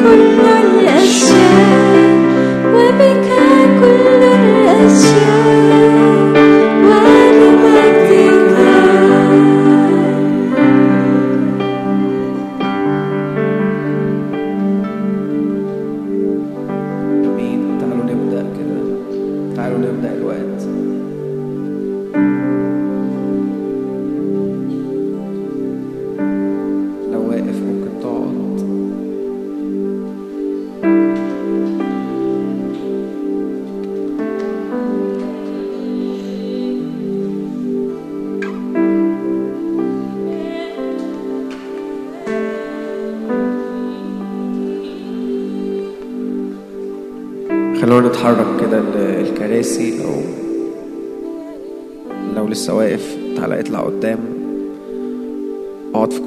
كل الأشياء وبك كل الأشياء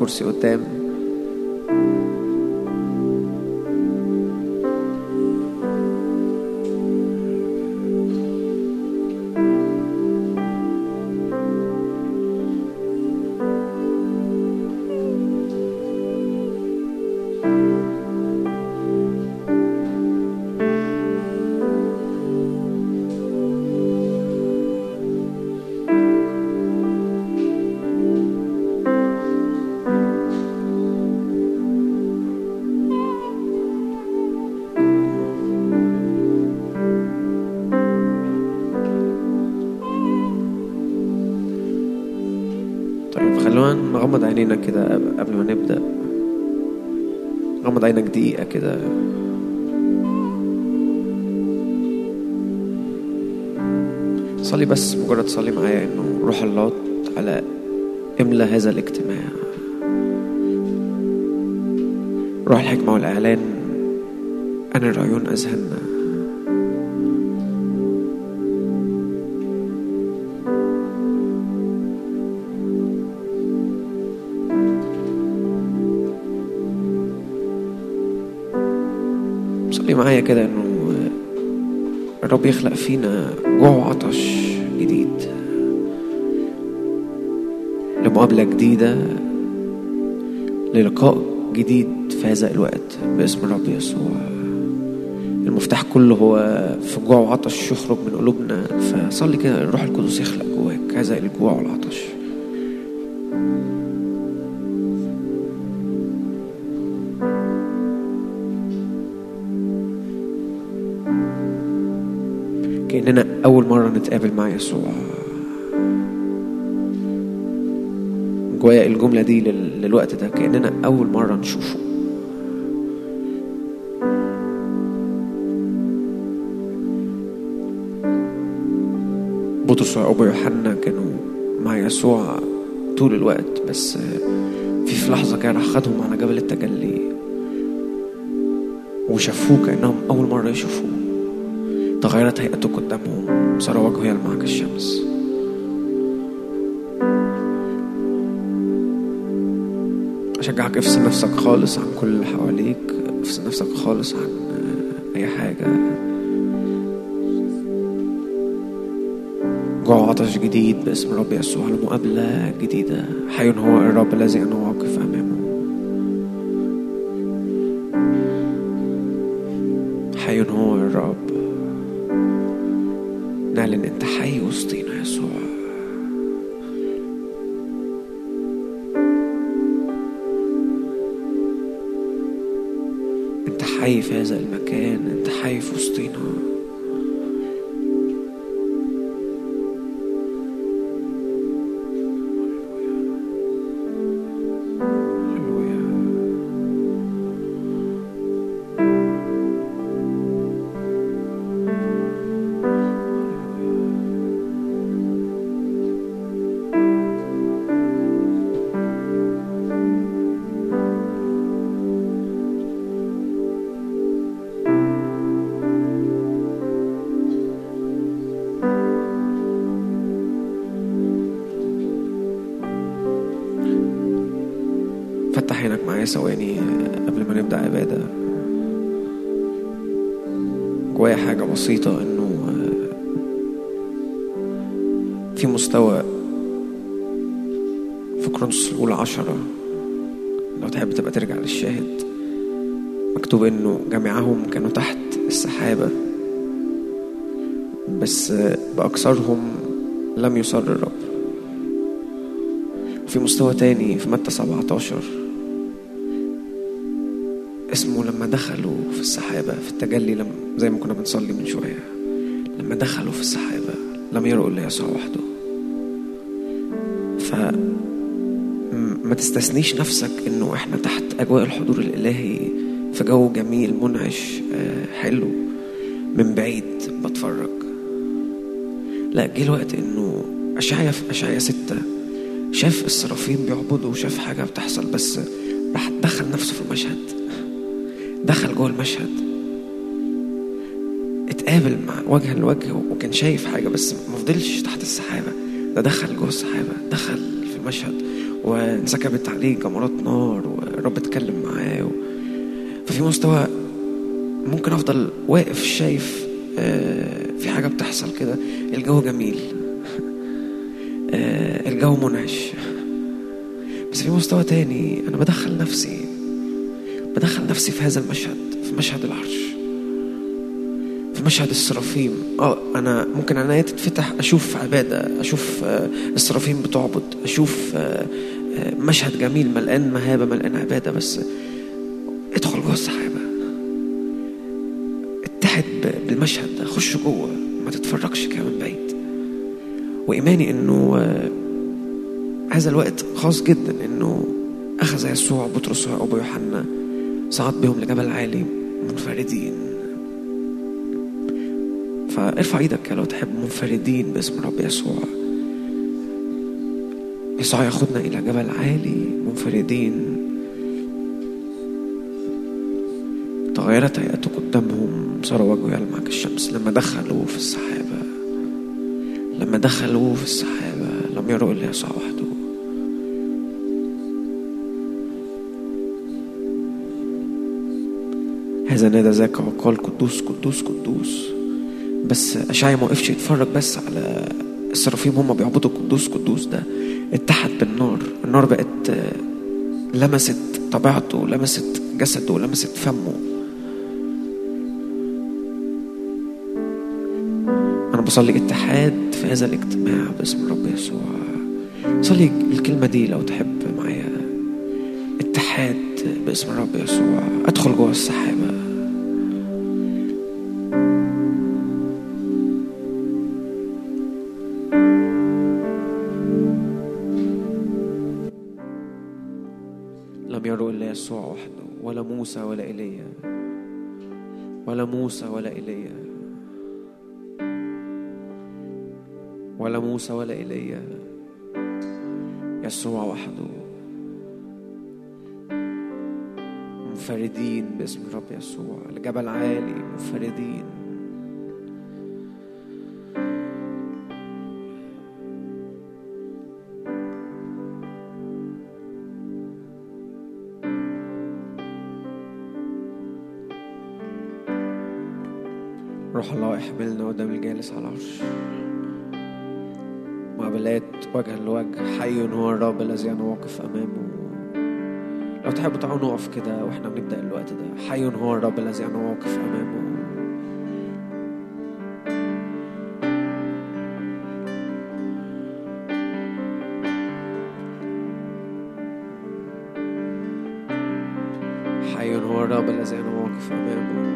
اقعد في كرسي عينينا كده قبل ما نبدأ. غمض عينك دقيقة كده. صلي بس مجرد صلي معايا إنه روح الله على املى هذا الاجتماع. روح الحكمة والإعلان. أنا عيون أذهاننا معايا كده إنه الرب يخلق فينا جوع وعطش جديد. لمقابلة جديدة للقاء جديد في هذا الوقت باسم الرب يسوع. المفتاح كله هو في جوع وعطش يخرج من قلوبنا. فصلي كده الروح القدس يخلق جواك هذا الجوع والعطش. مرة نتقابل مع يسوع. جوايا الجملة دي لل- للوقت ده كأننا أول مرة نشوفه. بطرس ويعقوب ويوحنا كانوا مع يسوع طول الوقت بس في في لحظة كده راح خدهم على جبل التجلي وشافوه كأنهم أول مرة يشوفوه. تغيرت هيئته قدامهم صار وجهه يلمع كالشمس أشجعك افصل نفسك خالص عن كل اللي حواليك. افصل نفسك خالص عن أي حاجة. جوع عطش جديد باسم الرب يسوع لمقابلة جديدة. حي هو الرب الذي أنا بأكثرهم لم يصر الرب. في مستوى تاني في متى 17 اسمه لما دخلوا في السحابة في التجلي لم زي ما كنا بنصلي من شوية. لما دخلوا في السحابة لم يروا إلا يسوع وحده. ف ما تستثنيش نفسك إنه إحنا تحت أجواء الحضور الإلهي في جو جميل منعش آه، حلو من بعيد بتفرج. لا جه الوقت إنه اشعيا في اشعيا ستة. شاف السرافين بيعبدوا وشاف حاجة بتحصل بس راح دخل نفسه في المشهد. دخل جوه المشهد. اتقابل مع وجها لوجه وكان شايف حاجة بس ما فضلش تحت السحابة. ده دخل جوه السحابة دخل في المشهد وانسكبت عليه جمرات نار والرب اتكلم معاه و... ففي مستوى ممكن أفضل واقف شايف آه، في حاجة بتحصل كده. الجو جميل. آه، الجو منعش. بس في مستوى تاني أنا بدخل نفسي بدخل نفسي في هذا المشهد في مشهد العرش في مشهد السرافيم. آه أنا ممكن عينيا تتفتح أشوف عبادة أشوف آه، السرافيم بتعبد أشوف آه، مشهد جميل ملقان مهابة ملقان عبادة. بس ادخل جوه السحابه اتحد بالمشهد ده. خش جوه. ما تتفرجش. وإيماني إنه آه، هذا الوقت خاص جدا إنه أخذ يسوع بطرس ويعقوب ويوحنا صعد بهم لجبل عالي منفردين. فارفع إيدك لو تحب منفردين باسم الرب يسوع. يسوع ياخدنا إلى جبل عالي منفردين. تغيرت هيئته قدامهم صار وجهه يلمع كالشمس لما دخلوا في السحابة. لما دخلوا في السحابة لم يروا إلا يسوع وحده. هذا نادى ذاك وقال قدوس قدوس قدوس. بس أشعيا ما وقفش يتفرج بس على السرافيم هم بيعبدوا قدوس قدوس ده. اتحد بالنار. النار بقت لمست طبيعته لمست جسده لمست فمه. أنا بصلي اتحاد في هذا الاجتماع باسم الرب يسوع. صلي الكلمة دي لو تحب معايا. اتحاد باسم الرب يسوع. ادخل جوه السحابة. لم يروا إلا يسوع وحده ولا موسى ولا إيليا ولا موسى ولا إيليا ولا موسى ولا إيليا يسوع وحده. منفردين باسم الرب يسوع. الجبل عالي منفردين. روح الله يحملنا قدام الجالس على العرش. مقابلات وجها لوجه حي هو الرب الذي أنا واقف أمامه. لو تحبوا تعالوا نقف كده وإحنا بنبدأ الوقت ده. حي هو الرب الذي أنا واقف أمامه. حي هو الرب الذي أنا واقف أمامه.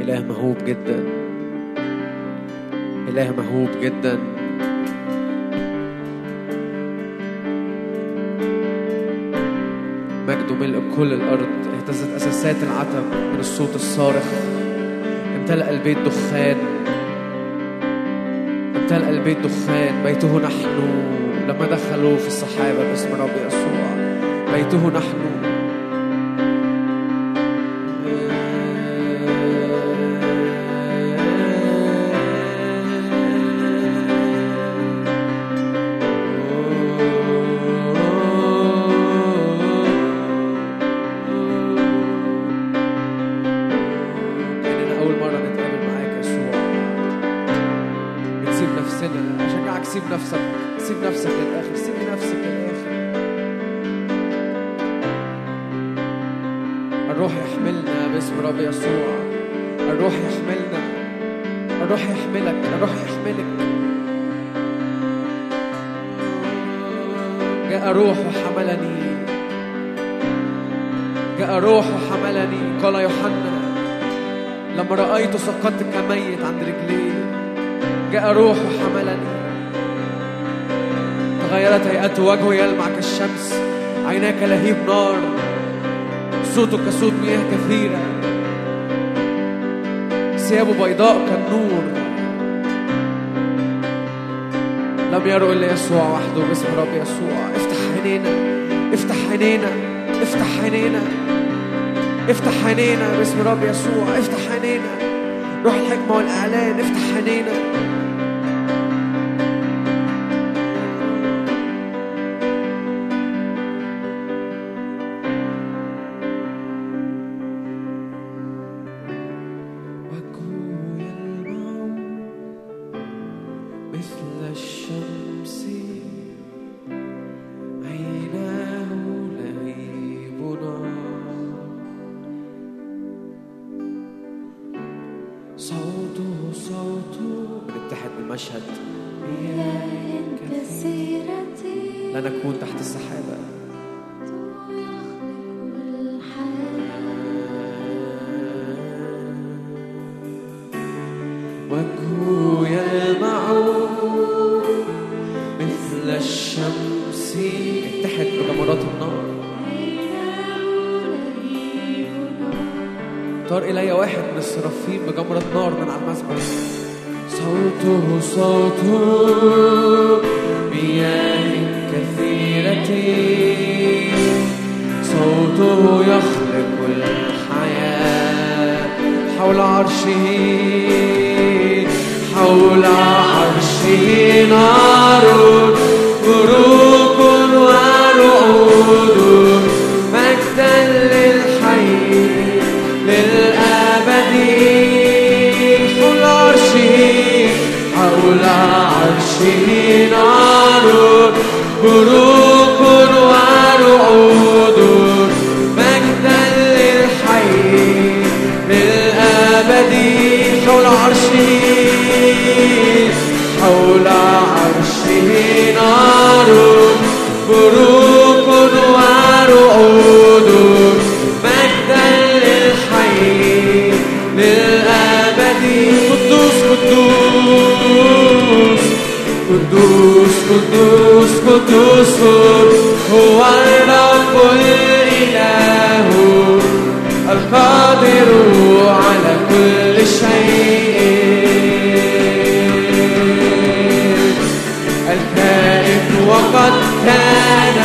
إله مهوب جدا. إله مهوب جدا. مجده ملء كل الأرض اهتزت أساسات العتب من الصوت الصارخ. امتلأ البيت دخان. امتلأ البيت دخان. بيته نحن لما دخلوا في السحابة باسم الرب يسوع. بيته نحن هيئته وجهه يلمع كالشمس. عيناه كلهيب نار. صوته كصوت مياه كثيرة. ثيابه بيضاء كالنور. لم يروا إلا يسوع وحده باسم رب يسوع. افتح عينينا. افتح عينينا. افتح عينينا. افتح عينينا باسم رب يسوع. افتح عينينا. روح الحكمة والإعلان. افتح عينينا. قدوس هو الرب الإله. القادر على كل شيء. الكائن وقد كان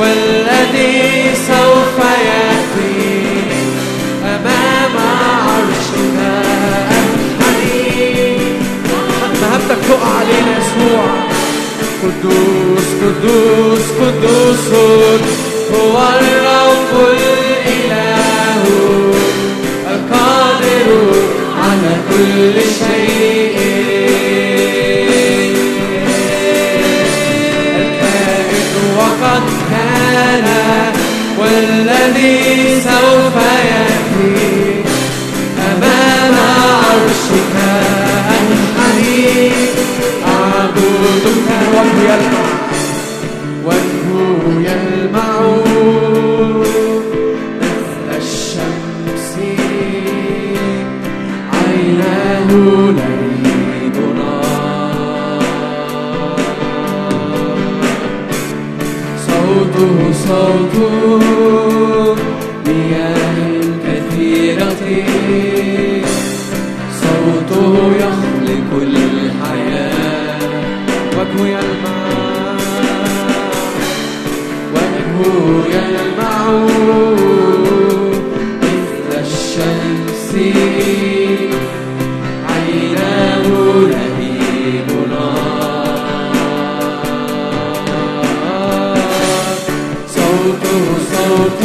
والذي سوف يأتي. أمام عرشك أنحني مهبتك تقع علينا يسوع. قدوس كل شيء. الكائن وقد كان والذي سوف يأتي. أمام عرشك أنحني. أعبدك وجه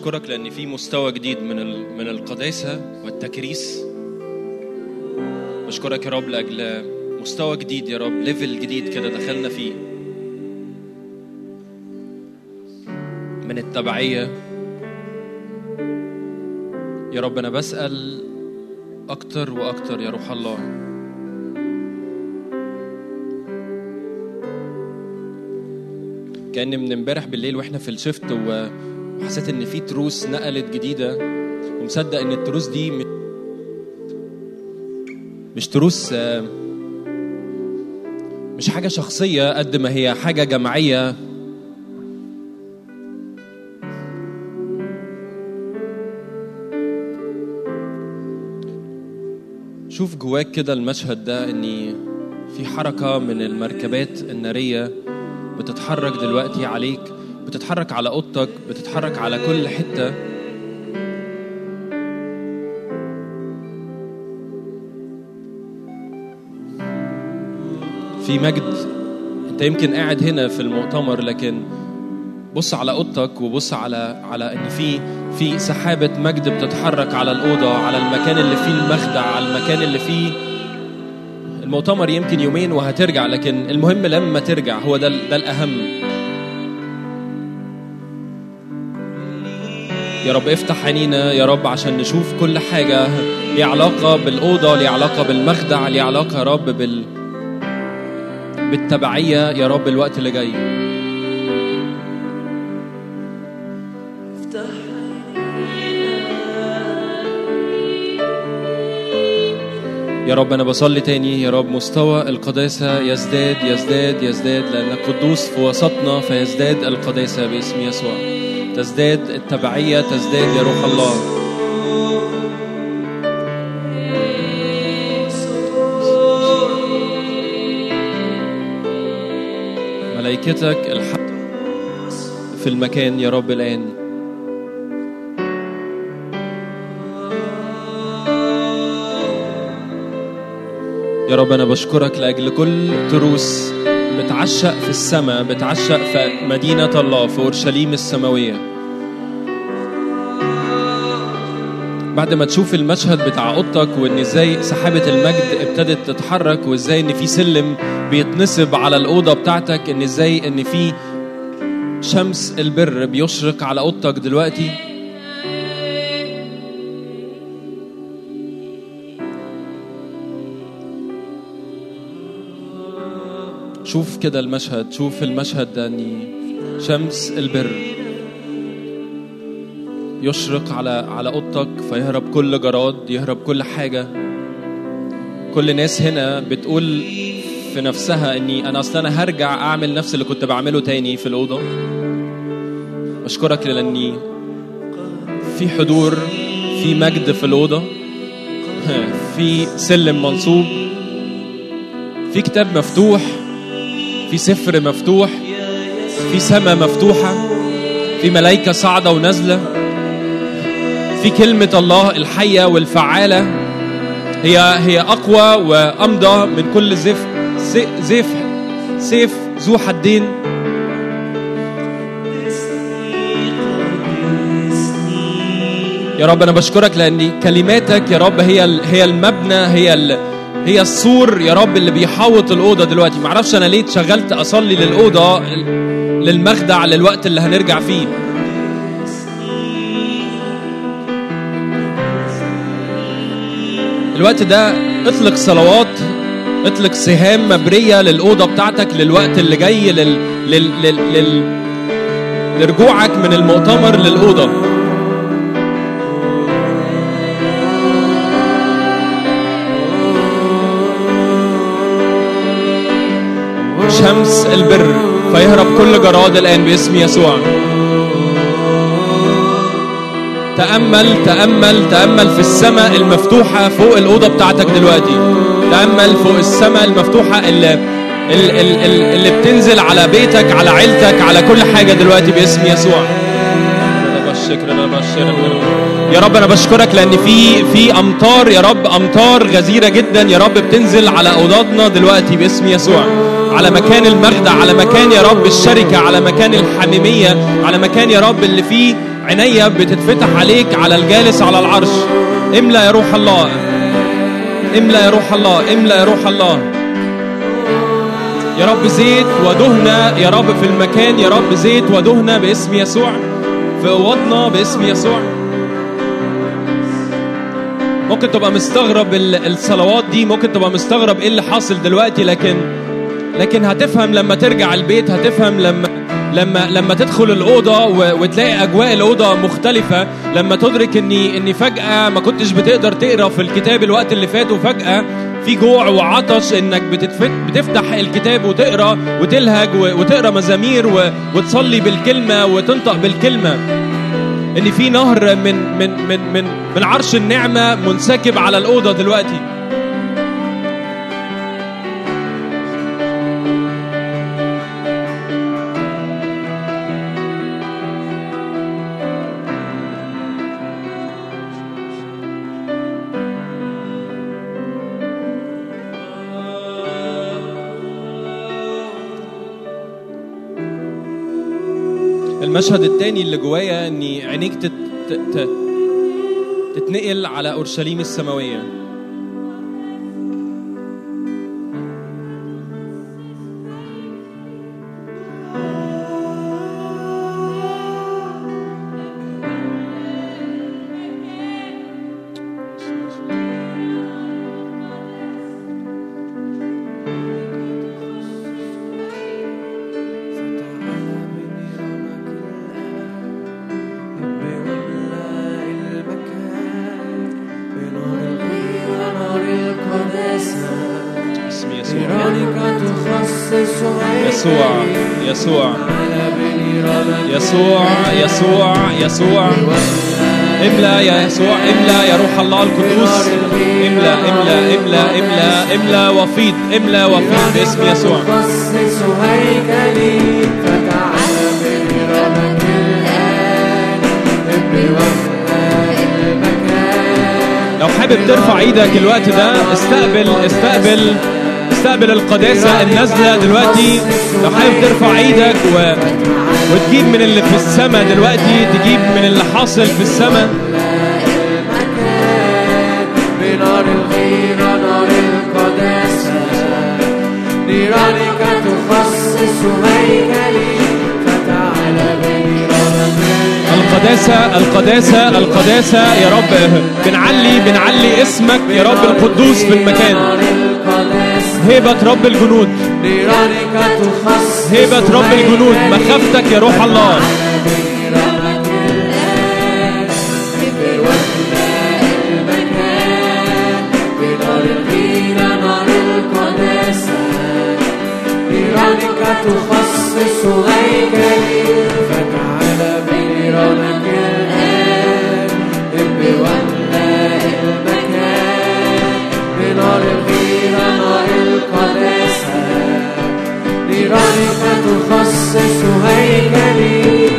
بشكرك لأن في مستوى جديد من من القداسة والتكريس. بشكرك يا رب لأجل مستوى جديد يا رب ليفل جديد كده دخلنا فيه. من التبعية. يا رب أنا بسأل أكتر وأكتر يا روح الله. كأن من امبارح بالليل وإحنا في الشفت و- وحسيت إن في تروس نقلت جديدة ومصدق إن التروس دي م- مش تروس مش حاجة شخصية قد ما هي حاجة جماعية. شوف جواك كده المشهد ده اني في حركة من المركبات النارية بتتحرك دلوقتي عليك. بتتحرك على أوضتك بتتحرك على كل حتة. في مجد أنت يمكن قاعد هنا في المؤتمر لكن بص على أوضتك وبص على على إن في في سحابة مجد بتتحرك على الأوضة على المكان اللي فيه المخدع على المكان اللي فيه المؤتمر يمكن يومين وهترجع لكن المهم لما ترجع هو ده ده الأهم. يا رب افتح عينينا يا رب عشان نشوف كل حاجة ليها علاقة بالأوضة ليها علاقة بالمخدع ليها علاقة يا رب بال بالتبعية يا رب الوقت اللي جاي. يا رب أنا بصلي تاني. يا رب مستوى القداسة يزداد يزداد يزداد لأنك قدوس في وسطنا فيزداد القداسة باسم يسوع. تزداد التبعية تزداد يا روح الله. ملائكتك الحق في المكان يا رب الآن. يا رب أنا بشكرك لأجل كل تروس بتعشق في السماء بتعشق في مدينة الله في أورشليم السماوية. بعد ما تشوف المشهد بتاع اوضتك وإن إزاي سحابة المجد ابتدت تتحرك وإزاي إن في سلم بيتنصب على الأوضة بتاعتك إن إزاي إن في شمس البر بيشرق على اوضتك دلوقتي. شوف كده المشهد شوف المشهد ده شمس البر. يشرق على على أوضتك فيهرب كل جراد يهرب كل حاجة. كل ناس هنا بتقول في نفسها إني أنا أصلا أنا هرجع أعمل نفس اللي كنت بعمله تاني في الأوضة. بشكرك لأني في حضور في مجد في الأوضة في سلم منصوب في كتاب مفتوح في سفر مفتوح في سماء مفتوحة في ملائكه صاعدة ونازلة. في كلمة الله الحية والفعالة. هي هي أقوى وأمضى من كل زف زيف سيف ذو حدين. يا رب أنا بشكرك لأن كلماتك يا رب هي هي المبنى هي ال هي السور يا رب اللي بيحوط الأوضة دلوقتي. معرفش أنا ليه اتشغلت أصلي للأوضة للمخدع للوقت اللي هنرجع فيه. الوقت ده اطلق صلوات اطلق سهام مبرية للأوضة بتاعتك للوقت اللي جاي لل... لل... لل... لل... لرجوعك من المؤتمر للأوضة. شمس البر فيهرب كل جراد الآن باسم يسوع. تأمل تأمل تأمل في السماء المفتوحة فوق الأوضة بتاعتك دلوقتي. تأمل فوق السماء المفتوحة اللي ال- ال- ال- اللي بتنزل على بيتك على عيلتك على كل حاجة دلوقتي باسم يسوع. يا رب أنا بشكرك لأن في في أمطار يا رب أمطار غزيرة جدا يا رب بتنزل على أوضادنا دلوقتي باسم يسوع. على مكان المخدع على مكان يا رب الشركة على مكان الحميمية على مكان يا رب اللي فيه عينيا بتتفتح عليك على الجالس على العرش. املى يا روح الله. املى يا روح الله. املى يا روح الله. يا رب زيت ودهنة يا رب في المكان. يا رب زيت ودهنة باسم يسوع. في أوضنا باسم يسوع. ممكن تبقى مستغرب ال- الصلوات دي. ممكن تبقى مستغرب إيه اللي حاصل دلوقتي. لكن لكن هتفهم لما ترجع البيت. هتفهم لما لما لما تدخل الأوضة وتلاقي أجواء الأوضة مختلفة لما تدرك اني إني فجأة ما كنتش بتقدر تقرأ في الكتاب الوقت اللي فات وفجأة في جوع وعطش إنك بتفتح الكتاب وتقرأ وتلهج وتقرأ مزامير وتصلي بالكلمة وتنطق بالكلمة. إن في نهر من من من من من عرش النعمة منسكب على الأوضة دلوقتي. المشهد التاني اللي جوايا إني عينيك تت... ت- ت... تتنقل على أورشليم السماوية. الله القدوس. إملا إملا إملا إملا إملا وفيض إملا وفيض باسم يسوع. لو حابب ترفع إيدك الوقت ده استقبل استقبل استقبل القداسة النازلة دلوقتي. لو حابب ترفع إيدك و... وتجيب من اللي في السماء دلوقتي تجيب من اللي حاصل في السماء. تخصص هيكلي فتعال القداسة القداسة القداسة يا رب. بنعلي بنعلي اسمك يا رب القدوس في المكان. هيبة رب الجنود. هيبة رب الجنود مخافتك يا روح الله. تخصص هيكلي فتعال بنيرانك الآن بوفاء المكان بنار الغيرة نار القداسة. نيرانك تخصص هيكلي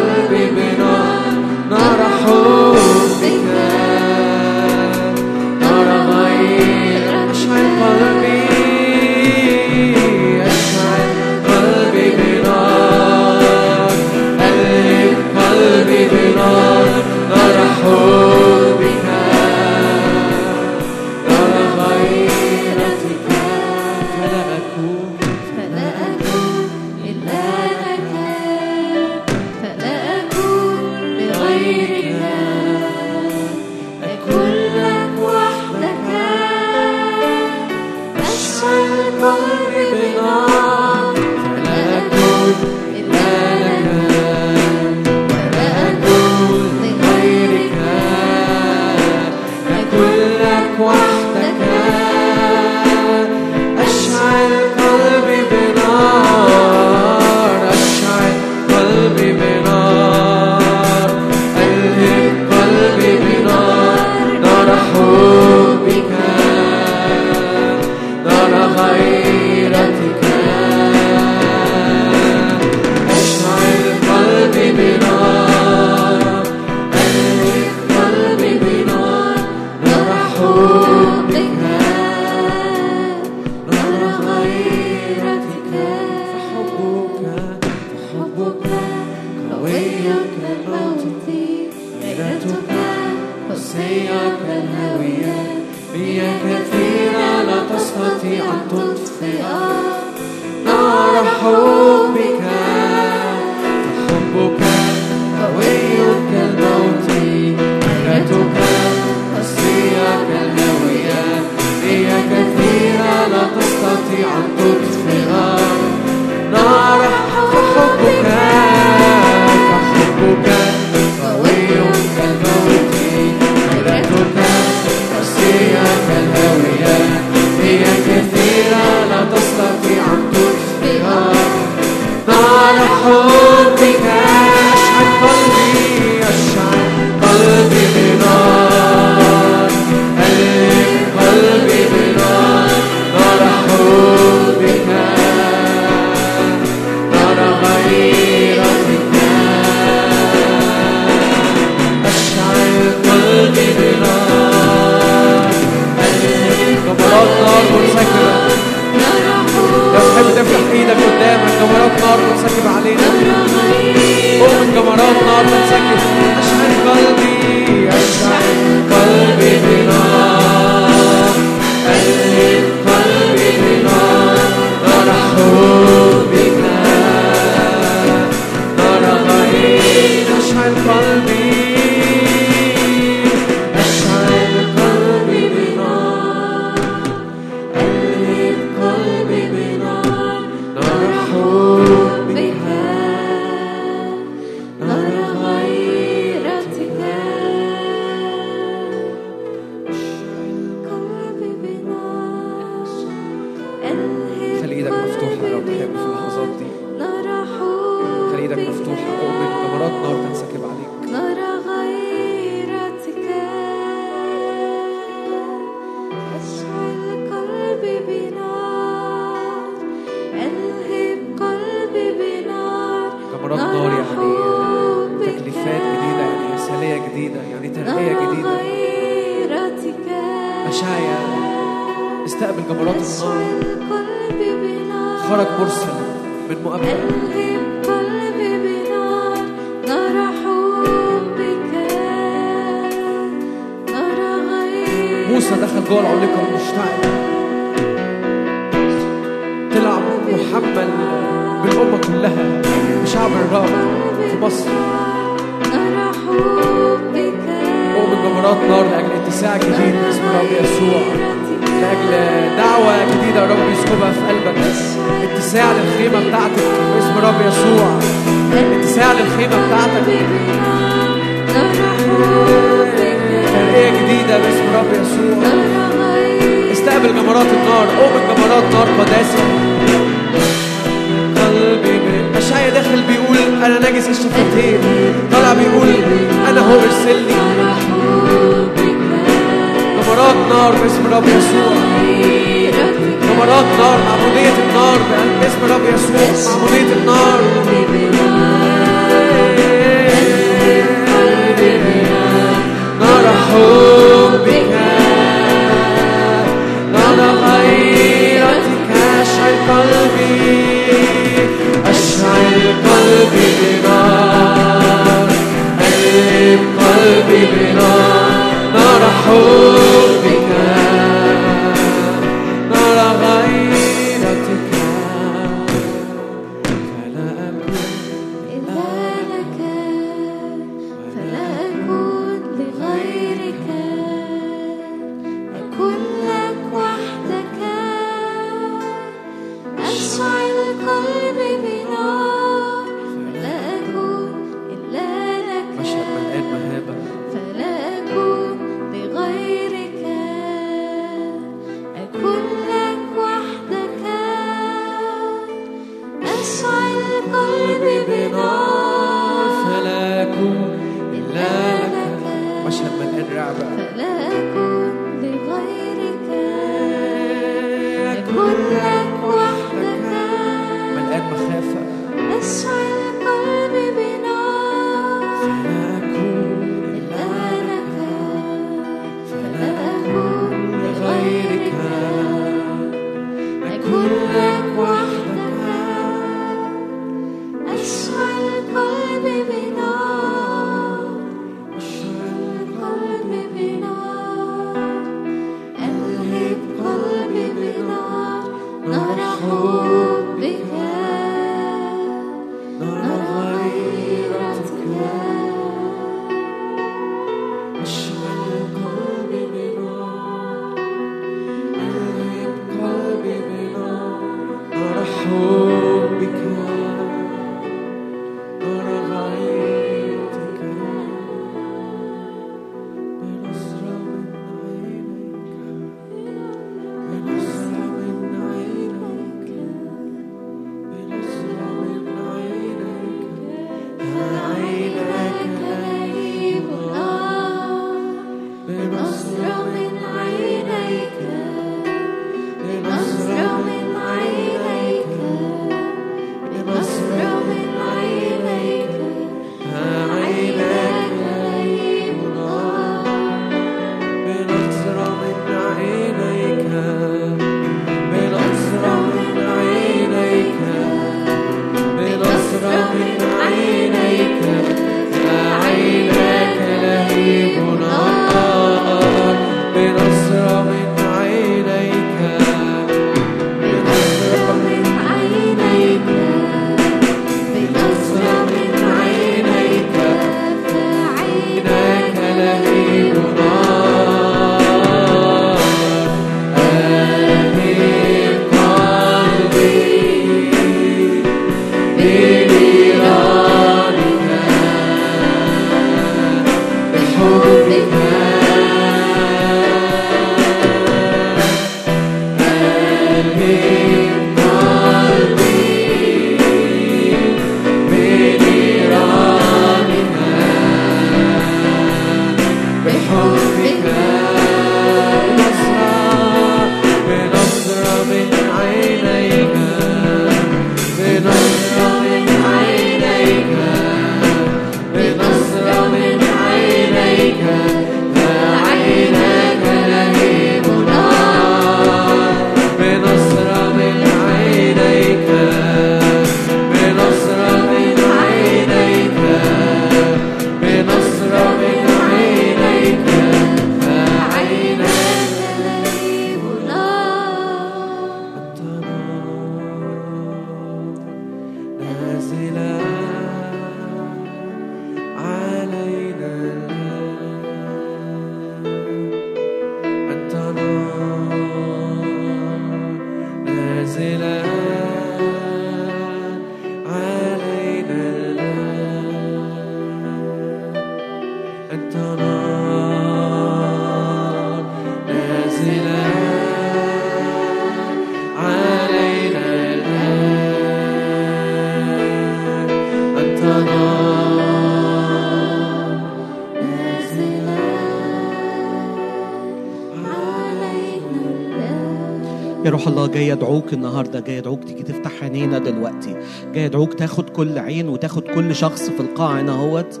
جاي ادعوك النهارده جاي ادعوك تيجي تفتح عينينا دلوقتي. جاي ادعوك تاخد كل عين وتاخد كل شخص في القاعة هنا اهوت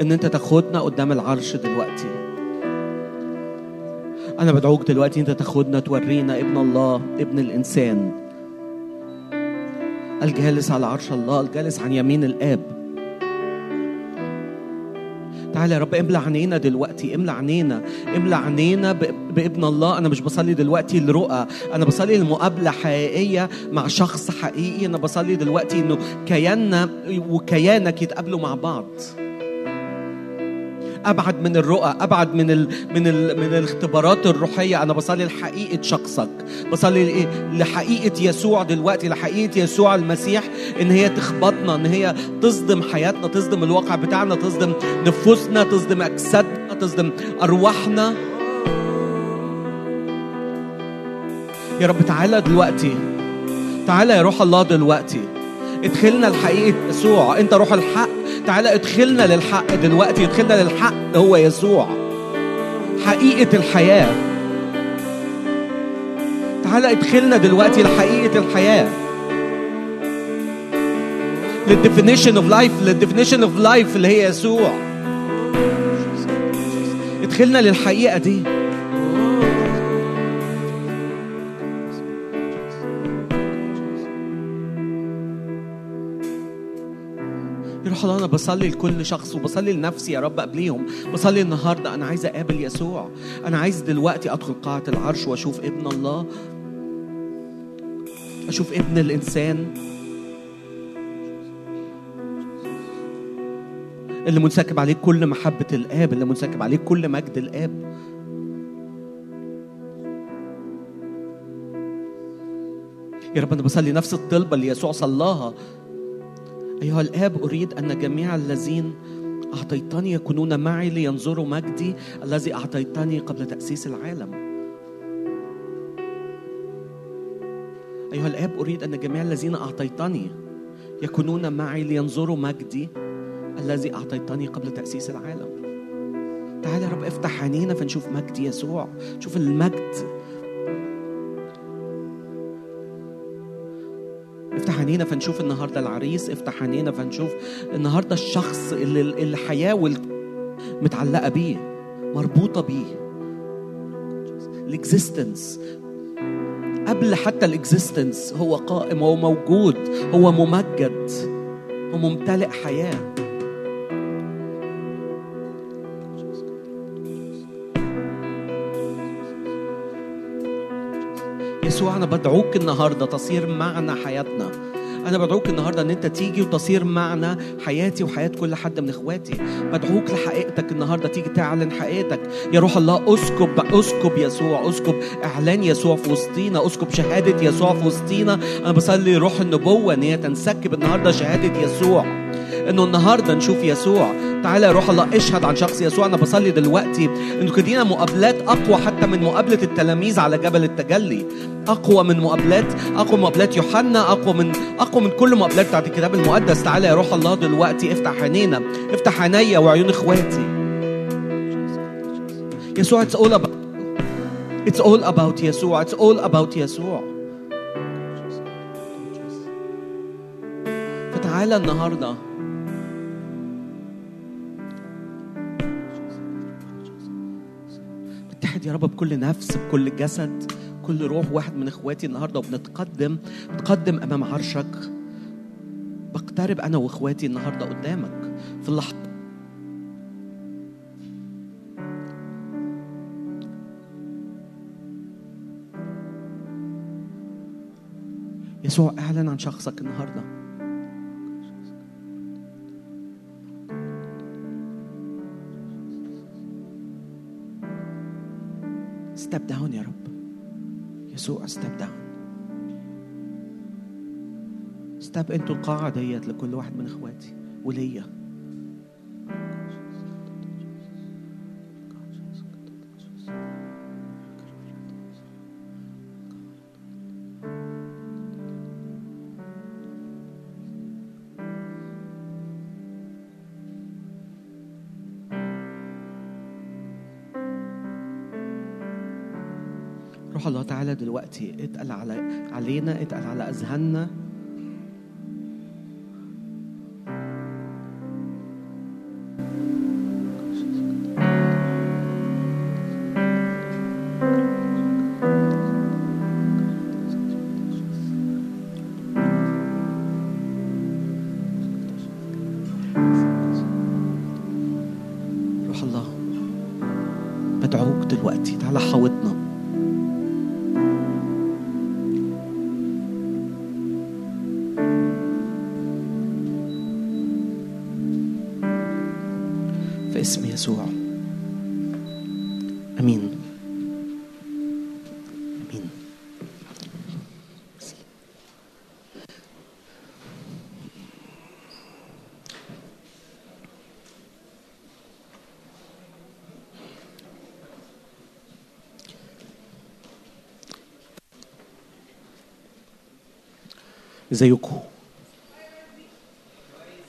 إن أنت تاخدنا قدام العرش دلوقتي. أنا بدعوك دلوقتي أنت تاخدنا تورينا ابن الله ابن الإنسان. الجالس على عرش الله الجالس عن يمين الآب. تعالى يا رب املى عينينا دلوقتي املى عينينا املى عينينا بابن الله أنا مش بصلي دلوقتي لرؤى أنا بصلي لمقابلة حقيقية مع شخص حقيقي أنا بصلي دلوقتي إنه كياننا وكيانك يتقابلوا مع بعض. أبعد من الرؤى أبعد من ال من ال من الاختبارات الروحية. أنا بصلي لحقيقة شخصك. بصلي؟ لحقيقة يسوع دلوقتي لحقيقة يسوع المسيح إن هي تخبطنا إن هي تصدم حياتنا تصدم الواقع بتاعنا تصدم نفوسنا تصدم أجسادنا تصدم أرواحنا. يا رب تعالى دلوقتي. تعالى يا روح الله دلوقتي. ادخلنا لحقيقة يسوع. انت روح الحق. تعالى ادخلنا للحق دلوقتي. ادخلنا للحق هو يسوع. حقيقة الحياة. تعالى ادخلنا دلوقتي لحقيقة الحياة. لل definition of life لل definition of life اللي هي يسوع. ادخلنا للحقيقة دي. الله أنا بصلي لكل شخص وبصلي لنفسي يا رب قبليهم. بصلي النهارده أنا عايز أقابل يسوع. أنا عايز دلوقتي أدخل قاعة العرش وأشوف ابن الله. أشوف ابن الإنسان. اللي منسكب عليه كل محبة الآب اللي منسكب عليه كل مجد الآب. يا رب أنا بصلي نفس الطلبة اللي يسوع صلاها. أيها الآب أريد أن جميع الذين أعطيتني يكونون معي لينظروا مجدي الذي أعطيتني قبل تأسيس العالم. أيها الآب أريد أن جميع الذين أعطيتني يكونون معي لينظروا مجدي الذي أعطيتني قبل تأسيس العالم. تعالى يا رب افتح عينينا فنشوف مجد يسوع. شوف المجد افتح عينينا فنشوف النهارده العريس افتح عينينا فنشوف النهارده الشخص اللي الحياة وال... متعلقة بيه مربوطة بيه. ال existence قبل حتى ال existence هو قائم هو موجود هو ممجد هو ممتلئ حياة. يسوع أنا بدعوك النهارده تصير معنا حياتنا. أنا بدعوك النهارده إن أنت تيجي وتصير معنا حياتي وحياة كل حد من إخواتي. بدعوك لحقيقتك النهارده تيجي تعلن حقيقتك. يا روح الله أسكب أسكب يسوع أسكب إعلان يسوع في وسطينا أسكب شهادة يسوع في وسطينا. أنا بصلي روح النبوة إن هي تنسكب النهارده شهادة يسوع. إنه النهارده نشوف يسوع. تعالى يا روح الله اشهد عن شخص يسوع. أنا بصلي دلوقتي انه تدينا مقابلات أقوى حتى من مقابلة التلاميذ على جبل التجلي. أقوى من مقابلات أقوى من مقابلات يوحنا أقوى من أقوى من كل مقابلات بتاعت الكتاب المقدس. تعالى يا روح الله دلوقتي افتح عينينا افتح عينيا وعيون إخواتي. يسوع it's all about it's all about يسوع it's all about يسوع. فتعالى النهارده. يا رب بكل نفس بكل جسد كل روح. واحد من إخواتي النهارده وبنتقدم بتقدم أمام عرشك. بقترب أنا وإخواتي النهارده قدامك في اللحظه يسوع أعلن عن شخصك النهارده. ستيب داون يا رب. يسوع ستيب داون ستيب أنتوا القاعة ديت لكل واحد من إخواتي وليا. دلوقتي اتقل على علينا اتقل على أذهاننا.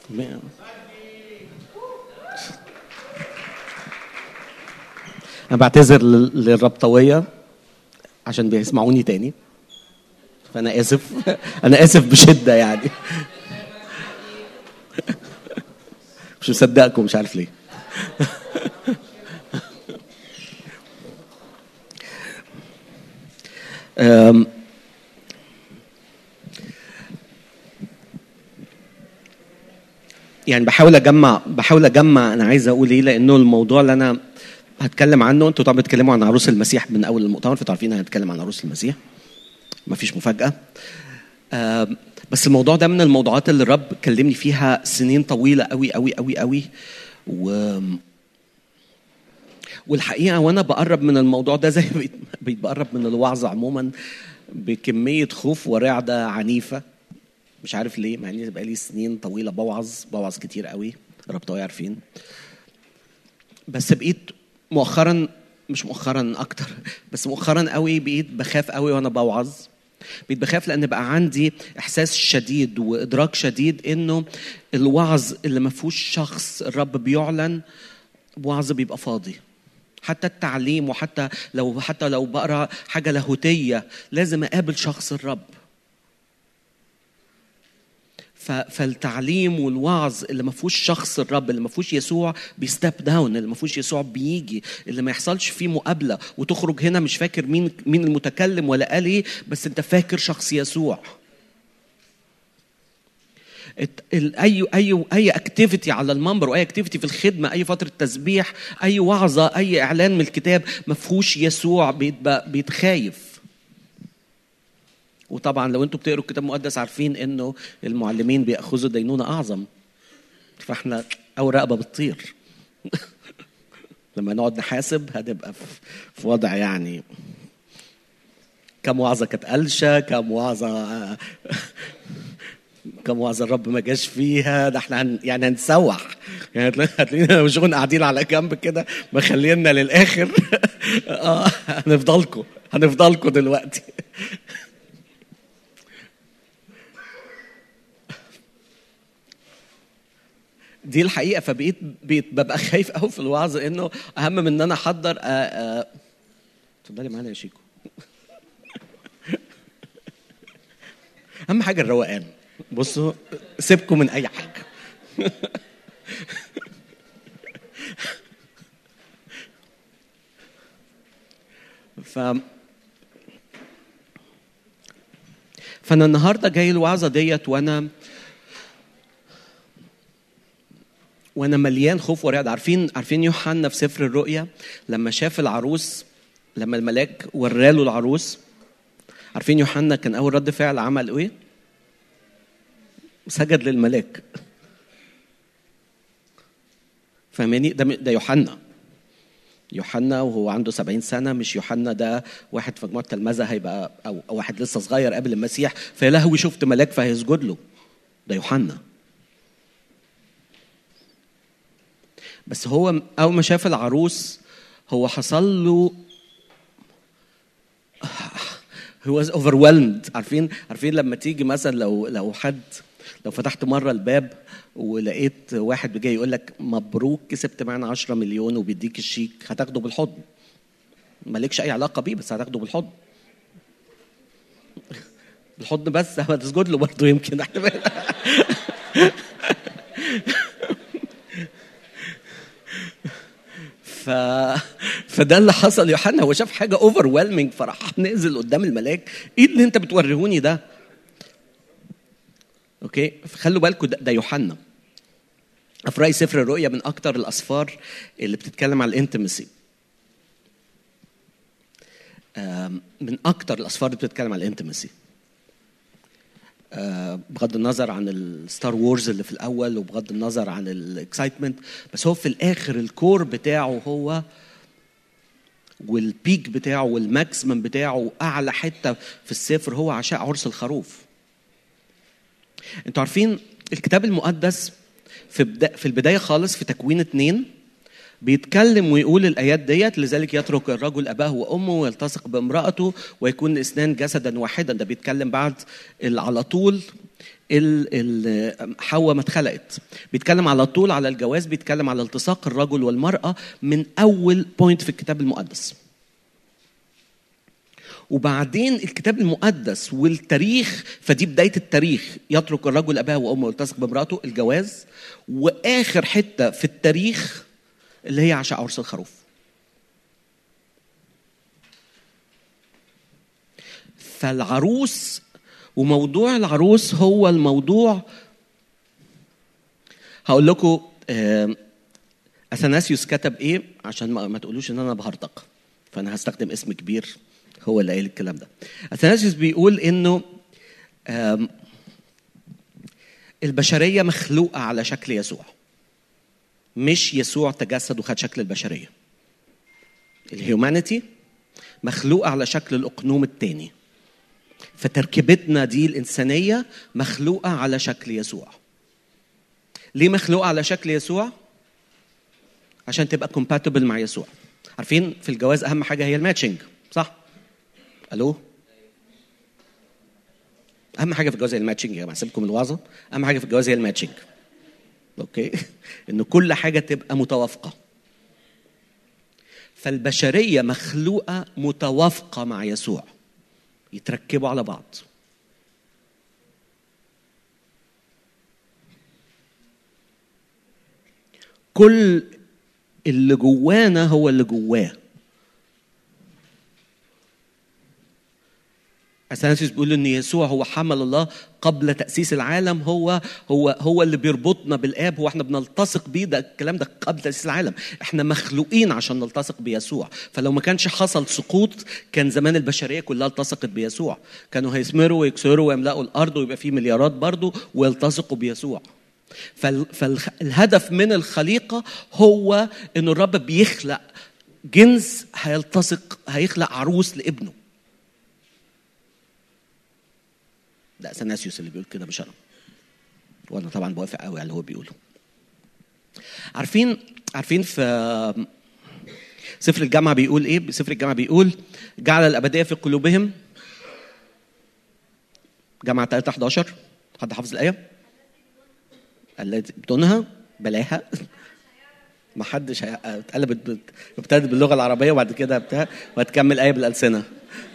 تمام. أنا بعتذر لل- للربطوية عشان بيسمعوني تاني. فأنا آسف. أنا آسف بشدة يعني. مش مصدقكم مش عارف ليه. يعني بحاول اجمع بحاول أجمع أنا عايز أقول إيه لأنه الموضوع اللي أنا هتكلم عنه أنتوا طبعا بتتكلموا عن عروس المسيح من أول المؤتمر فانتوا عارفين أنا هتكلم عن عروس المسيح. مفيش مفاجأة. آه بس الموضوع ده من الموضوعات اللي الرب كلمني فيها سنين طويلة قوي قوي قوي قوي و والحقيقة وأنا بقرب من الموضوع ده زي بقرب من الوعظ عموما بكمية خوف ورعدة عنيفة. مش عارف ليه مع إني بقالي سنين طويلة بوعظ بوعظ كتير قوي ربطوا عارفين. بس بقيت مؤخرا مش مؤخرا أكتر بس مؤخرا قوي بقيت بخاف قوي وأنا بوعظ. بقيت بخاف لأن بقى عندي إحساس شديد وإدراك شديد إنه الوعظ اللي ما فيهوش شخص الرب بيعلن وعظ بيبقى فاضي. حتى التعليم وحتى لو حتى لو بقرأ حاجة لاهوتية لازم أقابل شخص الرب. فالتعليم والوعظ اللي ما فيهوش شخص الرب اللي ما فيهوش يسوع بيستاب داون اللي ما فيهوش يسوع بيجي اللي ما يحصلش فيه مقابلة. وتخرج هنا مش فاكر مين مين المتكلم ولا قال إيه بس أنت فاكر شخص يسوع. اي اي أي اكتيفيتي على المنبر وأي اكتيفيتي في الخدمة أي فترة تسبيح أي وعظة أي إعلان من الكتاب ما فيهوش يسوع بيتخايف. وطبعا لو أنتوا بتقروا الكتاب المقدس عارفين إنه المعلمين بيأخذوا دينونه أعظم. فإحنا اول رقبه بتطير. لما نقعد نحاسب هنبقى في وضع يعني كم وعظة كانت قلشة كم وعظه كم وعظة الرب ما جاش فيها. ده إحنا هن يعني هنسوح. يعني هتلاقي- هتلاقينا وشغل قاعدين على جنب كده مخلينا للآخر. آه هنفضلكم هنفضلكم دلوقتي. دي الحقيقة فبقيت بقيت ببقى خايف قوي في الوعظ إنه أهم من إن أنا أحضر اتفضلي معانا يا شيكو. أهم حاجة الروقان. بصوا سيبكم من أي حاجة. ف فأنا النهارده جاي الوعظة ديت وأنا وأنا مليان خوف ورعب عارفين عارفين يوحنا في سفر الرؤيا؟ لما شاف العروس لما الملاك وراله العروس. عارفين يوحنا كان أول رد فعل عمل إيه؟ سجد للملاك. فاهماني؟ ده ده يوحنا. يوحنا وهو عنده 70 سنة مش يوحنا ده واحد في مجموعة تلمذه هيبقى أو واحد لسه صغير قبل المسيح. فيا لهوي شفت ملاك فهيسجد له. ده يوحنا. بس هو أول ما شاف العروس هو حصل له هو was overwhelmed. عارفين؟ عارفين لما تيجي مثلا لو لو حد لو فتحت مرة الباب ولقيت واحد جاي يقول لك مبروك كسبت معانا 10 مليون وبيديك الشيك هتاخده بالحضن. مالكش أي علاقة بيه بس هتاخده بالحضن. بالحضن بس. هتسجد له برضه يمكن. ف... فده اللي حصل. يوحنا هو شاف حاجة اوفر فراح نزل قدام الملاك. إيه اللي أنت بتوريهوني ده؟ okay خلوا بالكم ده, ده يوحنا. في رأي سفر الرؤيا من أكتر الأسفار اللي بتتكلم على ال intimacy من أكتر الأسفار اللي بتتكلم على ال intimacy بغض النظر عن ال Star Wars اللي في الأول وبغض النظر عن ال excitement بس هو في الآخر ال core بتاعه هو وال peak بتاعه وال maximum بتاعه اعلى حتة في السفر هو عشاء عرس الخروف. أنتوا عارفين الكتاب المقدس في في البداية خالص في تكوين اتنين؟ بيتكلم ويقول الآيات ديت لذلك يترك الرجل أباه وأمه ويلتصق بامرأته ويكون الاثنان جسدا واحدا. ده بيتكلم بعد على طول حواء ما اتخلقت. بيتكلم على طول على الجواز بيتكلم على التصاق الرجل والمرأة من أول بوينت في الكتاب المقدس. وبعدين الكتاب المقدس والتاريخ فدي بداية التاريخ. يترك الرجل أباه وأمه ويلتصق بامرأته الجواز. وآخر حتة في التاريخ اللي هي عشاء عرس الخروف. فالعروس وموضوع العروس هو الموضوع هقول لكم أثناسيوس كتب إيه؟ عشان ما, تقولوش إن أنا بهرطق فأنا هستخدم اسم كبير هو اللي قايل الكلام ده. أثناسيوس بيقول إنه البشرية مخلوقة على شكل يسوع. مش يسوع تجسد وخد شكل البشرية. الهيومانيتي مخلوقه على شكل الأقنوم الثاني فتركيبتنا دي الإنسانية مخلوقة على شكل يسوع. ليه مخلوقة على شكل يسوع؟ عشان تبقى compatible مع يسوع. عارفين في الجواز أهم حاجة هي ال matching صح؟ ألو؟ أهم حاجة في الجواز هي ال matching يا جماعة سيبكم الوعظة. أهم حاجة في الجواز هي ال matching. okay؟ ان كل حاجة تبقى متوافقة. فالبشرية مخلوقة متوافقة مع يسوع. يتركبوا على بعض. كل اللي جوانا هو اللي جواه. اثناسيوس بيقول إن يسوع هو حمل الله قبل تأسيس العالم. هو هو هو اللي بيربطنا بالآب. هو إحنا بنلتصق بيه. ده الكلام ده قبل تأسيس العالم. إحنا مخلوقين عشان نلتصق بيسوع. فلو ما كانش حصل سقوط كان زمان البشرية كلها التصقت بيسوع. كانوا هيثمروا ويكسروا ويملأوا الأرض ويبقى في مليارات برضه ويلتصقوا بيسوع. فالهدف من الخليقة هو إن الرب بيخلق جنس هيلتصق هيخلق عروس لابنه. ده اثناسيوس اللي بيقول كده مش أنا وأنا طبعا بوافق قوي على اللي هو بيقوله. عارفين عارفين في سفر الجامعة بيقول إيه؟ سفر الجامعة بيقول جعل الأبدية في قلوبهم. جامعة 3 11 حد حافظ الآية؟ التي بدونها بلاها. ما حدش اتقلبت بت- ابتدت باللغة العربية وبعد كده بتاع وهتكمل آية بالألسنة.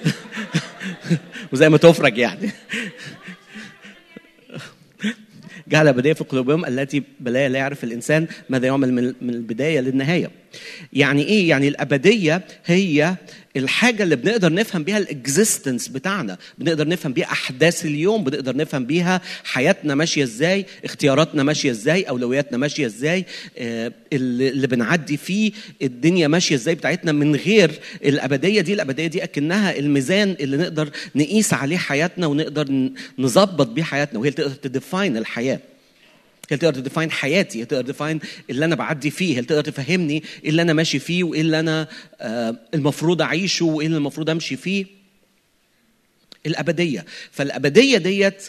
وزي ما تفرج يعني جعل الابديه في قلوبهم التي بلا لا يعرف الإنسان ماذا يعمل من البداية للنهاية. يعني إيه؟ يعني الأبدية هي الحاجة اللي بنقدر نفهم بيها الاكزيستنس بتاعنا، بنقدر نفهم بيها أحداث اليوم، بنقدر نفهم بيها حياتنا ماشية إزاي، اختياراتنا ماشية إزاي، أولوياتنا ماشية إزاي، آه، اللي بنعدي فيه الدنيا ماشية إزاي بتاعتنا من غير الأبدية دي، الأبدية دي أكنها الميزان اللي نقدر نقيس عليه حياتنا ونقدر نظبط بيه حياتنا وهي اللي تقدر ت define الحياة. اللي تقدر ت define حياتي؟ هي تقدر ت define اللي أنا بعدي فيه؟ اللي تقدر تفهمني إيه اللي أنا ماشي فيه وايه اللي أنا آه، المفروض أعيشه وايه اللي المفروض أمشي فيه؟ الأبدية. فالأبدية ديت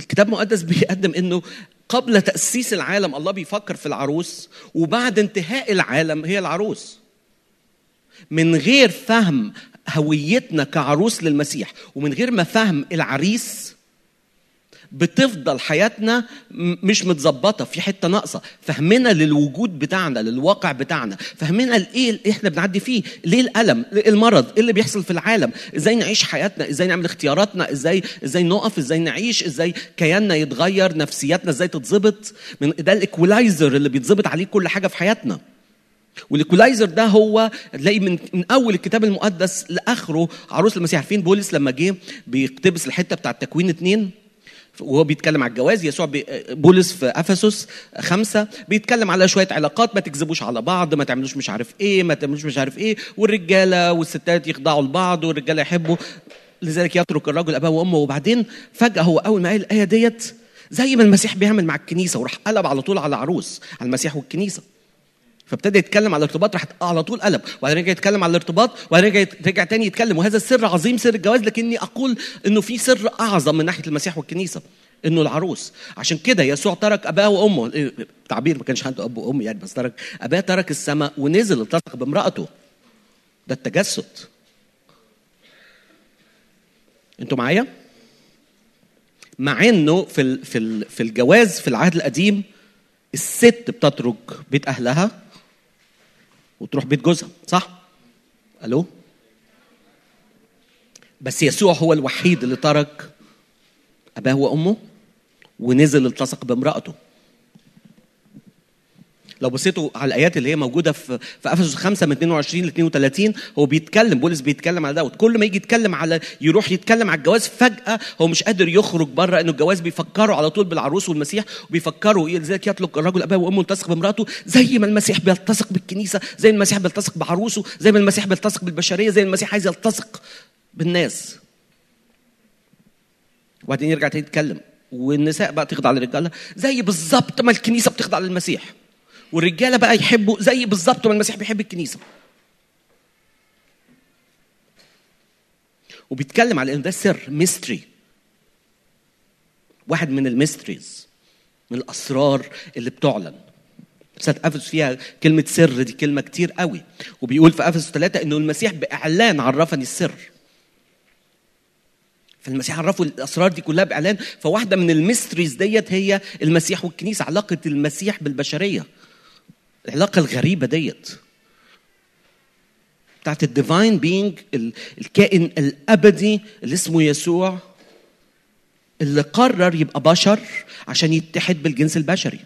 الكتاب المقدس بيقدم إنه قبل تأسيس العالم الله بيفكر في العروس وبعد انتهاء العالم هي العروس. من غير فهم هويتنا كعروس للمسيح ومن غير ما فهم العريس بتفضل حياتنا مش متظبطة في حتة ناقصة. فهمنا للوجود بتاعنا للواقع بتاعنا. فهمنا الايه اللي إحنا بنعدي فيه. ليه الألم؟ ليه المرض؟ إيه اللي بيحصل في العالم؟ إزاي نعيش حياتنا؟ إزاي نعمل اختياراتنا؟ إزاي إزاي نقف؟ إزاي نعيش؟ إزاي كياننا يتغير؟ نفسياتنا إزاي تتظبط؟ من ده الإيكولايزر اللي بيتظبط عليه كل حاجة في حياتنا. والإيكولايزر ده هو تلاقي من من أول الكتاب المقدس لآخره عروس المسيح عارفين بولس لما جه بيقتبس الحتة بتاع تكوين اتنين؟ وهو بيتكلم على الجواز يسوع بولس في إفسس خمسة بيتكلم على شوية علاقات ما تكذبوش على بعض ما تعملوش مش عارف إيه ما تعملوش مش عارف إيه والرجالة والستات يخضعوا لبعض والرجالة يحبوا. لذلك يترك الرجل أباه وأمه وبعدين فجأة هو أول ما قال الآية ديت زي ما المسيح بيعمل مع الكنيسة وراح قلب على طول على عروس على المسيح والكنيسة. فابتدى يتكلم على الارتباط راح على طول قلب وبعدين رجع يتكلم على الارتباط وبعدين رجع رجع تاني يتكلم. وهذا السر عظيم سر الجواز لكني أقول إنه في سر أعظم من ناحية المسيح والكنيسة إنه العروس. عشان كده يسوع ترك أباه وأمه. إيه، تعبير ما كانش عنده أب وأم يعني بس ترك. أباه ترك السماء ونزل التصق بامرأته. ده التجسد. أنتوا معايا؟ مع إنه في في في الجواز في العهد القديم الست بتترك بيت أهلها وتروح بيت جوزها صح؟ ألو؟ بس يسوع هو الوحيد اللي ترك أباه وأمه ونزل التصق بامرأته. لو بصيتوا على الآيات اللي هي موجودة في في أفسس 5 من 22 ل 32 هو بيتكلم بولس بيتكلم على دوت. كل ما يجي يتكلم على يروح يتكلم على الجواز فجأة هو مش قادر يخرج بره إنه الجواز بيفكروا على طول بالعروس والمسيح وبيفكروا لذلك يطلق الرجل أباه وأمه يلتصق بامراته زي ما المسيح بيلتصق بالكنيسة زي ما المسيح بيلتصق بعروسه زي ما المسيح بيلتصق بالبشرية زي ما المسيح عايز يلتصق بالناس. وبعدين يرجع تاني يتكلم والنساء بقى تخضع للرجالة زي بالظبط ما الكنيسة بتخضع للمسيح. والرجاله بقى يحبوا زي بالظبط ما المسيح بيحب الكنيسه. وبيتكلم على إن ده سر mystery واحد من ال mysteries من الأسرار اللي بتعلن. رسالة أفسس فيها كلمة سر دي كلمة كتير قوي. وبيقول في أفسس ثلاثة إنه المسيح بإعلان عرفني السر. فالمسيح عرفوا الأسرار دي كلها بإعلان. فواحدة من ال mysteries ديت هي المسيح والكنيسة علاقة المسيح بالبشرية. العلاقة الغريبة ديت. بتاعت ال divine being الكائن الأبدي اللي اسمه يسوع اللي قرر يبقى بشر عشان يتحد بالجنس البشري.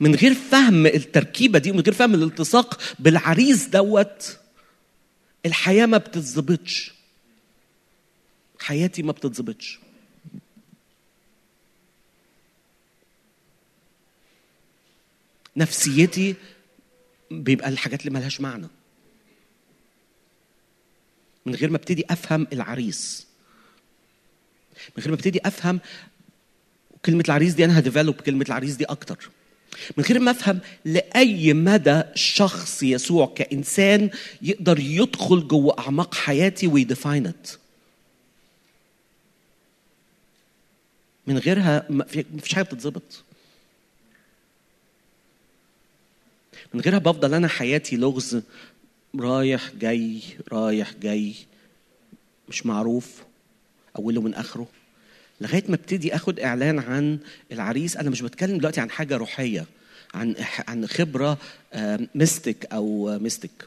من غير فهم التركيبة دي ومن غير فهم الالتصاق بالعريس دوت الحياة ما بتتظبطش. حياتي ما بتتظبطش. نفسيتي بيبقى الحاجات اللي ملهاش معنى. من غير ما ابتدي افهم العريس. من غير ما ابتدي افهم كلمة العريس دي أنا ه develop كلمة العريس دي أكتر. من غير ما أفهم لأي مدى شخص يسوع كإنسان يقدر يدخل جوه أعماق حياتي وي define it من غيرها مفيش حاجة بتتظبط. من غيرها بفضل أنا حياتي لغز رايح جاي رايح جاي مش معروف أوله من آخره. لغاية ما ابتدي آخد إعلان عن العريس أنا مش بتكلم دلوقتي عن حاجة روحية عن عن خبرة mystic أو mystic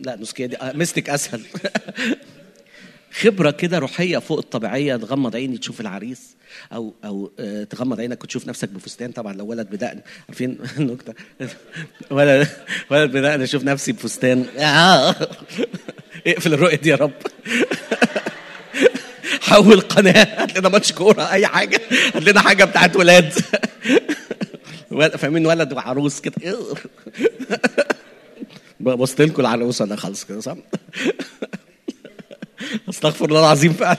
لا نسكيه دي mystic أسهل. خبرة كده روحية فوق الطبيعية تغمض عيني تشوف العريس. أو أو آه، تغمض عينك وتشوف نفسك بفستان. طبعا لو ولد بدقن. عارفين؟ النكته ولد ولد بدقن أشوف نفسي بفستان. آه. اقفل الرؤية دي يا رب. حول قناة. هات لنا ماتش كورة أي حاجة. هات لنا حاجة بتاعت ولاد. ول- فاهمين؟ ولد وعروس كده. بصت لكم العروسة ده خالص كده صح؟ أستغفر الله العظيم فعلا.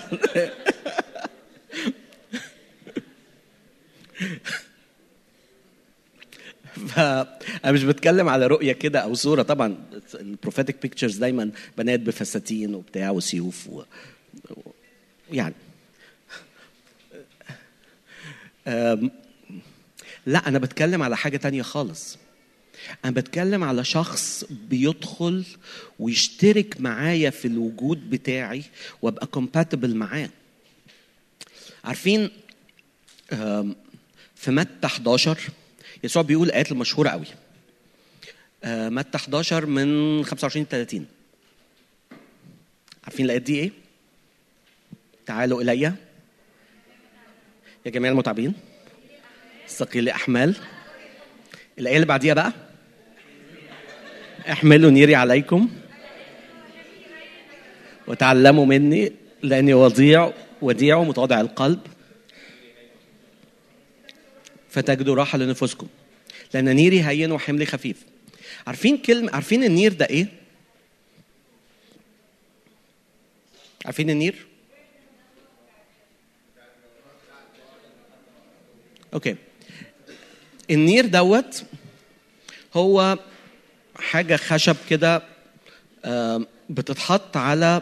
فانا مش بتكلم على رؤية كده أو صورة. طبعا البروفيتك بيكتشرز دايما بنات بفساتين وبتاع وسيوف و... يعني. أم، لا أنا بتكلم على حاجة تانية خالص. أنا بتكلم على شخص بيدخل ويشترك معايا في الوجود بتاعي وأبقى compatible معاه. عارفين في متى 11 يسوع بيقول الآيات المشهورة قوي. آه، متى 11 من 25 ل 30 عارفين الآيات دي إيه؟ تعالوا الي. يا جميع المتعبين. ثقيل الأحمال. الآية اللي بعديها بقى. احملوا نيري عليكم. وتعلموا مني لأني وضيع وديع ومتواضع القلب. فتجدوا راحة لنفوسكم. لأن نيري هين وحملي خفيف. عارفين كلمه عارفين النير ده إيه؟ عارفين النير؟ okay. النير دوت هو حاجة خشب كده بتتحط على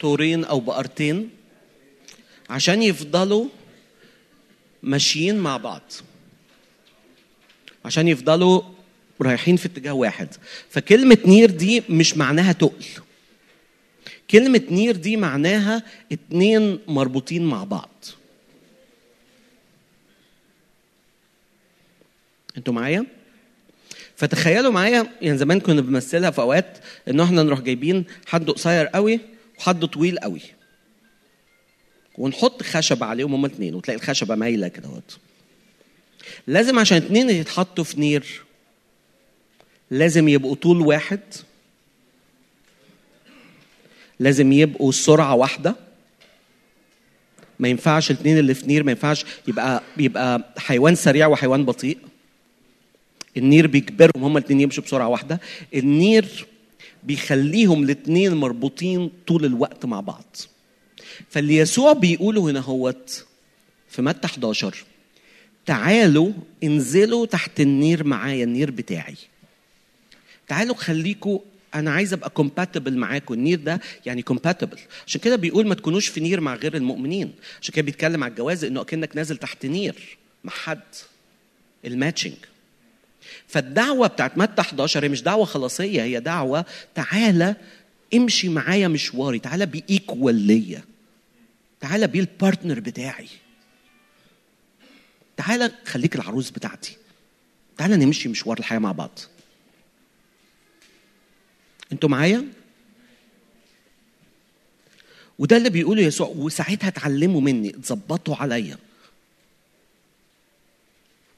طورين أو بقرتين عشان يفضلوا ماشيين مع بعض. عشان يفضلوا رايحين في اتجاه واحد. فكلمة نير دي مش معناها تقل. كلمة نير دي معناها اتنين مربوطين مع بعض. أنتوا معايا؟ فتخيلوا معايا يعني زمان كنا بنمثلها في أوقات إن إحنا نروح جايبين حد قصير قوي وحد طويل قوي. ونحط خشب عليهم هما اتنين وتلاقي الخشبة مايلة كده لازم عشان اتنين يتحطوا في نير لازم يبقوا طول واحد لازم يبقوا سرعة واحدة. ما ينفعش الاثنين اللي في نير ما ينفعش يبقى يبقى حيوان سريع وحيوان بطيء. النير بيجبرهم هما الاثنين يمشوا بسرعة واحدة. النير بيخليهم الاثنين مربوطين طول الوقت مع بعض. فاللي يسوع بيقوله هنا هوت في متى 11 تعالوا انزلوا تحت النير معايا النير بتاعي. تعالوا خليكوا أنا عايز أبقى compatible معاكم. النير ده يعني compatible عشان كده بيقول ما تكونوش في نير مع غير المؤمنين. عشان كده بيتكلم على الجواز إنه أكنك نازل تحت نير مع حد. ال matching. فالدعوة بتاعت متى 11 هي مش دعوة خلاصية هي دعوة تعالى امشي معايا مشواري تعالى be equal ليا. تعالى be ال partner بتاعي. تعالى خليك العروس بتاعتي. تعالى نمشي مشوار الحياة مع بعض. أنتوا معايا؟ وده اللي بيقوله يسوع وساعتها اتعلموا مني اتظبطوا عليا.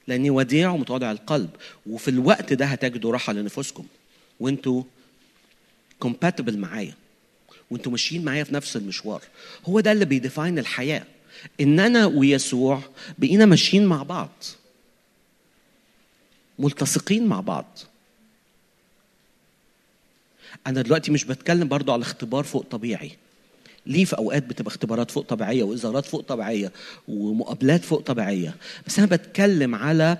لأني وديع ومتواضع القلب. وفي الوقت ده هتجدوا راحة لنفوسكم. وانتوا compatible معايا. وانتوا ماشيين معايا في نفس المشوار. هو ده اللي بي define الحياة. إن أنا ويسوع بقينا ماشيين مع بعض. ملتصقين مع بعض. أنا دلوقتي مش بتكلم برضو على اختبار فوق طبيعي. ليه في أوقات بتبقى اختبارات فوق طبيعية وزيارات فوق طبيعية ومقابلات فوق طبيعية؟ بس أنا بتكلم على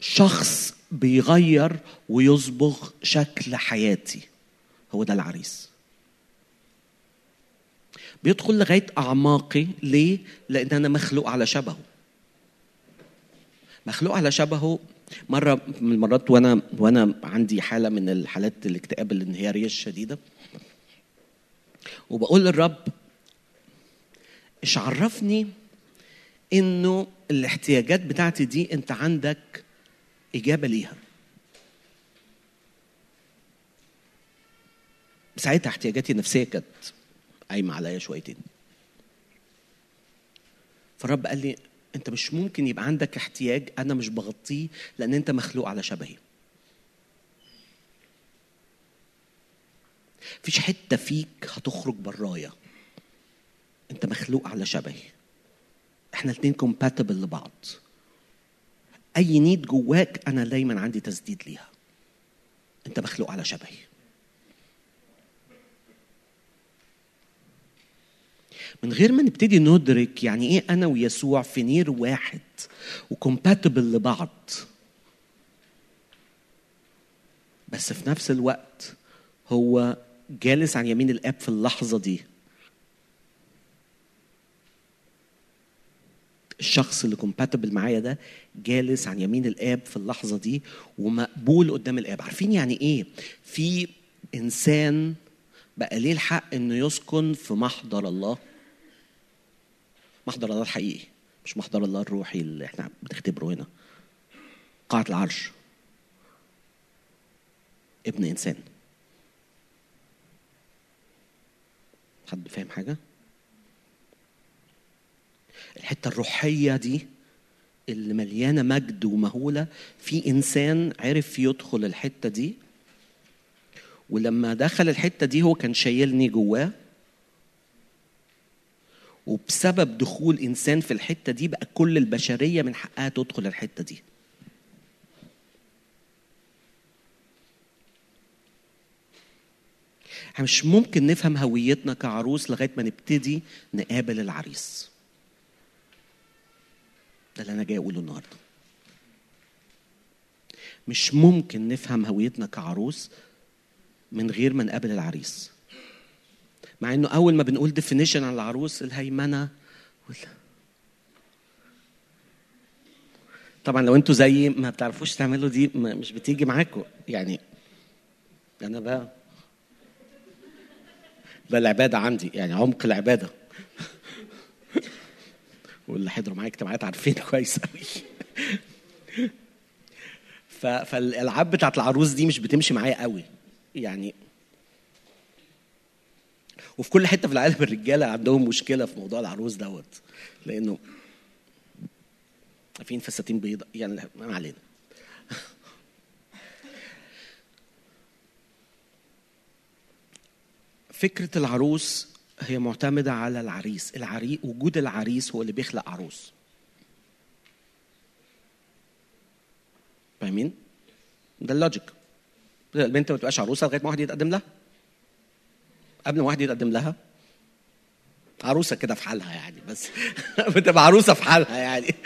شخص بيغير ويصبغ شكل حياتي. هو ده العريس. بيدخل لغاية أعماقي. ليه؟ لأن أنا مخلوق على شبهه. مخلوق على شبهه. مرة من المرات وأنا وأنا عندي حالة من الحالات الاكتئاب الانهياريه الشديده وبقول للرب إيش عرفني إنه الاحتياجات بتاعتي دي أنت عندك إجابة ليها؟ ساعتها احتياجاتي النفسية كانت قايمة عليا شويتين. فالرب قال لي أنت مش ممكن يبقى عندك احتياج أنا مش بغطيه لأن أنت مخلوق على شبهي. مفيش حتة فيك هتخرج برايا. أنت مخلوق على شبهي. إحنا الاتنين compatible لبعض. أي need جواك أنا دايما عندي تسديد ليها. أنت مخلوق على شبهي. من غير ما نبتدي ندرك يعني إيه أنا ويسوع في نير واحد و compatible لبعض. بس في نفس الوقت هو جالس عن يمين الآب في اللحظة دي. الشخص اللي كومباتبل معايا ده جالس عن يمين الآب في اللحظة دي ومقبول قدام الآب. عارفين يعني إيه؟ في إنسان بقى ليه الحق إنه يسكن في محضر الله. محضر الله الحقيقي مش محضر الله الروحي اللي إحنا بنختبره هنا. قاعة العرش. ابن إنسان. حد فاهم حاجة؟ الحتة الروحية دي اللي مليانة مجد ومهولة في إنسان عرف يدخل الحتة دي ولما دخل الحتة دي هو كان شايلني جواه وبسبب دخول إنسان في الحتة دي بقى كل البشرية من حقها تدخل الحتة دي. إحنا مش ممكن نفهم هويتنا كعروس لغاية ما نبتدي نقابل العريس. ده اللي أنا جاي أقوله النهارده. مش ممكن نفهم هويتنا كعروس من غير ما نقابل العريس. مع إنه أول ما بنقول ديفينيشن عن العروس الهيمنة. طبعا لو أنتوا زيي ما بتعرفوش تعملوا دي مش بتيجي معاكم يعني أنا بقى ده العبادة عندي يعني عمق العبادة واللي حضروا معايا اجتماعات عارفين كويس قوي. فالألعاب بتاعت العروس دي مش بتمشي معايا قوي يعني وفي كل حتة في العالم الرجالة عندهم مشكلة في موضوع العروس دوت. لأنه عارفين فساتين بيضاء يعني ما علينا. فكرة العروس هي معتمدة على العريس. العري... وجود العريس هو اللي بيخلق عروس. فاهمين؟ ده اللوجيك. البنت ما تبقاش عروسة لغاية ما واحد يتقدم لها. قبل ما واحد يتقدم لها؟ عروسة كده في حالها يعني بس بتبقى عروسة في حالها يعني.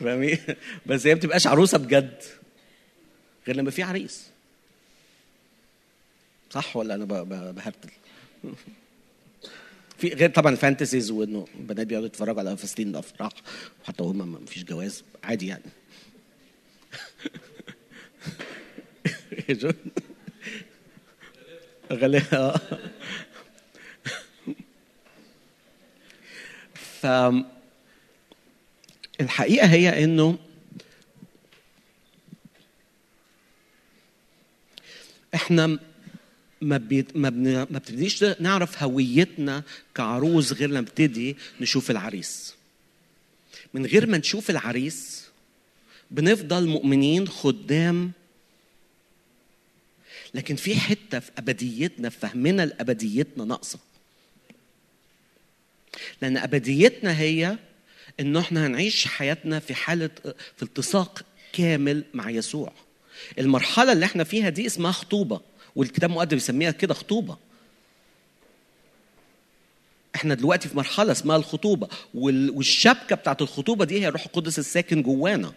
فاهمين؟ بس هي ما بتبقاش عروسة بجد غير لما في عريس. صح ولا أنا ب- ب- بهرتل؟ في غير طبعا الفانتسيز وإنه بنات بيقعدوا يتفرجوا على فساتين الافراح وحتى وهم ما فيش جواز عادي يعني. غالبا ف الحقيقة هي إنه إحنا ما بيت ما, بن... ما بتبتديش نعرف هويتنا كعروس غير لما نبتدي نشوف العريس. من غير ما نشوف العريس بنفضل مؤمنين خدام لكن في حتة في أبديتنا في فهمنا لأبديتنا ناقصة. لأن أبديتنا هي إن إحنا هنعيش حياتنا في حالة في التصاق كامل مع يسوع. المرحلة اللي إحنا فيها دي اسمها خطوبة والكتاب المقدس بيسميها كده خطوبة. إحنا دلوقتي في مرحلة اسمها الخطوبة وال- والشبكة بتاعت الخطوبة دي هي الروح القدس الساكن جوانا.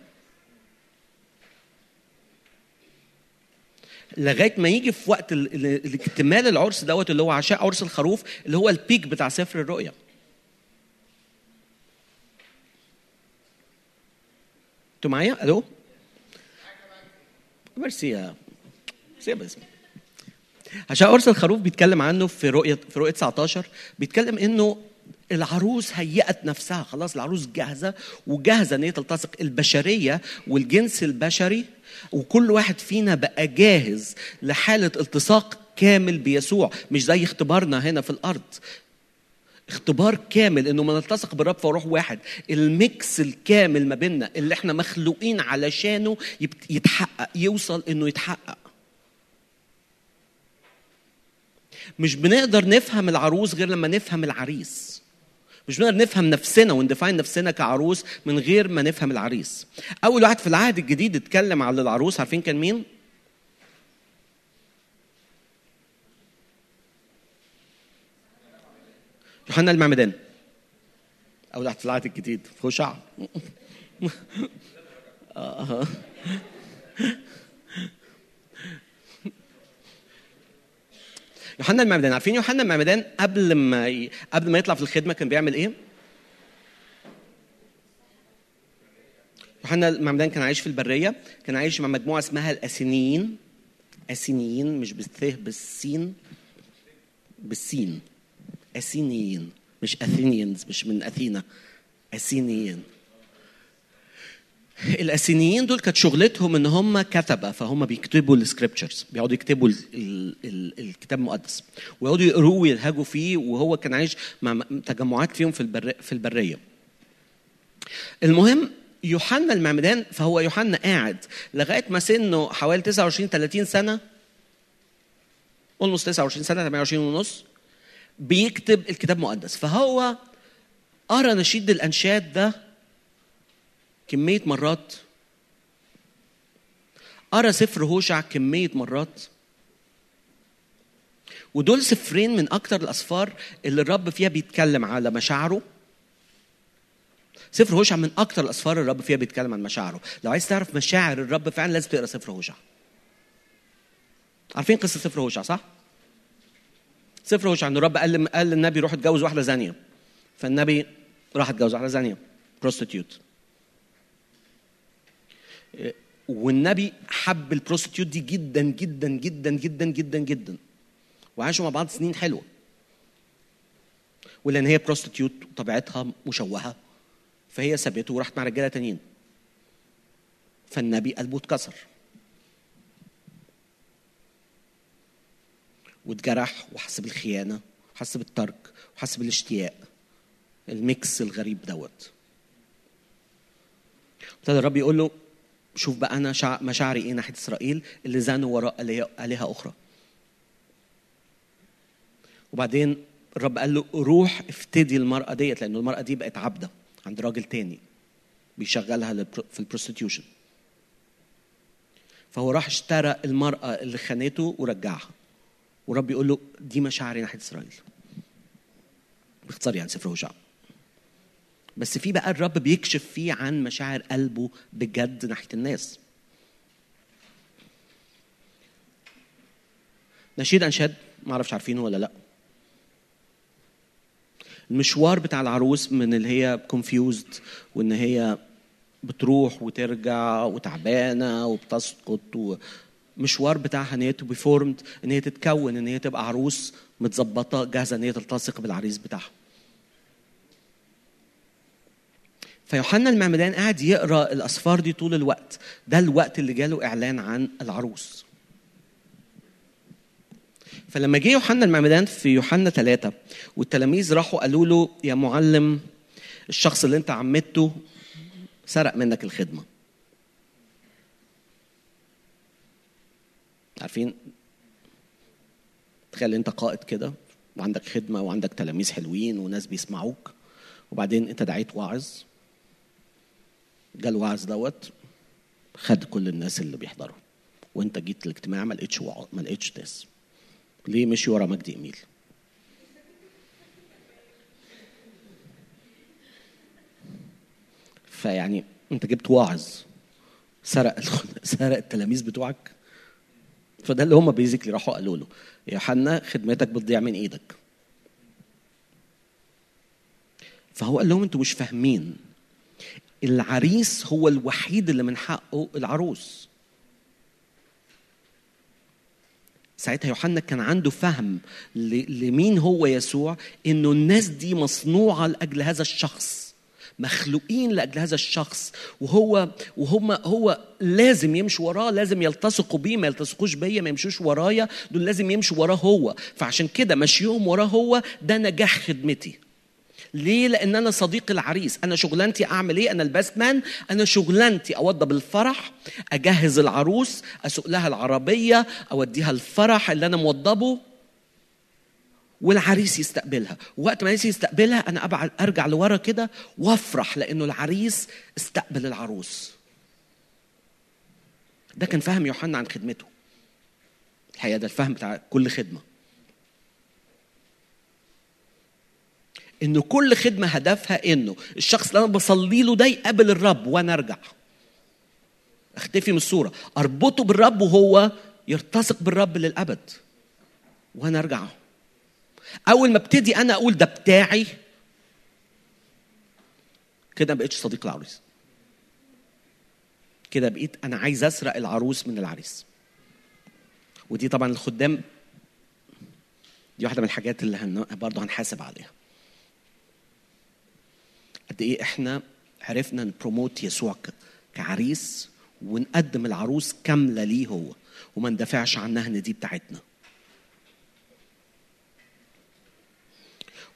لغاية ما يجي في وقت ال- ال- الاكتمال العرس دوت اللي هو عشاء عرس الخروف اللي هو البيك بتاع سفر الرؤيا. أنتوا معايا؟ ألو؟ ميرسي يا باسم. عشان عرس الخروف بيتكلم عنه في رؤية في رؤية 19 بيتكلم إنه العروس هيأت نفسها خلاص العروس جاهزة وجاهزة إن هي تلتصق البشرية والجنس البشري وكل واحد فينا بقى جاهز لحالة التصاق كامل بيسوع مش زي اختبارنا هنا في الأرض. اختبار كامل إنه ما نلتصق بالرب فروح واحد الميكس الكامل ما بيننا اللي إحنا مخلوقين علشانه يتحقق يوصل إنه يتحقق. مش بنقدر نفهم العروس غير لما نفهم العريس. مش بنقدر نفهم نفسنا وندفاين نفسنا كعروس من غير ما نفهم العريس. أول واحد في العهد الجديد اتكلم على العروس عارفين كان مين؟ يوحنا المعمدان. أول واحد في العهد الجديد. خشع. آه. يوحنا المعمدان. عارفين يوحنا المعمدان قبل ما ي... قبل ما يطلع في الخدمة كان بيعمل إيه؟ يوحنا المعمدان كان عايش في البرية كان عايش مع مجموعة اسمها الأسينيين. أسينيين مش بالث بالسين. بالسين. أسينيين. مش أثينيينز مش من أثينا. أسينيين. الاسينيين دول كانت شغلتهم إن هم كتبة فهم بيكتبوا السكريبتشرز بيقعدوا يكتبوا ال ال ال الكتاب المقدس ويقعدوا يقروه ويلهجوا فيه وهو كان عايش مع تجمعات فيهم في البر في البرية. المهم يوحنا المعمدان فهو يوحنا قاعد لغاية ما سنه حوالي 29 30 سنة اولموست 29 سنة 28 ونص بيكتب الكتاب المقدس. فهو قرأ نشيد الأنشاد ده كمية مرات. قرأ سفر هوشع كمية مرات. ودول سفرين من أكتر الأسفار اللي الرب فيها بيتكلم على مشاعره. سفر هوشع من أكتر الأسفار الرب فيها بيتكلم عن مشاعره. لو عايز تعرف مشاعر الرب فعلا لازم تقرأ سفر هوشع. عارفين قصة سفر هوشع صح؟ سفر هوشع إن الرب قال قال للنبي روح اتجوز واحدة زانية. فالنبي راح اتجوز واحدة زانية. prostitute والنبي حب ال prostitute دي جدا جدا جدا جدا جدا جدا. وعاشوا مع بعض سنين حلوة. ولأن هي prostitute طبيعتها مشوهة فهي سابته وراحت مع رجالة تانيين. فالنبي قلبه اتكسر. واتجرح وحس بالخيانه وحس بالترك وحس بالاشتياق ال mix الغريب دوت. ابتدى الرب يقول له شوف بقى أنا. مشاعري إيه ناحية إسرائيل اللي زانوا وراء آلهة أخرى. وبعدين الرب قال له روح افتدي المرأة ديت لأن المرأة دي بقت عبدة عند راجل تاني بيشغلها في ال prostitution فهو راح اشترى المرأة اللي خانته ورجعها. ورب يقول له دي مشاعري ناحية إسرائيل. باختصار يعني سفر هوشع. بس في بقى الرب بيكشف فيه عن مشاعر قلبه بجد ناحية الناس. نشيد أنشاد ما أعرفش عارفينه ولا لأ. المشوار بتاع العروس من اللي هي كونفيوزد وإن هي بتروح وترجع وتعبانة وبتسقط ومشوار بتاعها إن هي تبقى فورمد إن هي تتكون إن هي تبقى عروس متظبطة جاهزة إن هي تلتصق بالعريس بتاعها. فيوحنا المعمدان قاعد يقرأ الأسفار دي طول الوقت. ده الوقت اللي جاله إعلان عن العروس. فلما جه يوحنا المعمدان في يوحنا ثلاثة والتلاميذ راحوا قالوا له يا معلم الشخص اللي انت عمدته سرق منك الخدمة. عارفين؟ تخيل انت قائد كده وعندك خدمة وعندك تلاميذ حلوين وناس بيسمعوك وبعدين انت دعيت واعظ جه الواعظ دوت خد كل الناس اللي بيحضروا. وانت جيت الاجتماع ما لقيتش وع- ما لقيتش ناس. ليه مشي ورا مجدي إيميل؟ فيعني انت جبت واعظ. سرق سرق التلاميذ بتوعك. فده اللي هم بيزيكلي راحوا قالوا له. يا يوحنا خدمتك بتضيع من إيدك. فهو قال لهم أنتوا مش فاهمين. العريس هو الوحيد اللي من حقه العروس. ساعتها يوحنا كان عنده فهم لمين هو يسوع إنه الناس دي مصنوعة لأجل هذا الشخص مخلوقين لأجل هذا الشخص وهو وهم هو لازم يمشوا وراه لازم يلتصقوا بيه ما يلتصقوش بيا ما يمشوش ورايا دول لازم يمشوا وراه هو. فعشان كده مشيهم وراه هو ده نجاح خدمتي. ليه؟ لأن أنا صديق العريس، أنا شغلانتي أعمل إيه؟ أنا الباست مان، أنا شغلانتي أوضب الفرح، أجهز العروس، أسوق لها العربية، أوديها الفرح اللي أنا موضبه والعريس يستقبلها، وقت ما العريس يستقبلها أنا أبعد أرجع لورا كده وأفرح لأنه العريس استقبل العروس. ده كان فهم يوحنا عن خدمته. الحقيقة ده الفهم بتاع كل خدمة. إنه كل خدمة هدفها إنه الشخص اللي أنا بصلي له ده يقابل الرب وأنا أرجع. أختفي من الصورة. أربطه بالرب وهو يلتصق بالرب للأبد وأنا أرجع. أول ما ابتدي أنا أقول ده بتاعي كده ما بقتش صديق العروس كده بقيت أنا عايز أسرق العروس من العريس. ودي طبعا الخدام دي واحدة من الحاجات اللي. برضه هنحاسب عليها. قد إيه إحنا عرفنا نبروموت يسوع كعريس ونقدم العروس كاملة ليه هو وما ندافعش عنها إن دي بتاعتنا.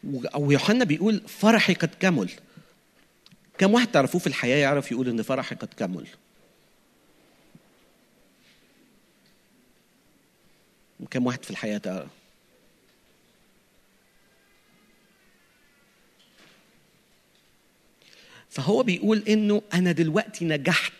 و- أو يوحنا بيقول فرحي قد كمل. كم واحد تعرفوه في الحياة يعرف يقول إن فرحي قد كمل؟ كم واحد في الحياة تعرف؟ فهو بيقول إنه أنا دلوقتي نجحت.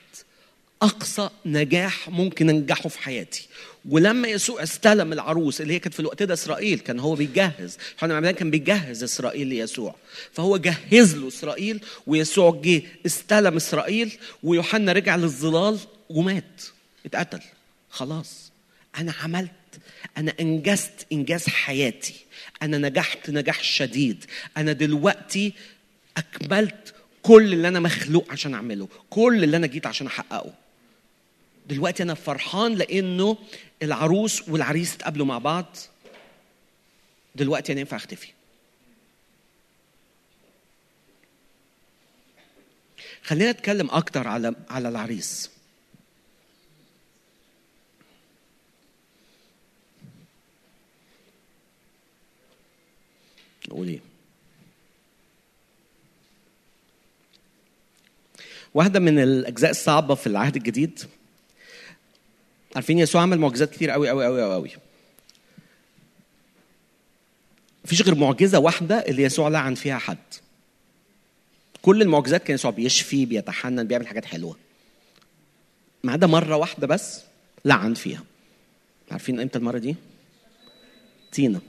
أقصى نجاح ممكن أنجحه في حياتي. ولما يسوع استلم العروس اللي هي كانت في الوقت ده إسرائيل كان هو بيجهز. يوحنا المعمدان كان بيجهز إسرائيل ليسوع. فهو جهز له إسرائيل ويسوع جه استلم إسرائيل ويوحنا رجع للظلال ومات. اتقتل. خلاص. أنا عملت. أنا إنجزت إنجاز حياتي. أنا نجحت نجاح شديد. أنا دلوقتي أكملت كل اللي أنا مخلوق عشان أعمله كل اللي أنا جيت عشان أحققه. دلوقتي أنا فرحان لأنه العروس والعريس اتقابلوا مع بعض. دلوقتي أنا ينفع أختفي. خلينا نتكلم أكتر على على العريس. نقول إيه؟ واحدة من الأجزاء الصعبة في العهد الجديد. عارفين يسوع عمل معجزات كتير قوي قوي قوي قوي. مفيش غير معجزة واحدة اللي يسوع لعن فيها حد. كل المعجزات كان يسوع بيشفي بيتحنن بيعمل حاجات حلوة. ما عدا مرة واحدة بس لعن فيها. عارفين إمتى المرة دي؟ تينا.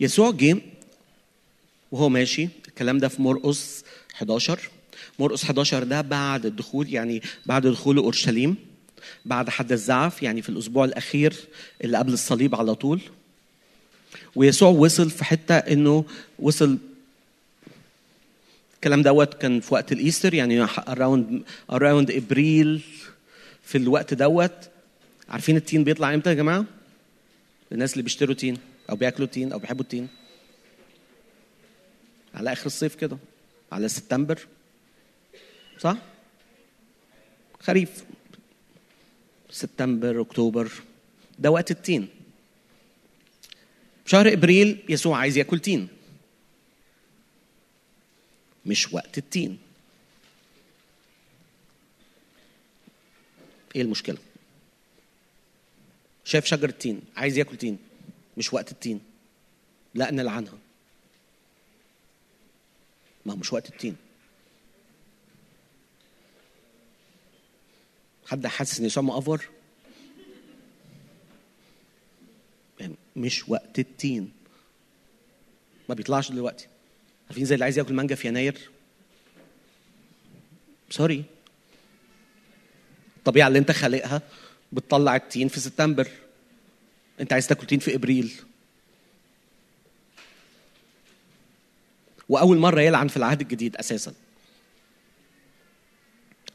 يسوع جه وهو ماشي. الكلام ده في مرقس 11 مرقس 11 ده بعد الدخول يعني بعد دخول أورشليم بعد حد الزعف يعني في الأسبوع الأخير اللي قبل الصليب على طول. ويسوع وصل في حتة إنه وصل الكلام دوت كان في وقت ال Easter يعني around around ابريل في الوقت دوت. عارفين التين بيطلع إمتى يا جماعة؟ الناس اللي بيشتروا تين أو بياكلوا تين أو بيحبوا التين. على آخر الصيف كده على سبتمبر صح؟ خريف. سبتمبر أكتوبر. ده وقت التين. شهر إبريل يسوع عايز ياكل تين. مش وقت التين. إيه المشكلة؟ شايف شجرة تين عايز ياكل تين. مش وقت التين. لا نلعنها. ما هو مش وقت التين. حد حاسس إن يسوع مأفور يعني مش وقت التين. ما بيطلعش دلوقتي. عارفين زي اللي عايز ياكل مانجا في يناير؟ سوري الطبيعة اللي أنت خالقها بتطلع التين في سبتمبر. أنت عايز تاكل تين في إبريل. وأول مرة يلعن في العهد الجديد أساسا.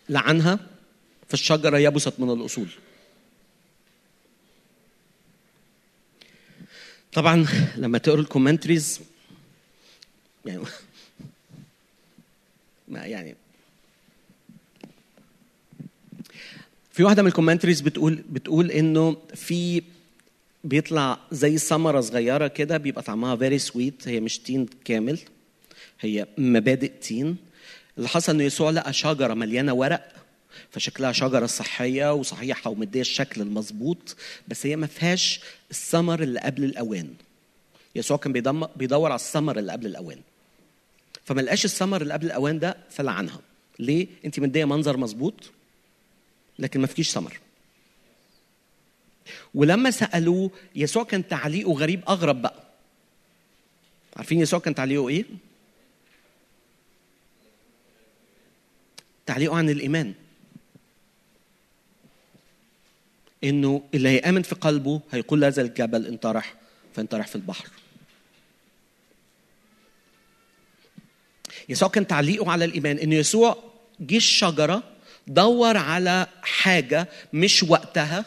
لعنها فالشجره يبست من الأصول. طبعا لما تقروا ال commentaries يعني ما يعني في واحدة من ال commentaries بتقول بتقول إنه في بيطلع زي ثمرة صغيرة كده بيبقى طعمها very sweet هي مش تين كامل. هي مبادئ تين. اللي حصل إنه يسوع لقى شجرة مليانة ورق فشكلها شجرة صحية وصحيحة ومدية الشكل المظبوط بس هي ما فيهاش الثمر اللي قبل الأوان. يسوع كان بيدور على الثمر اللي قبل الأوان. فما لقاش الثمر اللي قبل الأوان ده فلعنها ليه؟ أنت مدية منظر مظبوط لكن ما فيكيش ثمر. ولما سألوه يسوع كان تعليقه غريب أغرب بقى. عارفين يسوع كان تعليقه إيه؟ تعليقه عن الإيمان. إنه اللي هيآمن في قلبه هيقول هذا الجبل انطرح فانطرح في البحر. يسوع كان تعليقه على الإيمان إن يسوع جه الشجرة دور على حاجة مش وقتها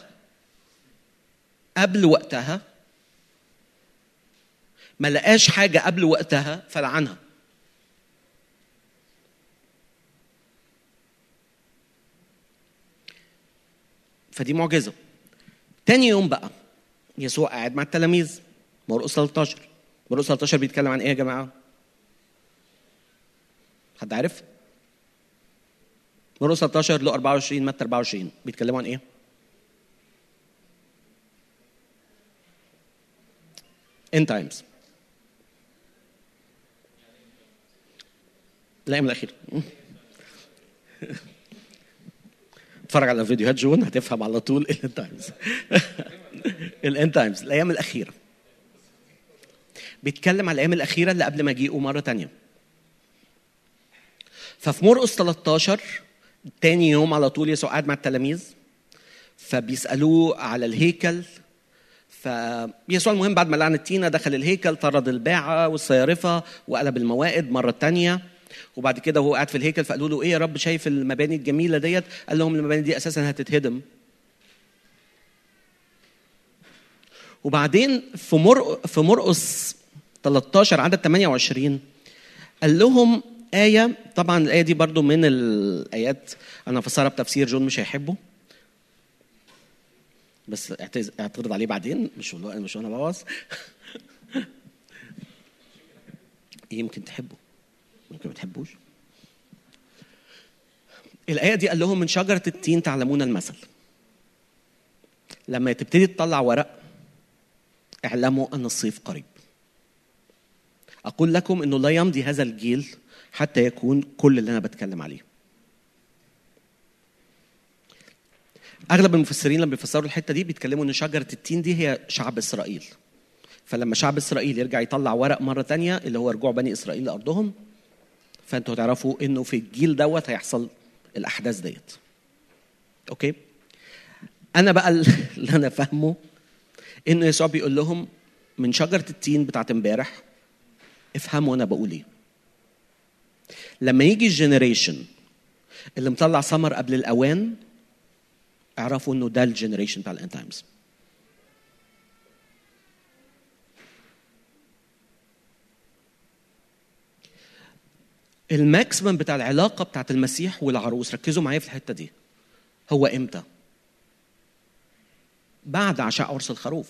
قبل وقتها ما لقاش حاجة قبل وقتها فلعنها. فدي معجزة. تاني يوم بقى يسوع قاعد مع التلاميذ مرقس 13 مرقس 13 بيتكلم عن إيه يا جماعة؟ حد عارف؟ مرقس 13 له 24 متى 24 بيتكلموا عن إيه؟ end times الأيام الاخيره اتفرج على فيديوهات جون هتفهم على طول ال end times ال end times الأيام الأخيرة. بيتكلم على الأيام الأخيرة اللي قبل مجيئه مرة تانية. ففي مرقس 13 تاني يوم على طول يسوع قاعد مع التلاميذ فبيسألوه على الهيكل فيسوع المهم بعد ما لعن التينه دخل الهيكل طرد الباعة والصيارفة وقلب الموائد مرة تانية. وبعد كده وهو قاعد في الهيكل فقالوا له إيه يا رب شايف المباني الجميلة ديت؟ قال لهم المباني دي أساسا هتتهدم. وبعدين في مرق في مرقس 13 عدد 28 قال لهم آية طبعا الآية دي برضو من الآيات أنا أفسرها بتفسير جون مش هيحبه. بس اعترض عليه بعدين مش مش أنا بوظ. يمكن تحبه. يمكن ما تحبوش الآية دي قال لهم من شجرة التين تعلمون المثل. لما تبتدي تطلع ورق اعلموا أن الصيف قريب. أقول لكم أنه لا يمضي هذا الجيل حتى يكون كل اللي أنا بتكلم عليه. أغلب المفسرين لما بيفسروا الحتة دي بيتكلموا أن شجرة التين دي هي شعب إسرائيل. فلما شعب إسرائيل يرجع يطلع ورق مرة تانية اللي هو رجوع بني إسرائيل لأرضهم فأنتوا تعرفوا أنه في الجيل دوت هيحصل الأحداث ديت. أوكي؟ أنا بقى اللي أنا فاهمه انه يسوع بيقول لهم من شجرة التين بتاعت امبارح افهموا أنا بقول إيه. لما يجي ال generation اللي مطلع ثمر قبل الاوان اعرفوا انه ده ال generation بتاع ال end times. ال maximum بتاع العلاقة بتاعت المسيح والعروس. ركزوا معايا في الحتة دي. هو إمتى؟ بعد عشاء عرس الخروف.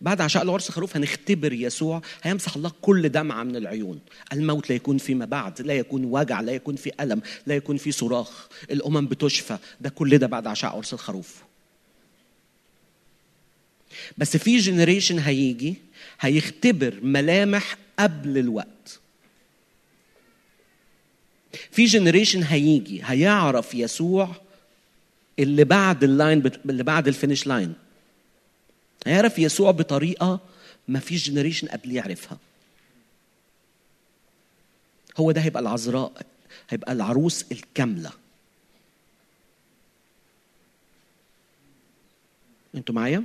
بعد عشاء العرس الخروف هنختبر يسوع. هيمسح الله كل دمعة من العيون. الموت لا يكون فيما بعد لا يكون وجع لا يكون في ألم لا يكون في صراخ. الأمم بتشفى. ده كل ده بعد عشاء عرس الخروف. بس في generation هيجي هيختبر ملامح قبل الوقت. في generation هيجي هيعرف يسوع اللي بعد ال line. اللي بعد ال finish line هيعرف يسوع بطريقة ما فيش generation قبل يعرفها. هو ده هيبقى العذراء هيبقى العروس الكاملة. أنتوا معايا؟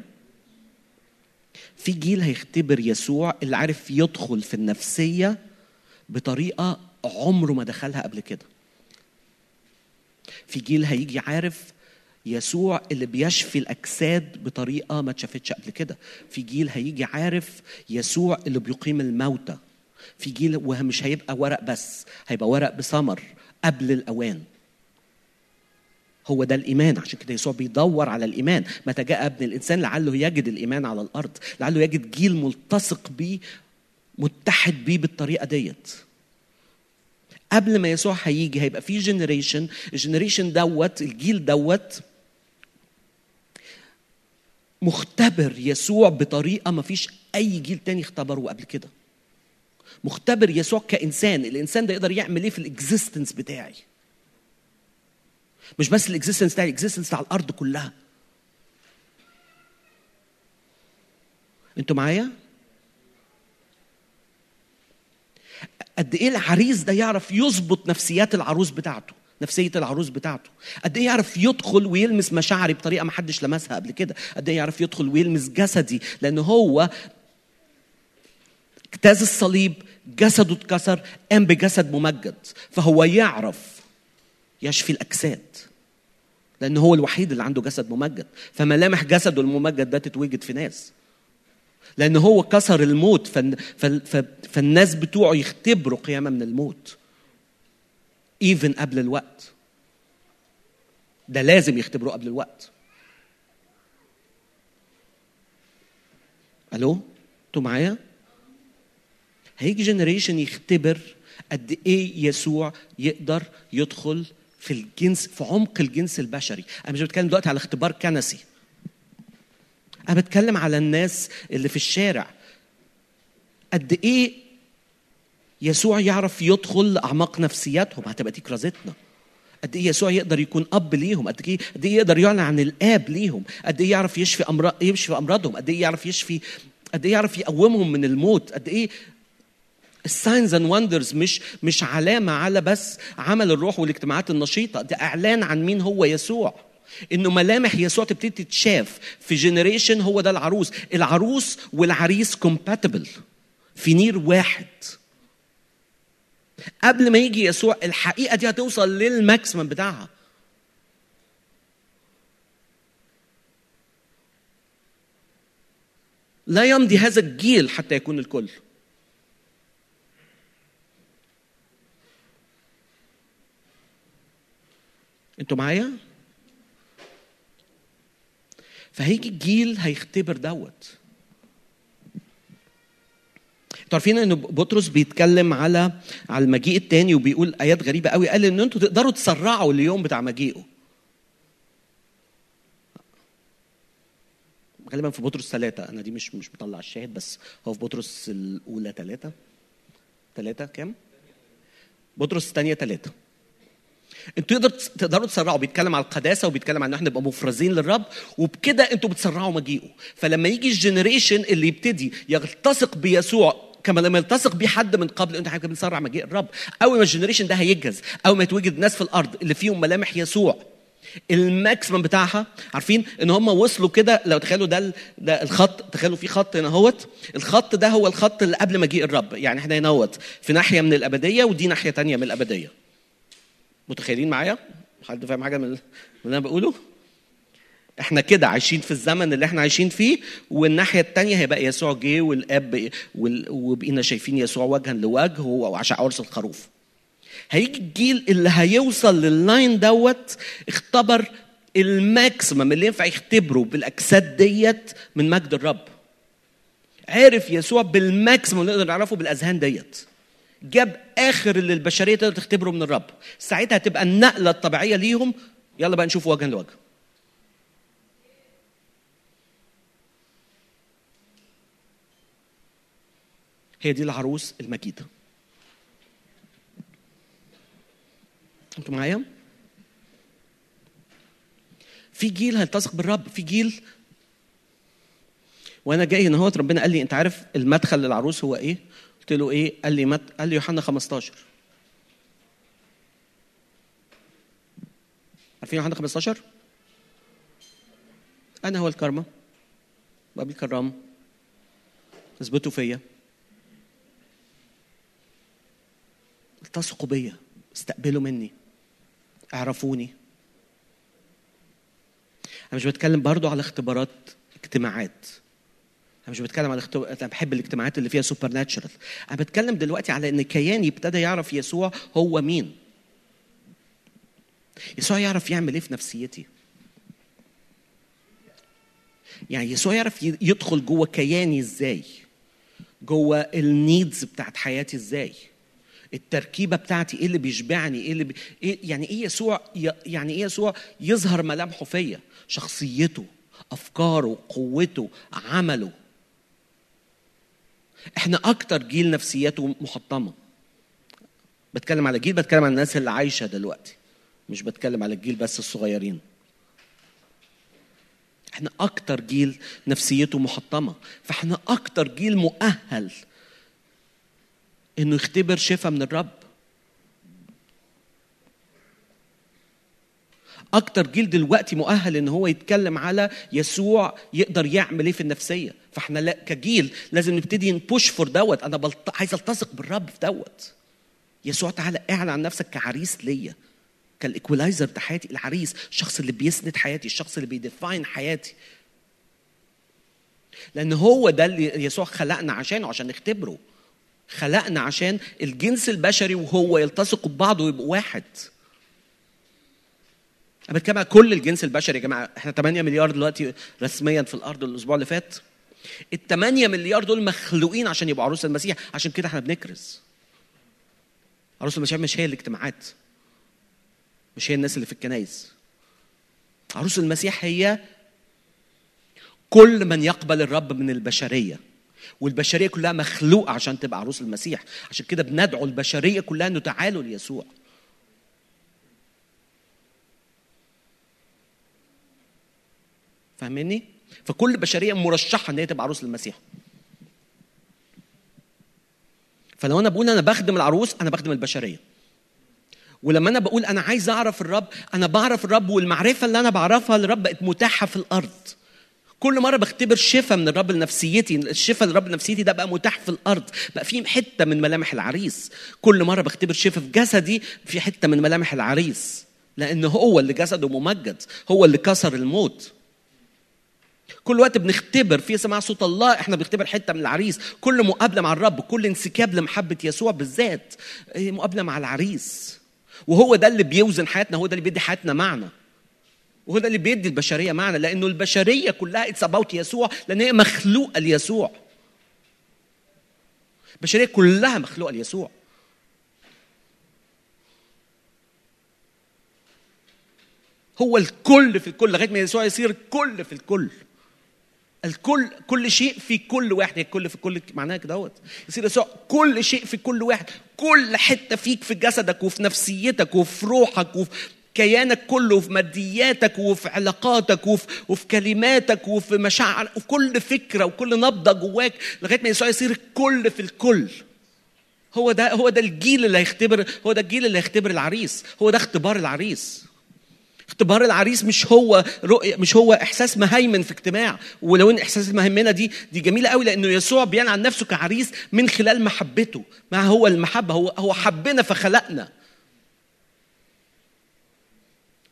في جيل هيختبر يسوع اللي عارف يدخل في النفسية بطريقة عمره ما دخلها قبل كده. في جيل هيجي عارف يسوع اللي بيشفي الأجساد بطريقة ما اتشافتش قبل كده. في جيل هيجي عارف يسوع اللي بيقيم الموتى. في جيل ومش هيبقى ورق بس هيبقى ورق بثمر قبل الأوان. هو ده الإيمان. عشان كده يسوع بيدور على الإيمان. متى جاء ابن الإنسان لعله يجد الإيمان على الأرض لعله يجد جيل ملتصق بيه متحد بيه بالطريقة ديت. قبل ما يسوع هيجي هيبقى في generation ال generation دوت الجيل دوت مختبر يسوع بطريقة ما فيش أي جيل تاني اختبره قبل كده. مختبر يسوع كإنسان الإنسان ده يقدر يعمل إيه في ال existence بتاعي؟ مش بس ال existence بتاعي ال existence على الأرض كلها. أنتوا معايا؟ قد إيه العريس ده يعرف يظبط نفسيات العروس بتاعته نفسية العروس بتاعته. قد إيه يعرف يدخل ويلمس مشاعري بطريقة ما حدش لمسها قبل كده. قد إيه يعرف يدخل ويلمس جسدي. لأن هو اجتاز الصليب جسده اتكسر قام بجسد ممجد. فهو يعرف يشفي الأجساد. لأن هو الوحيد اللي عنده جسد ممجد. فملامح جسده الممجد ده تتوجد في ناس. لأن هو كسر الموت فالناس بتوعه يختبروا قيامة من الموت. even قبل الوقت. ده لازم يختبروه قبل الوقت. ألو؟ أنتوا معايا؟ هيجي generation يختبر قد إيه يسوع يقدر يدخل في الجنس في عمق الجنس البشري. أنا مش بتكلم دلوقتي على اختبار كنسي. أنا بتكلم على الناس اللي في الشارع. قد إيه يسوع يعرف يدخل لأعماق نفسياتهم؟ هتبقى دي كرازتنا. قد إيه يسوع يقدر يكون أب ليهم؟ قد إيه قد إيه يقدر يعلن عن الآب ليهم؟ قد إيه يعرف يشفي امراض يشفي أمراضهم؟ قد إيه يعرف يشفي قد إيه يعرف يقومهم من الموت؟ قد إيه ال signs and wonders مش مش علامة على بس عمل الروح والاجتماعات النشيطة. ده إعلان عن مين هو يسوع. انه ملامح يسوع تبتدي تتشاف في generation هو ده العروس. العروس والعريس compatible في نير واحد. قبل ما يجي يسوع الحقيقة دي هتوصل لل maximum بتاعها. لا يمضي هذا الجيل حتى يكون الكل. أنتوا معايا؟ فهيجي الجيل هيختبر دوت. أنتوا عارفين إن بطرس بيتكلم على على المجيء التاني وبيقول آيات غريبة قوي. قال إن أنتوا تقدروا تسرعوا اليوم بتاع مجيئه. غالبا في بطرس ثلاثة. أنا دي مش مش مطلع الشاهد بس هو في بطرس الأولى ثلاثة. ثلاثة كام؟ بطرس الثانية ثلاثة. أنتوا تقدروا تقدروا تسرعوا بيتكلم على القداسة وبيتكلم عن إن إحنا نبقى مفرزين للرب وبكده أنتوا بتسرعوا مجيئه. فلما يجي ال generation اللي يبتدي يلتصق بيسوع كما لما يلتصق بيه حد من قبل انت حضرتك بنسرع مجيء الرب؟ أول ما ال generation ده هيجهز أول ما يتوجد ناس في الأرض اللي فيهم ملامح يسوع ال maximum بتاعها عارفين؟ إن هم وصلوا كده لو تخيلوا ده ده الخط تخيلوا في خط هنا اهوت. الخط ده هو الخط اللي قبل مجيء الرب. يعني إحنا هنا في ناحية من الأبدية ودي ناحية تانية من الأبدية. متخيلين معايا؟ حد فاهم حاجة من اللي أنا بقوله؟ إحنا كده عايشين في الزمن اللي إحنا عايشين فيه والناحية الثانية هيبقى يسوع جه والأب وال- وبقينا شايفين يسوع وجها لوجه وعشاء عرس الخروف. هيجي الجيل اللي هيوصل لل line دوت اختبر ال maximum اللي ينفع يختبره بالأجساد ديت من مجد الرب. عرف يسوع بالماكسيمم اللي نقدر نعرفه بالأذهان ديت. جاب آخر اللي البشرية تقدر تختبره من الرب. ساعتها هتبقى النقلة الطبيعية ليهم. يلا بقى نشوف وجها لوجه. هي دي العروس المجيدة. أنتوا معايا؟ في جيل هيلتصق بالرب. في جيل وأنا جاي هنا هو ربنا قال لي انت عارف المدخل للعروس هو إيه؟ قلت له إيه؟ قال لي مت... قال لي يوحنا 15 عارفين يوحنا 15 أنا هو الكرمة. باب الكرام اثبتوا فيا. التصقوا بيا. استقبلوا مني. اعرفوني. أنا مش بتكلم برضو على اختبارات اجتماعات. أنا مش بتكلم على اختبار أنا بحب الاجتماعات اللي فيها سوبر ناتشرال أنا بتكلم دلوقتي على إن كياني ابتدى يعرف يسوع هو مين. يسوع يعرف يعمل إيه في نفسيتي. يعني يسوع يعرف يدخل جوه كياني إزاي؟ جوه النيدز بتاعت حياتي إزاي؟ التركيبة بتاعتي إيه اللي بيشبعني؟ إيه اللي بي... إيه يعني إيه يسوع يعني إيه يسوع يظهر ملامحه فيا؟ شخصيته أفكاره قوته عمله. إحنا أكتر جيل نفسياته محطمة. بتكلم على جيل بتكلم على الناس اللي عايشة دلوقتي. مش بتكلم على الجيل بس الصغيرين. إحنا أكتر جيل نفسيته محطمة. فاحنا أكتر جيل مؤهل انه يختبر شفاء من الرب. أكتر جيل دلوقتي مؤهل إن هو يتكلم على يسوع يقدر يعمل إيه في النفسية. فإحنا لا كجيل لازم نبتدي نبوش فور دوت. أنا بلط... عايز ألتصق بالرب في دوت. يسوع تعالى اعلن عن نفسك كعريس ليا كال equalizer بتاع حياتي. العريس الشخص اللي بيسند حياتي الشخص اللي بي define حياتي. لأن هو ده اللي يسوع خلقنا عشانه عشان نختبره. خلقنا عشان الجنس البشري وهو يلتصقوا ببعض ويبقوا واحد. أنا بتكلم على كل الجنس البشري يا جماعة. إحنا 8 مليار دلوقتي رسميا في الأرض الأسبوع اللي فات. ال 8 مليار دول مخلوقين عشان يبقوا عروس المسيح. عشان كده إحنا بنكرز. عروس المسيح مش هي الاجتماعات. مش هي الناس اللي في الكنايس عروس المسيح هي كل من يقبل الرب من البشرية. والبشرية كلها مخلوقة عشان تبقى عروس المسيح. عشان كده بندعو البشرية كلها إنه تعالوا ليسوع. فاهميني فكل بشرية مرشحة إن هي تبقى عروس المسيح. فلو أنا بقول أنا بخدم العروس أنا بخدم البشرية. ولما أنا بقول أنا عايز أعرف الرب أنا بعرف الرب والمعرفة اللي أنا بعرفها للرب بقت متاحة في الأرض. كل مرة بختبر شفاء من الرب لنفسيتي الشفاء للرب لنفسيتي ده بقى متاح في الأرض. بقى في حتة من ملامح العريس. كل مرة بختبر شفاء في جسدي في حتة من ملامح العريس. لأن هو اللي جسده ممجد هو اللي كسر الموت. كل وقت بنختبر في سماع صوت الله إحنا بنختبر حتة من العريس. كل مقابلة مع الرب كل انسكاب لمحبة يسوع بالذات إيه، مقابلة مع العريس. وهو ده اللي بيوزن حياتنا هو ده اللي بيدي حياتنا معنى. وهو ده اللي بيدي البشرية معنى لأنه البشرية كلها it's about يسوع لأن هي مخلوقة ليسوع. البشرية كلها مخلوقة ليسوع. هو الكل في الكل لغاية ما يسوع يصير الكل في الكل. الكل كل شيء في كل واحد الكل في كل معناها كده أهوت. يصير يسوع كل شيء في كل واحد. كل حتة فيك في جسدك وفي نفسيتك وفي روحك وفي كيانك كله وفي مادياتك وفي علاقاتك وفي, وفي كلماتك وفي مشاعر وفي كل فكرة وكل نبضة جواك لغاية ما يسوع يصير الكل في الكل. هو ده هو ده الجيل اللي هيختبر هو ده الجيل اللي هيختبر العريس. هو ده اختبار العريس. اختبار العريس مش هو رؤية مش هو إحساس مهيمن في اجتماع. ولو إن إحساس المهيمنة دي دي جميلة قوي لأنه يسوع بيان عن نفسه كعريس من خلال محبته. ما هو المحبة؟ هو هو حبنا فخلقنا.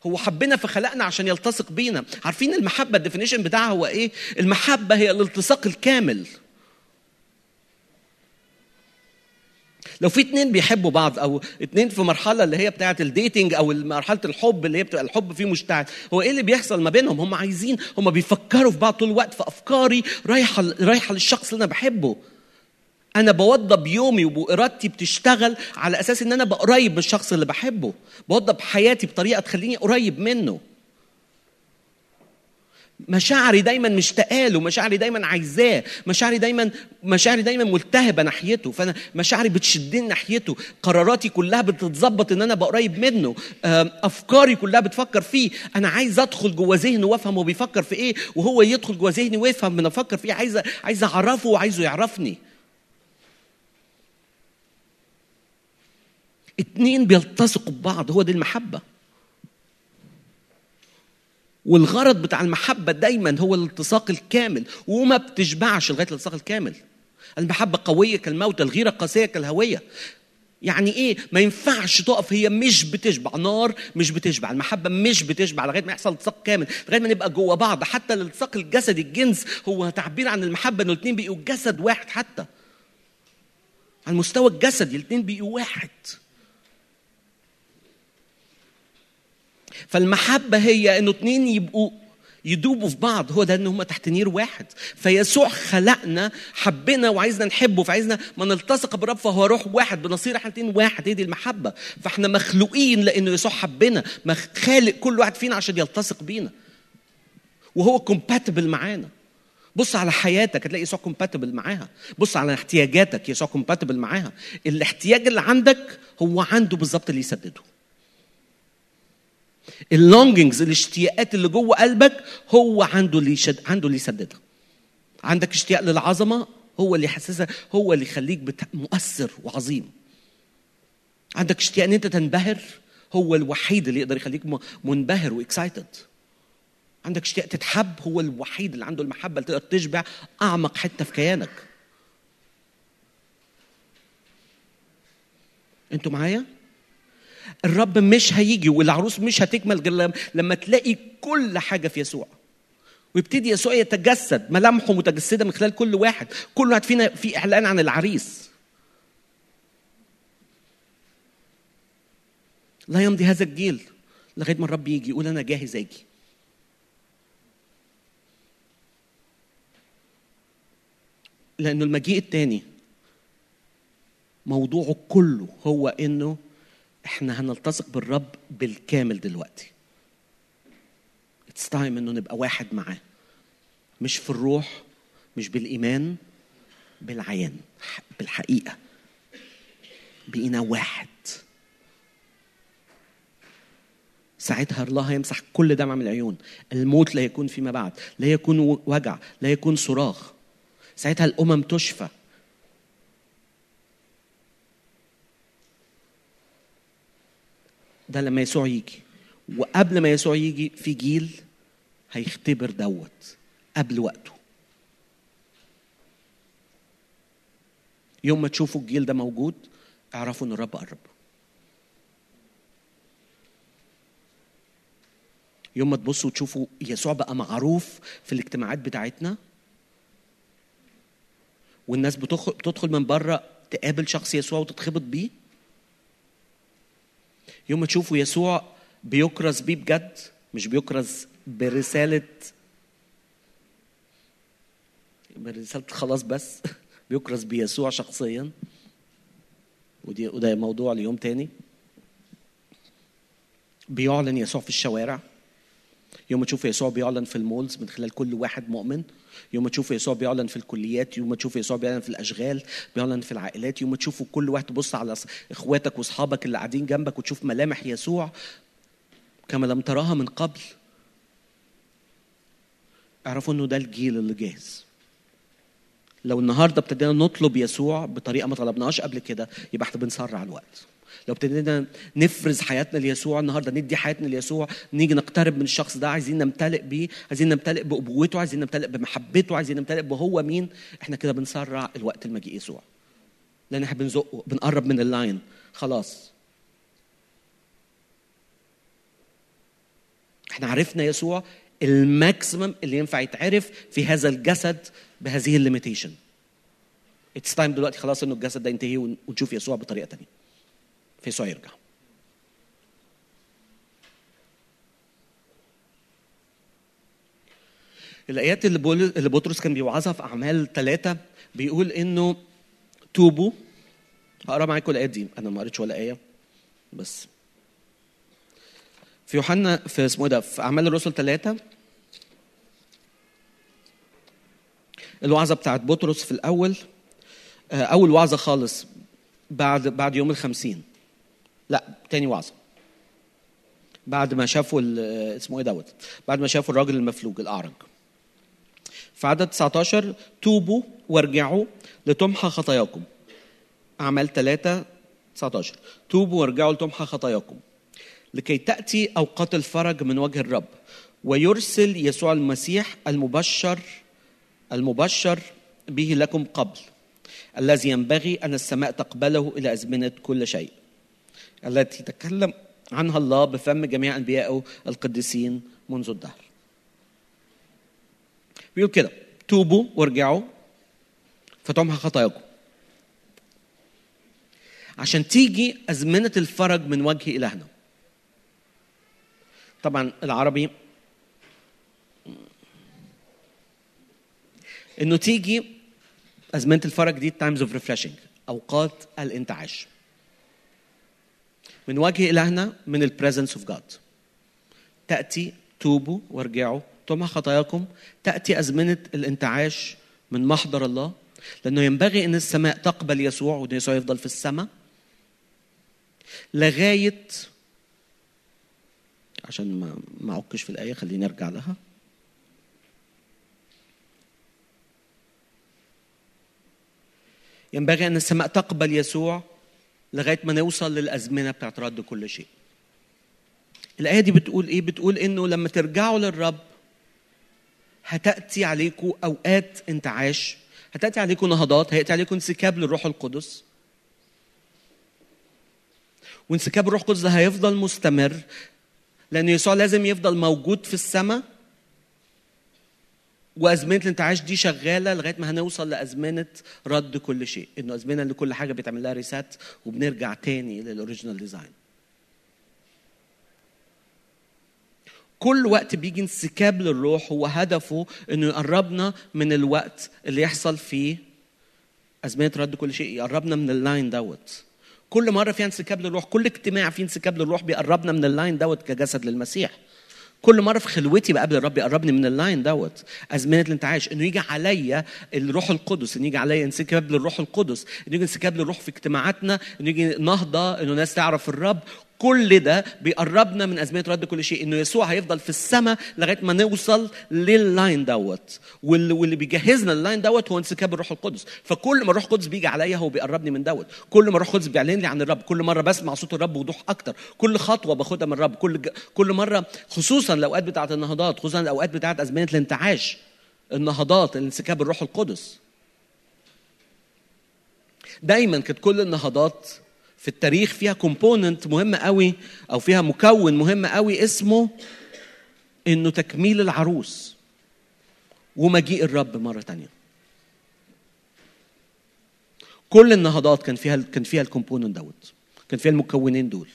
هو حبنا فخلقنا عشان يلتصق بينا. عارفين المحبة؟ ال definition بتاعها هو إيه؟ المحبة هي الالتصاق الكامل. لو في اتنين بيحبوا بعض أو اتنين في مرحلة اللي هي بتاعة ال dating أو مرحلة الحب اللي هي بتبقى الحب فيه مشتعل هو إيه اللي بيحصل ما بينهم؟ هم عايزين هم بيفكروا في بعض طول الوقت في أفكاري رايحة رايحة للشخص اللي أنا بحبه. أنا بوضب يومي وإرادتي بتشتغل على أساس إن أنا ابقى قريب من الشخص اللي بحبه. بوضب حياتي بطريقة تخليني قريب منه. مشاعري دايما مشتاقة له مشاعري دايما عايزاه مشاعري دايما مشاعري دايما ملتهبة ناحيته. فأنا مشاعري بتشدني ناحيته. قراراتي كلها بتتظبط إن أنا أبقى قريب منه. أفكاري كلها بتفكر فيه. أنا عايز أدخل جوه ذهنه وأفهم هو بيفكر في إيه وهو يدخل جوه ذهني ويفهم أنا بفكر في إيه. عايز عايز أعرفه وعايزه يعرفني. اتنين بيلتصقوا ببعض. هو دي المحبة. والغرض بتاع المحبة دايما هو الالتصاق الكامل وما بتشبعش لغاية الالتصاق الكامل. المحبة قوية كالموت الغيرة قاسية كالهوية. يعني إيه؟ ما ينفعش تقف هي مش بتشبع. نار مش بتشبع المحبة مش بتشبع لغاية ما يحصل التصاق كامل لغاية ما نبقى جوه بعض. حتى الالتصاق الجسدي الجنس هو تعبير عن المحبة إنه الاثنين بيبقوا جسد واحد حتى. على المستوى الجسدي الاثنين بيبقوا واحد. فالمحبة هي إنه اتنين يبقوا يدوبوا في بعض هو ده إن هم تحت نير واحد. فيسوع خلقنا حبنا وعايزنا نحبه فعايزنا ما نلتصق بالرب فهو روح واحد بنصير إحنا الاتنين واحد هي دي المحبة. فاحنا مخلوقين لإنه يسوع حبنا خالق كل واحد فينا عشان يلتصق بينا. وهو كومباتبل معانا. بص على حياتك هتلاقي يسوع compatible معاها. بص على احتياجاتك يسوع compatible معاها. الاحتياج اللي عندك هو عنده بالظبط اللي يسدده. ال longings الاشتياقات اللي جوه قلبك هو عنده اللي يشد عنده اللي يسددها. عندك اشتياق للعظمة هو اللي يحسسك هو اللي يخليك بت... مؤثر وعظيم. عندك اشتياق إن أنت تنبهر هو الوحيد اللي يقدر يخليك منبهر وإكسايتد. عندك اشتياق تتحب هو الوحيد اللي عنده المحبة اللي تقدر تشبع أعمق حتة في كيانك. أنتوا معايا؟ الرب مش هيجي والعروس مش هتكمل غير لما- تلاقي كل حاجة في يسوع. ويبتدي يسوع يتجسد ملامحه متجسدة من خلال كل واحد. كل واحد فينا في إعلان عن العريس. لا يمضي هذا الجيل لغاية ما الرب يجي يقول أنا جاهز أجي. لأنه المجيء الثاني موضوعه كله هو إنه إحنا هنلتصق بالرب بالكامل دلوقتي. it's time إنه نبقى واحد معاه. مش في الروح مش بالإيمان بالعيان بالحقيقة. بقينا واحد. ساعتها الله هيمسح كل دمع من العيون. الموت لا يكون فيما بعد لا يكون وجع لا يكون صراخ. ساعتها الأمم تشفى. ده لما يسوع يجي. وقبل ما يسوع يجي في جيل هيختبر دوت قبل وقته. يوم ما تشوفوا الجيل ده موجود اعرفوا إن الرب قرب. يوم ما تبصوا وتشوفوا يسوع بقى معروف في الاجتماعات بتاعتنا والناس بتدخل من بره تقابل شخص يسوع وتتخبط بيه يوم ما تشوفوا يسوع بيكرز بيه بجد مش بيكرز برسالة برسالة خلاص بس. بيكرز بيسوع شخصيا. ودي وده موضوع ليوم تاني. بيعلن يسوع في الشوارع. يوم تشوف يسوع بيعلن في المولز من خلال كل واحد مؤمن. يوم ما تشوف يسوع بيعلن في الكليات يوم ما تشوف يسوع بيعلن في الأشغال بيعلن في العائلات يوم ما تشوفوا كل واحد تبص على إخواتك وأصحابك اللي قاعدين جنبك وتشوف ملامح يسوع كما لم تراها من قبل. اعرفوا إنه ده الجيل اللي جاهز. لو النهارده ابتدينا نطلب يسوع بطريقة ما طلبناهاش قبل كده يبقى إحنا بنسرع الوقت. لو ابتدينا نفرز حياتنا ليسوع النهارده ندي حياتنا ليسوع نيجي نقترب من الشخص ده عايزين نمتلئ بيه عايزين نمتلئ بأبوته عايزين نمتلئ بمحبته عايزين نمتلئ بهو مين؟ إحنا كده بنسرع الوقت المجيء يسوع. لأن إحنا بنزقه بنقرب من ال line. خلاص. إحنا عرفنا يسوع ال maximum اللي ينفع يتعرف في هذا الجسد بهذه ال limitation. it's time دلوقتي خلاص إنه الجسد ده ينتهي ون- ونشوف يسوع بطريقة تانية. في يسوع يرجع الآيات اللي اللي بطرس كان بيوعظها في أعمال ثلاثة بيقول إنه توبوا. هقرأ معاكم الآيات دي. أنا ما قريتش ولا آية. بس. في يوحنا في اسمه إيه ده؟ في أعمال الرسل ثلاثة الوعظة بتاعت بطرس في الأول. آه، أول وعظة خالص بعد بعد يوم الخمسين. لا تاني وعظة. بعد ما شافوا اسمه إيه دوت بعد ما شافوا الراجل المفلوج الأعرج. في عدد 19 توبوا وارجعوا لتمحى خطاياكم. أعمال 3 19 توبوا وارجعوا لتمحى خطاياكم. لكي تأتي أوقات الفرج من وجه الرب ويرسل يسوع المسيح المبشر المبشر به لكم قبل الذي ينبغي أن السماء تقبله إلى أزمنة كل شيء. التي تكلم عنها الله بفم جميع أنبيائه القديسين منذ الدهر. بيقول كده توبوا وارجعوا فتمحى خطاياكم. عشان تيجي أزمنة الفرج من وجه إلهنا. طبعا العربي إنه تيجي أزمنة الفرج دي times of refreshing أوقات الانتعاش. من وجه إلهنا من ال presence of God تأتي توبوا وارجعوا. تمحى خطاياكم؟ تأتي ازمنه الانتعاش من محضر الله لأنه ينبغي إن السماء تقبل يسوع وإن يسوع يفضل في السماء. لغاية عشان ما ما أعكش في الآية خليني أرجع لها. ينبغي إن السماء تقبل يسوع لغاية ما نوصل للأزمنة بتاعت رد كل شيء. الآية دي بتقول إيه؟ بتقول إنه لما ترجعوا للرب هتأتي عليكم أوقات انتعاش هتأتي عليكم نهضات هيأتي عليكم انسكاب للروح القدس. وانسكاب الروح القدس ده هيفضل مستمر لأن يسوع لازم يفضل موجود في السماء وأزمنة الانتعاش دي شغالة لغاية ما هنوصل لأزمنة رد كل شيء إنه أزمنة اللي كل حاجة بيتعمل لها reset وبنرجع تاني لل original design كل وقت بيجي انسكاب للروح هو هدفه إنه يقربنا من الوقت اللي يحصل فيه أزمنة رد كل شيء يقربنا من ال line دوت. كل مرة فيها انسكاب للروح كل اجتماع فيه انسكاب للروح بيقربنا من ال line دوت كجسد للمسيح. كل مرة في خلوتي بقابل الرب يقربني من ال line دوت. ازمنه الانتعاش انه يجي عليا الروح القدس انه يجي عليا انسكاب للروح القدس انه يجي انسكاب للروح في اجتماعاتنا انه يجي نهضة انه ناس تعرف الرب. كل ده بيقربنا من أزمنة رد كل شيء إنه يسوع هيفضل في السماء لغاية ما نوصل لل line دوت. واللي, بيجهزنا ال line دوت هو انسكاب الروح القدس. فكل ما الروح القدس بيجي عليا هو بيقربني من دوت. كل ما الروح القدس بيعلن لي عن الرب كل مرة بسمع صوت الرب بوضوح أكتر. كل خطوة باخدها من الرب. كل ج... كل مرة خصوصا الأوقات بتاعة النهضات خصوصا الأوقات بتاعة أزمنة الانتعاش. النهضات الانسكاب الروح القدس. دايما كانت كل النهضات في التاريخ فيها component مهم قوي أو فيها مكون مهم قوي اسمه إنه تكميل العروس ومجيء الرب مرة تانية. كل النهضات كان فيها كان فيها ال component دوت. كان فيها المكونين دول.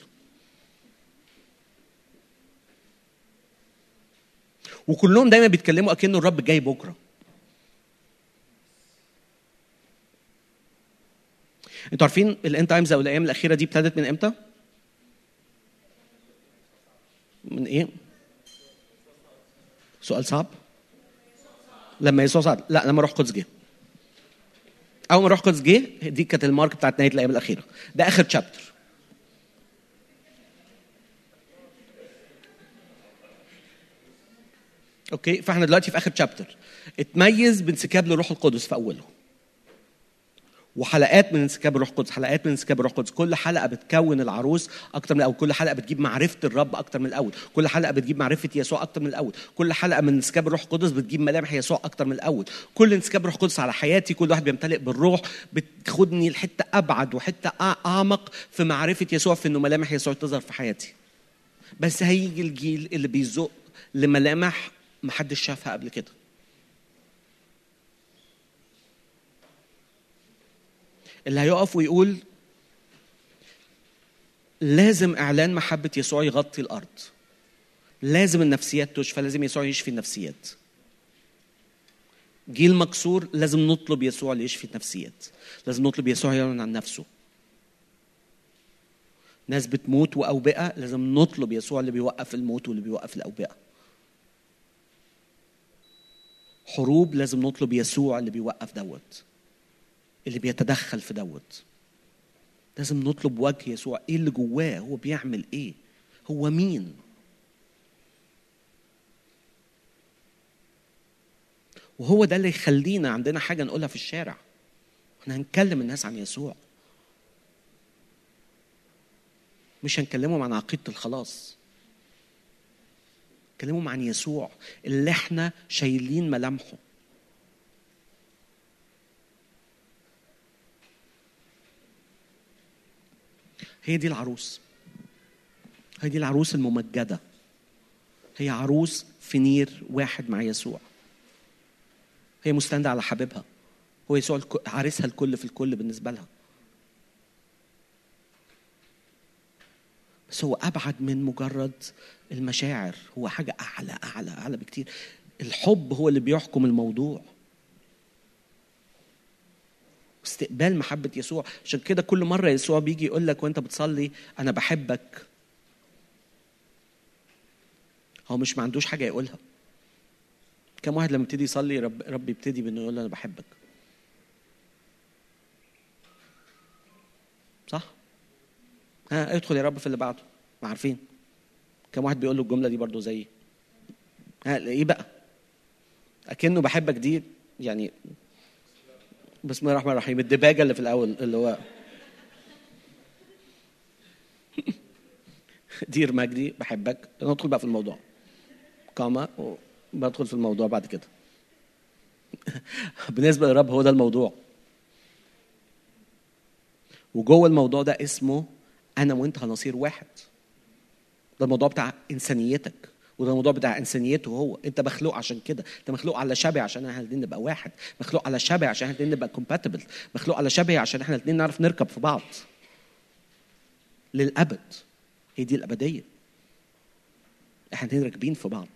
وكلهم دايما بيتكلموا أكنه الرب جاي بكرة. أنتوا عارفين الان تايمز أو الأيام الاخيره دي ابتدت من إمتى؟ من إيه؟ سؤال صعب؟ لما يسوع صعد لا لما روح قدس جه أول ما روح قدس جه دي كانت ال mark بتاعت نهاية الأيام الأخيرة ده آخر chapter okay فإحنا دلوقتي في آخر chapter اتميز بانسكاب للروح القدس في أوله وحلقات من انسكاب الروح القدس حلقات من انسكاب الروح القدس. كل حلقة بتكون العروس أكتر من الأول. كل حلقة بتجيب معرفة الرب أكتر من الأول. كل حلقة بتجيب معرفة يسوع أكتر من الأول. كل حلقة من انسكاب الروح القدس بتجيب ملامح يسوع أكتر من الأول. كل انسكاب الروح القدس على حياتي كل واحد بيمتلئ بالروح بتاخدني لحتة أبعد وحتة أعمق في معرفة يسوع في إنه ملامح يسوع تظهر في حياتي. بس هيجي الجيل اللي بيزق لملامح محدش شافها قبل كده. اللي هيقف ويقول لازم إعلان محبة يسوع يغطي الأرض. لازم النفسيات تشفى لازم يسوع يشفي النفسيات. جيل مكسور لازم نطلب يسوع ليشفي النفسيات. لازم نطلب يسوع يعلن عن نفسه. ناس بتموت وأوبئة لازم نطلب يسوع اللي بيوقف الموت واللي بيوقف الأوبئة. حروب لازم نطلب يسوع اللي بيوقف دوت. اللي بيتدخل في دوت. لازم نطلب وجه يسوع. إيه اللي جواه؟ هو بيعمل إيه؟ هو مين؟ وهو ده اللي يخلينا عندنا حاجة نقولها في الشارع. إحنا هنكلم الناس عن يسوع. مش هنكلمهم عن عقيدة الخلاص. نكلمهم عن يسوع اللي إحنا شايلين ملامحه. هي دي العروس. هي دي العروس الممجدة. هي عروس في نير واحد مع يسوع. هي مستندة على حبيبها. هو يسوع عريسها الكل في الكل بالنسبة لها. بس هو أبعد من مجرد المشاعر. هو حاجة أعلى أعلى أعلى بكتير. الحب هو اللي بيحكم الموضوع. استقبال محبة يسوع. عشان كده كل مرة يسوع بيجي يقول لك وانت بتصلي أنا بحبك. هو مش ما عندوش حاجة يقولها. كم واحد لما يبتدي يصلي رب رب يبتدي بإنه يقول له أنا بحبك. صح؟ ها ادخل يا رب في اللي بعده. ما عارفين. كم واحد بيقول له الجملة دي برضو زيي ها إيه بقى؟ أكنه بحبك دي يعني بسم الله الرحمن الرحيم. الدباجة اللي في الأول اللي هو دير مجدي بحبك. ندخل بقى في الموضوع. قامة بدخل في الموضوع بعد كده. بالنسبة للرب هو ده الموضوع. وجوه الموضوع ده اسمه أنا وأنت هنصير واحد. ده الموضوع بتاع إنسانيتك. وده الموضوع بتاع إنسانيته هو. أنت مخلوق عشان كده. أنت مخلوق على شبه عشان إحنا الاثنين نبقى واحد. مخلوق على شبه عشان إحنا الاثنين نبقى كومباتبل مخلوق على شبه عشان إحنا الاثنين نعرف نركب في بعض. للأبد. هي دي الأبدية. إحنا الاثنين راكبين في بعض.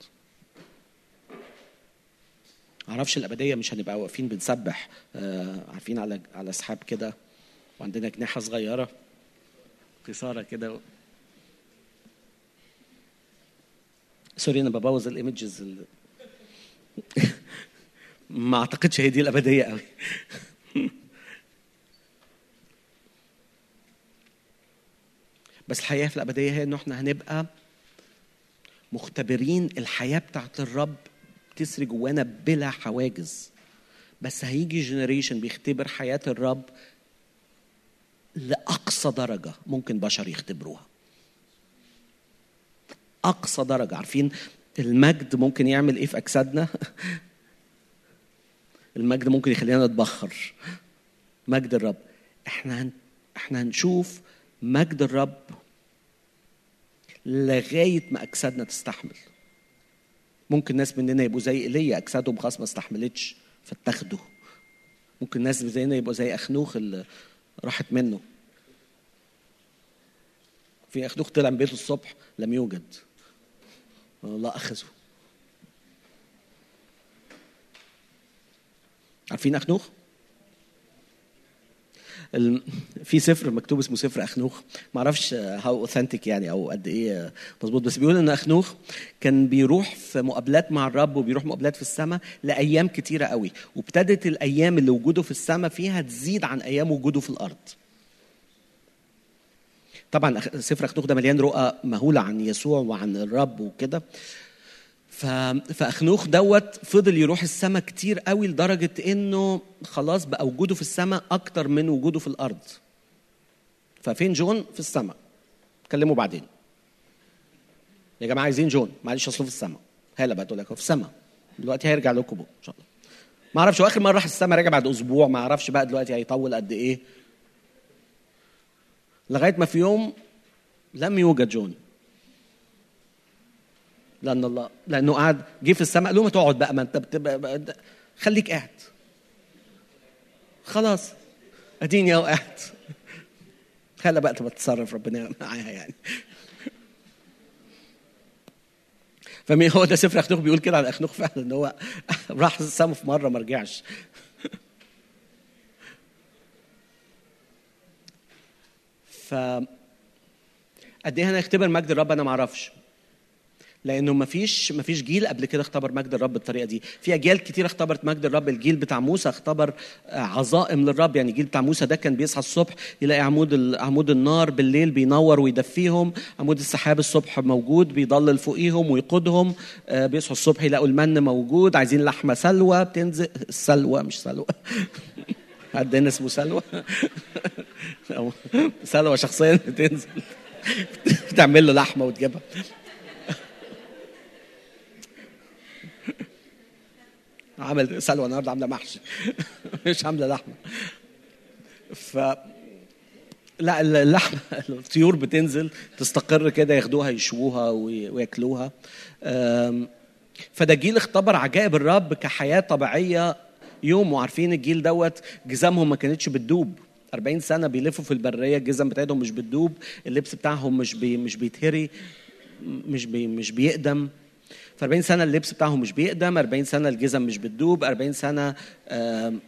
معرفش الأبدية مش هنبقى واقفين بنسبح. آه عارفين على على سحاب كده. وعندنا جناحة صغيرة. قصاره كده. sorry أنا ببوظ ال images ال... ما أعتقدش هي دي الأبدية قوي بس الحقيقة في الأبدية هي إنه إحنا هنبقى مختبرين الحياة بتاعت الرب تسري جوانا بلا حواجز. بس هيجي جنريشن بيختبر حياة الرب لأقصى درجة ممكن بشر يختبروها. أقصى درجة. عارفين المجد ممكن يعمل إيه في أجسادنا؟ المجد ممكن يخلينا نتبخر. مجد الرب. إحنا. إحنا هنشوف مجد الرب لغاية ما أجسادنا تستحمل. ممكن ناس مننا يبقوا زي إيليا أجسادهم خلاص ما استحملتش فاتاخدوا ممكن ناس زينا يبقوا زي أخنوخ اللي راحت منه. في أخنوخ طلع من بيته الصبح لم يوجد. الله أخذه. عارفين أخنوخ؟ ال- في سفر مكتوب اسمه سفر أخنوخ. ما أعرفش هاو اوثنتيك يعني أو قد إيه مظبوط بس بيقول إن أخنوخ كان بيروح في مقابلات مع الرب وبيروح مقابلات في السماء لأيام كتيرة قوي وابتدت الأيام اللي وجوده في السماء فيها تزيد عن أيام وجوده في الأرض. طبعا سفر اخنوخ ده مليان رؤى مهولة عن يسوع وعن الرب وكده. فاخنوخ دوت فضل يروح السماء كتير قوي لدرجة إنه خلاص بقى وجوده في السماء أكتر من وجوده في الأرض. ففين جون؟ في السماء. كلموا بعدين. يا جماعة عايزين جون. معلش أصله في السماء. هلا بقى تقول لك في السماء. دلوقتي هيرجع لكم إن شاء الله. ما أعرفش آخر مرة راح السماء رجع بعد أسبوع. ما أعرفش بقى دلوقتي هيطول قد إيه. لغاية ما في يوم لم يوجد جون. لأن الله لأنه قعد جه في السماء قال له ما تقعد بقى ما أنت بتبقى بقى خليك قاعد. خلاص. أديني اهو قاعد خلى بقى تبقى تتصرف ربنا معاها يعني. فمين هو ده؟ سفر أخنوخ بيقول كده على أخنوخ فعلا إن هو راح السما في مرة ما رجعش. ف قد إيه هنختبر مجد الرب؟ أنا ما أعرفش. لأنه ما فيش ما فيش جيل قبل كده اختبر مجد الرب بالطريقة دي. في أجيال كتير اختبرت مجد الرب. الجيل بتاع موسى اختبر آه، عظائم للرب. يعني الجيل بتاع موسى ده كان بيصحى الصبح يلاقي عمود عمود النار بالليل بينور ويدفيهم. عمود السحاب الصبح موجود بيضلل فوقيهم ويقودهم. آه، بيصحوا الصبح يلاقوا المن موجود. عايزين لحمة سلوى. بتنزل سلوى مش سلوى. عندنا اسمه سلوى؟ سلوى شخصيا بتنزل. بتعمل له لحمة وتجيبها. عمل سلوى النهارده عاملة محشي. مش عاملة لحمة. ف لا اللحمة الطيور بتنزل تستقر كده ياخدوها يشووها وي- وياكلوها. فده جيل اختبر عجائب الرب كحياة طبيعية يوم وعارفين الجيل دوت جزامهم ما كانتش بتدوب. 40 سنة بيلفوا في البرية الجزم بتاعتهم مش بتدوب اللبس بتاعهم مش بي مش بيتهري مش بي مش بيقدم. في 40 سنة اللبس بتاعهم مش بيقدم 40 سنة الجزم مش بتدوب 40 سنة آم،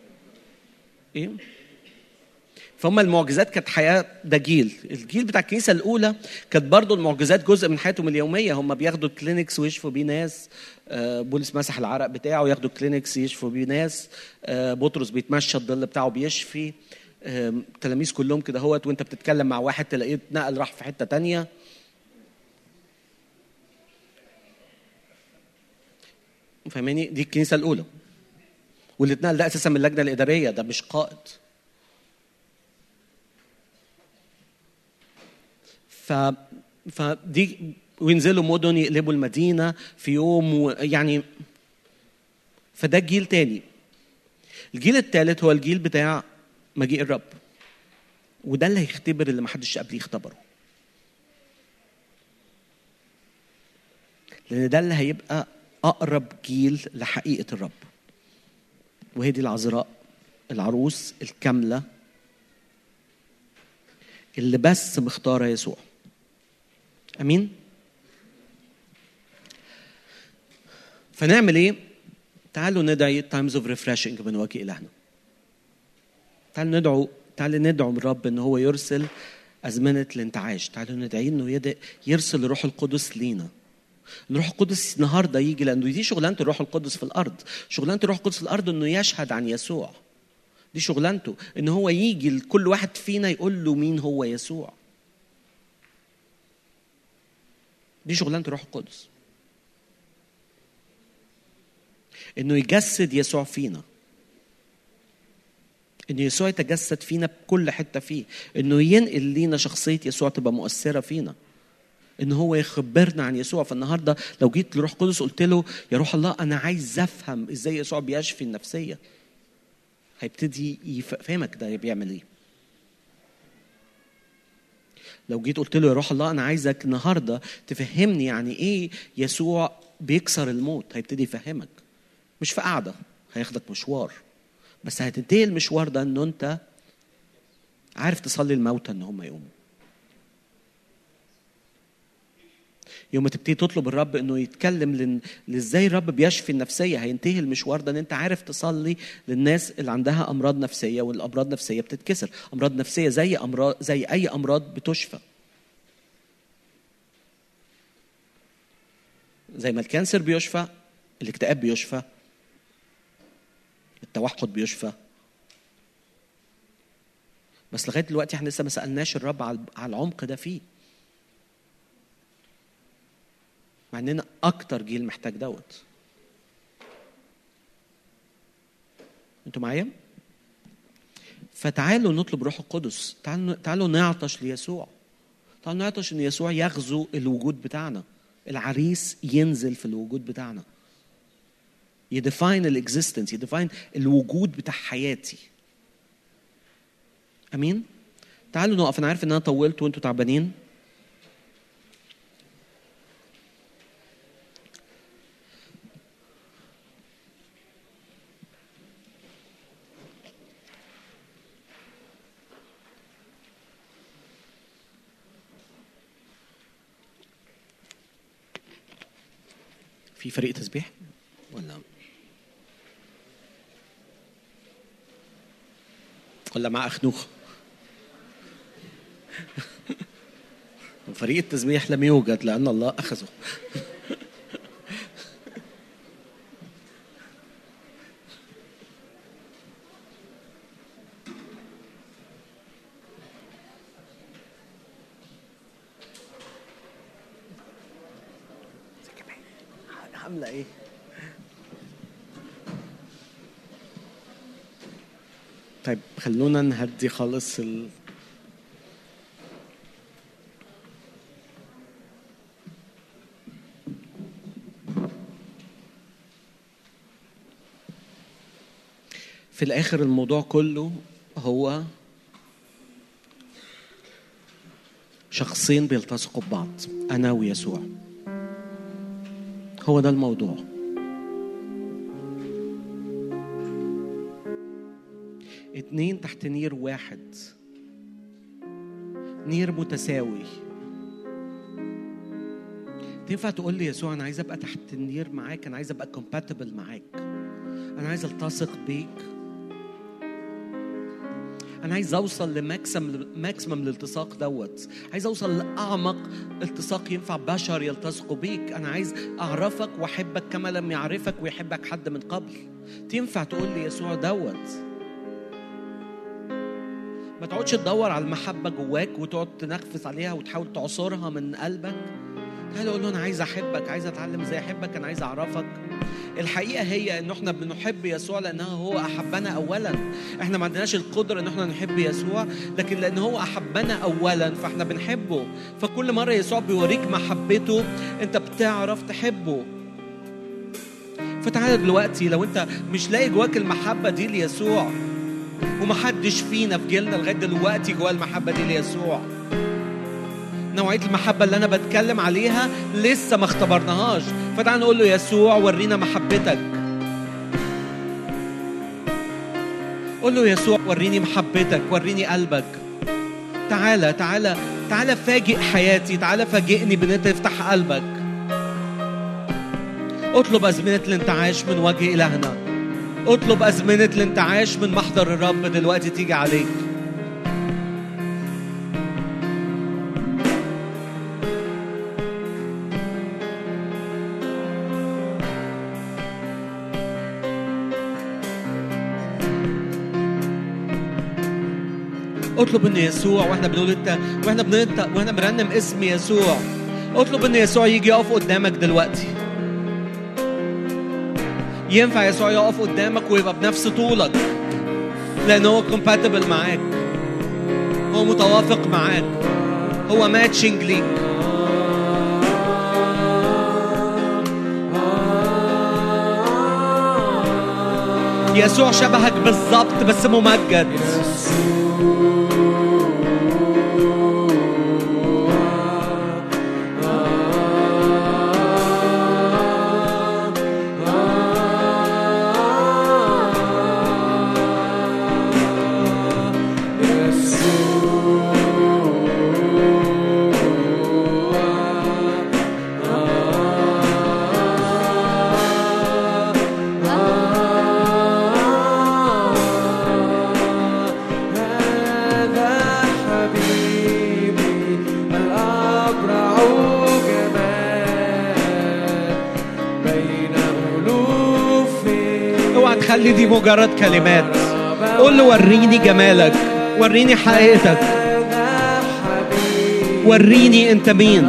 إيه؟ فهم المعجزات كانت حياة ده جيل الجيل بتاع الكنيسة الأولى كانت برضو المعجزات جزء من حياتهم اليومية. هم بياخدوا كلينكس ويشفوا بيه ناس. آه، بولس مسح العرق بتاعه. ياخدوا كلينكس يشفوا بيه ناس. آه، بطرس بيتمشى الظل بتاعه بيشفي. التلاميذ كلهم كده هوت وانت بتتكلم مع واحد تلاقيه اتنقل راح في حتة تانية. فاهماني؟ دي الكنيسة الأولى. واللي اتنقل ده أساسا من اللجنة الإدارية. ده مش قائد. ف فدي وينزلوا مدن يقلبوا المدينة في يوم. يعني فده جيل تاني. الجيل الثالث هو الجيل بتاع مجيء الرب. وده اللي هيختبر اللي محدش قبليه اختبره. لأن ده اللي هيبقى أقرب جيل لحقيقة الرب. وهي دي العذراء العروس الكاملة اللي بس مختارة يسوع. أمين؟ فنعمل إيه؟ تعالوا ندعي times of refreshing من وجه إلهنا. تعالوا ندعو تعالوا ندعو من الرب إن هو يرسل ازمنه الانتعاش تعالوا ندعي يد- يرسل الروح القدس لينا. الروح القدس النهارده يجي لأنه دي شغلانة الروح القدس في الأرض. شغلانة الروح القدس في الأرض إنه يشهد عن يسوع. دي شغلانته. إن هو يجي لكل واحد فينا يقول له مين هو يسوع. دي شغلانة الروح القدس. إنه يجسد يسوع فينا. إنه يسوع يتجسد فينا بكل حتة فيه. إنه ينقل لينا شخصية يسوع تبقى مؤثرة فينا. إن هو يخبرنا عن يسوع. فالنهاردة لو جيت لروح قدس قلت له يا روح الله أنا عايز أفهم إزاي يسوع بيشفي النفسية. هيبتدي يفهمك ده بيعمل إيه. لو جيت قلت له يا روح الله أنا عايزك النهارده تفهمني يعني إيه يسوع بيكسر الموت. هيبتدي يفهمك. مش في قعدة هياخدك مشوار. بس هتنتهي المشوار ده انه أنت عارف تصلي الموتى إن هم يقوموا. يوم ما تبتدي تطلب الرب إنه يتكلم. لإزاي الرب بيشفي النفسية. هينتهي المشوار ده إن أنت عارف تصلي للناس اللي عندها أمراض نفسية والأمراض النفسيه بتتكسر. أمراض نفسية زي امراض زي أي أمراض بتشفى. زي ما الكانسر بيشفى الاكتئاب بيشفى التوحد بيشفى. بس لغاية دلوقتي إحنا لسه ما سألناش الرب على العمق ده فيه. مع إننا أكتر جيل محتاج دوت. أنتوا معايا؟ فتعالوا نطلب روح القدس. تعالوا تعالوا نعطش ليسوع. تعالوا نعطش إن يسوع يغزو الوجود بتاعنا. العريس ينزل في الوجود بتاعنا. ي define ال existence ي define الوجود بتاع حياتي. أمين؟ تعالوا نقف. أنا عارف إن أنا طولت وأنتوا تعبانين. في فريق تسبيح؟ ولا ولا مع أخنوخ؟ فريق التسبيح لم يوجد لأن الله أخذه عامله إيه طيب خلونا نهدي خالص ال... في الآخر الموضوع كله هو شخصين بيلتصقوا ببعض أنا ويسوع. هو ده الموضوع. اتنين تحت نير واحد. نير متساوي. تنفع تقول لي يسوع أنا عايز أبقى تحت النير معاك أنا عايز أبقى compatible معاك. أنا عايز ألتصق بيك. أنا عايز أوصل ل maxim maximum الالتصاق دوت. عايز أوصل لأعمق التصاق ينفع بشر يلتصقوا بيك. أنا عايز أعرفك وأحبك كما لم يعرفك ويحبك حد من قبل. تنفع تقول لي يسوع دوت. تقعدش تدور على المحبة جواك وتقعد تنخفس عليها وتحاول تعصرها من قلبك. تعالى قول له أنا عايز أحبك عايز أتعلم إزاي أحبك أنا عايز أعرفك. الحقيقة هي إن إحنا بنحب يسوع لأنه هو أحبنا اولا. إحنا ما عندناش القدرة إن إحنا نحب يسوع لكن لأن هو أحبنا اولا فإحنا بنحبه. فكل مرة يسوع بيوريك محبته أنت بتعرف تحبه. فتعالى دلوقتي لو أنت مش لاقي جواك المحبة دي ليسوع ومحدش فينا في جيلنا لغاية دلوقتي جواه المحبة دي ليسوع. نوعية المحبة اللي أنا بتكلم عليها لسه ما اختبرناهاش. فتعال نقول له يسوع ورينا محبتك. قول له يسوع وريني محبتك وريني قلبك. تعالى تعالى تعالى فاجئ حياتي تعالى فاجئني بإن أنت تفتح قلبك. اطلب أزمنة الانتعاش من وجه إلهنا. اطلب أزمنة الانتعاش من محضر الرب دلوقتي تيجي عليك. اطلب إن يسوع وإحنا بنقول إنت وإحنا بننت وإحنا بنرنم اسم يسوع. اطلب إن يسوع يجي يقف قدامك دلوقتي. ينفع يسوع يقف قدامك ويبقى بنفس طولك. لأن هو compatible معاك. هو متوافق معاك. هو matching ليك. يسوع شبهك بالظبط بس ممجد. مجرد كلمات. قول له وريني جمالك وريني حقيقتك. وريني انت مين.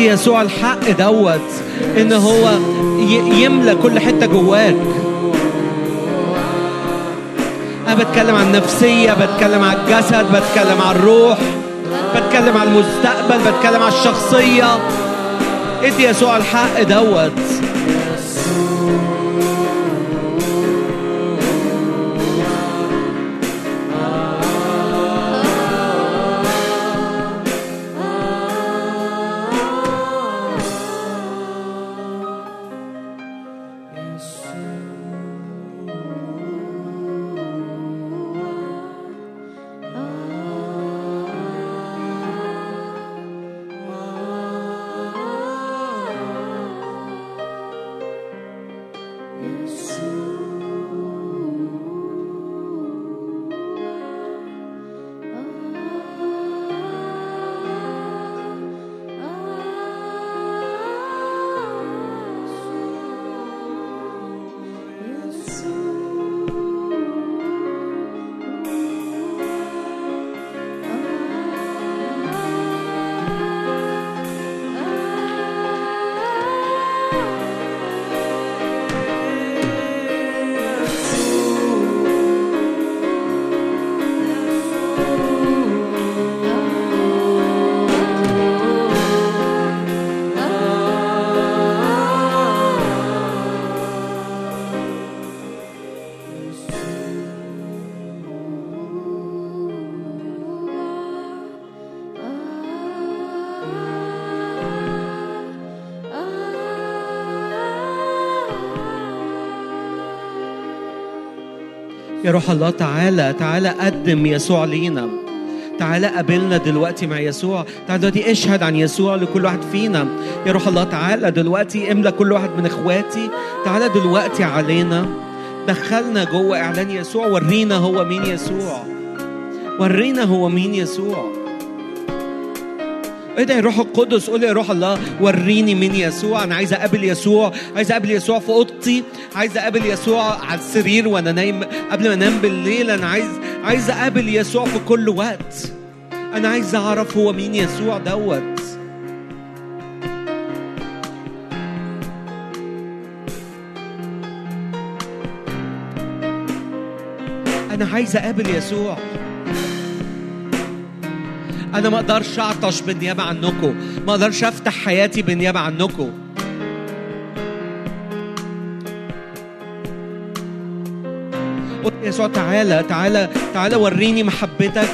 ادي يسوع الحق دوت إن هو يملى كل حتة جواك. أنا بتكلم عن النفسية بتكلم عن الجسد بتكلم عن الروح بتكلم عن المستقبل بتكلم عن الشخصية. إدي يسوع الحق دوت. يا روح الله تعالى تعالى قدم يسوع لينا. تعالى قابلنا دلوقتي مع يسوع. تعالى دلوقتي اشهد عن يسوع لكل واحد فينا. يا روح الله تعالى دلوقتي املى كل واحد من اخواتي. تعالى دلوقتي علينا. دخلنا جوه إعلان يسوع. ورينا هو مين يسوع. ورينا هو مين يسوع. ادعي الروح القدس قول يا روح الله وريني مين يسوع. أنا عايز أقابل يسوع عايز أقابل يسوع في أوضتي عايز أقابل يسوع على السرير وأنا نايم قبل ما أنام بالليل. أنا عايز عايز أقابل يسوع في كل وقت. أنا عايز أعرف هو مين يسوع دوت. أنا عايز أقابل يسوع. أنا ما أقدرش أعطش بالنيابة عنكم ما أقدرش أفتح حياتي بالنيابة عنكم قلت يسوع تعالى تعالى تعالى وريني محبتك.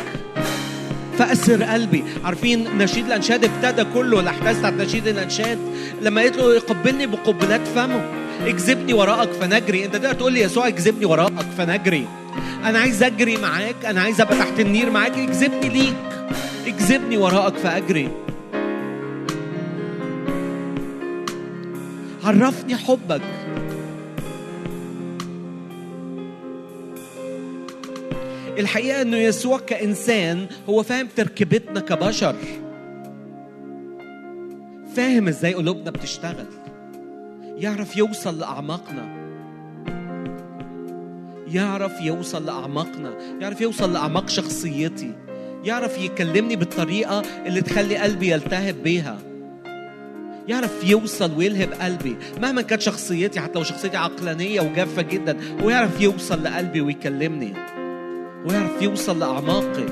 فأسر قلبي. عارفين نشيد الأنشاد ابتدى كله الأحداث بتاعت نشيد الأنشاد؟ لما قلت له قبلني بقبلات فمه. اجذبني وراءك فنجري. أنت تقدر تقول لي يسوع اجذبني وراءك فنجري. أنا عايز أجري معاك أنا عايز أبقى تحت النير معاك. اجذبني ليك. اجذبني وراءك فاجري عرفني حبك. الحقيقة إنه يسوع كإنسان هو فاهم تركيبتنا كبشر. فاهم إزاي قلوبنا بتشتغل. يعرف يوصل لأعماقنا. يعرف يوصل لأعماقنا. يعرف يوصل لأعماق شخصيتي. يعرف يكلمني بالطريقة اللي تخلي قلبي يلتهب بيها. يعرف يوصل ويلهب قلبي. مهما كانت شخصيتي حتى لو شخصيتي عقلانية وجافة جدا هو يعرف يوصل لقلبي ويكلمني. ويعرف يوصل لأعماقي.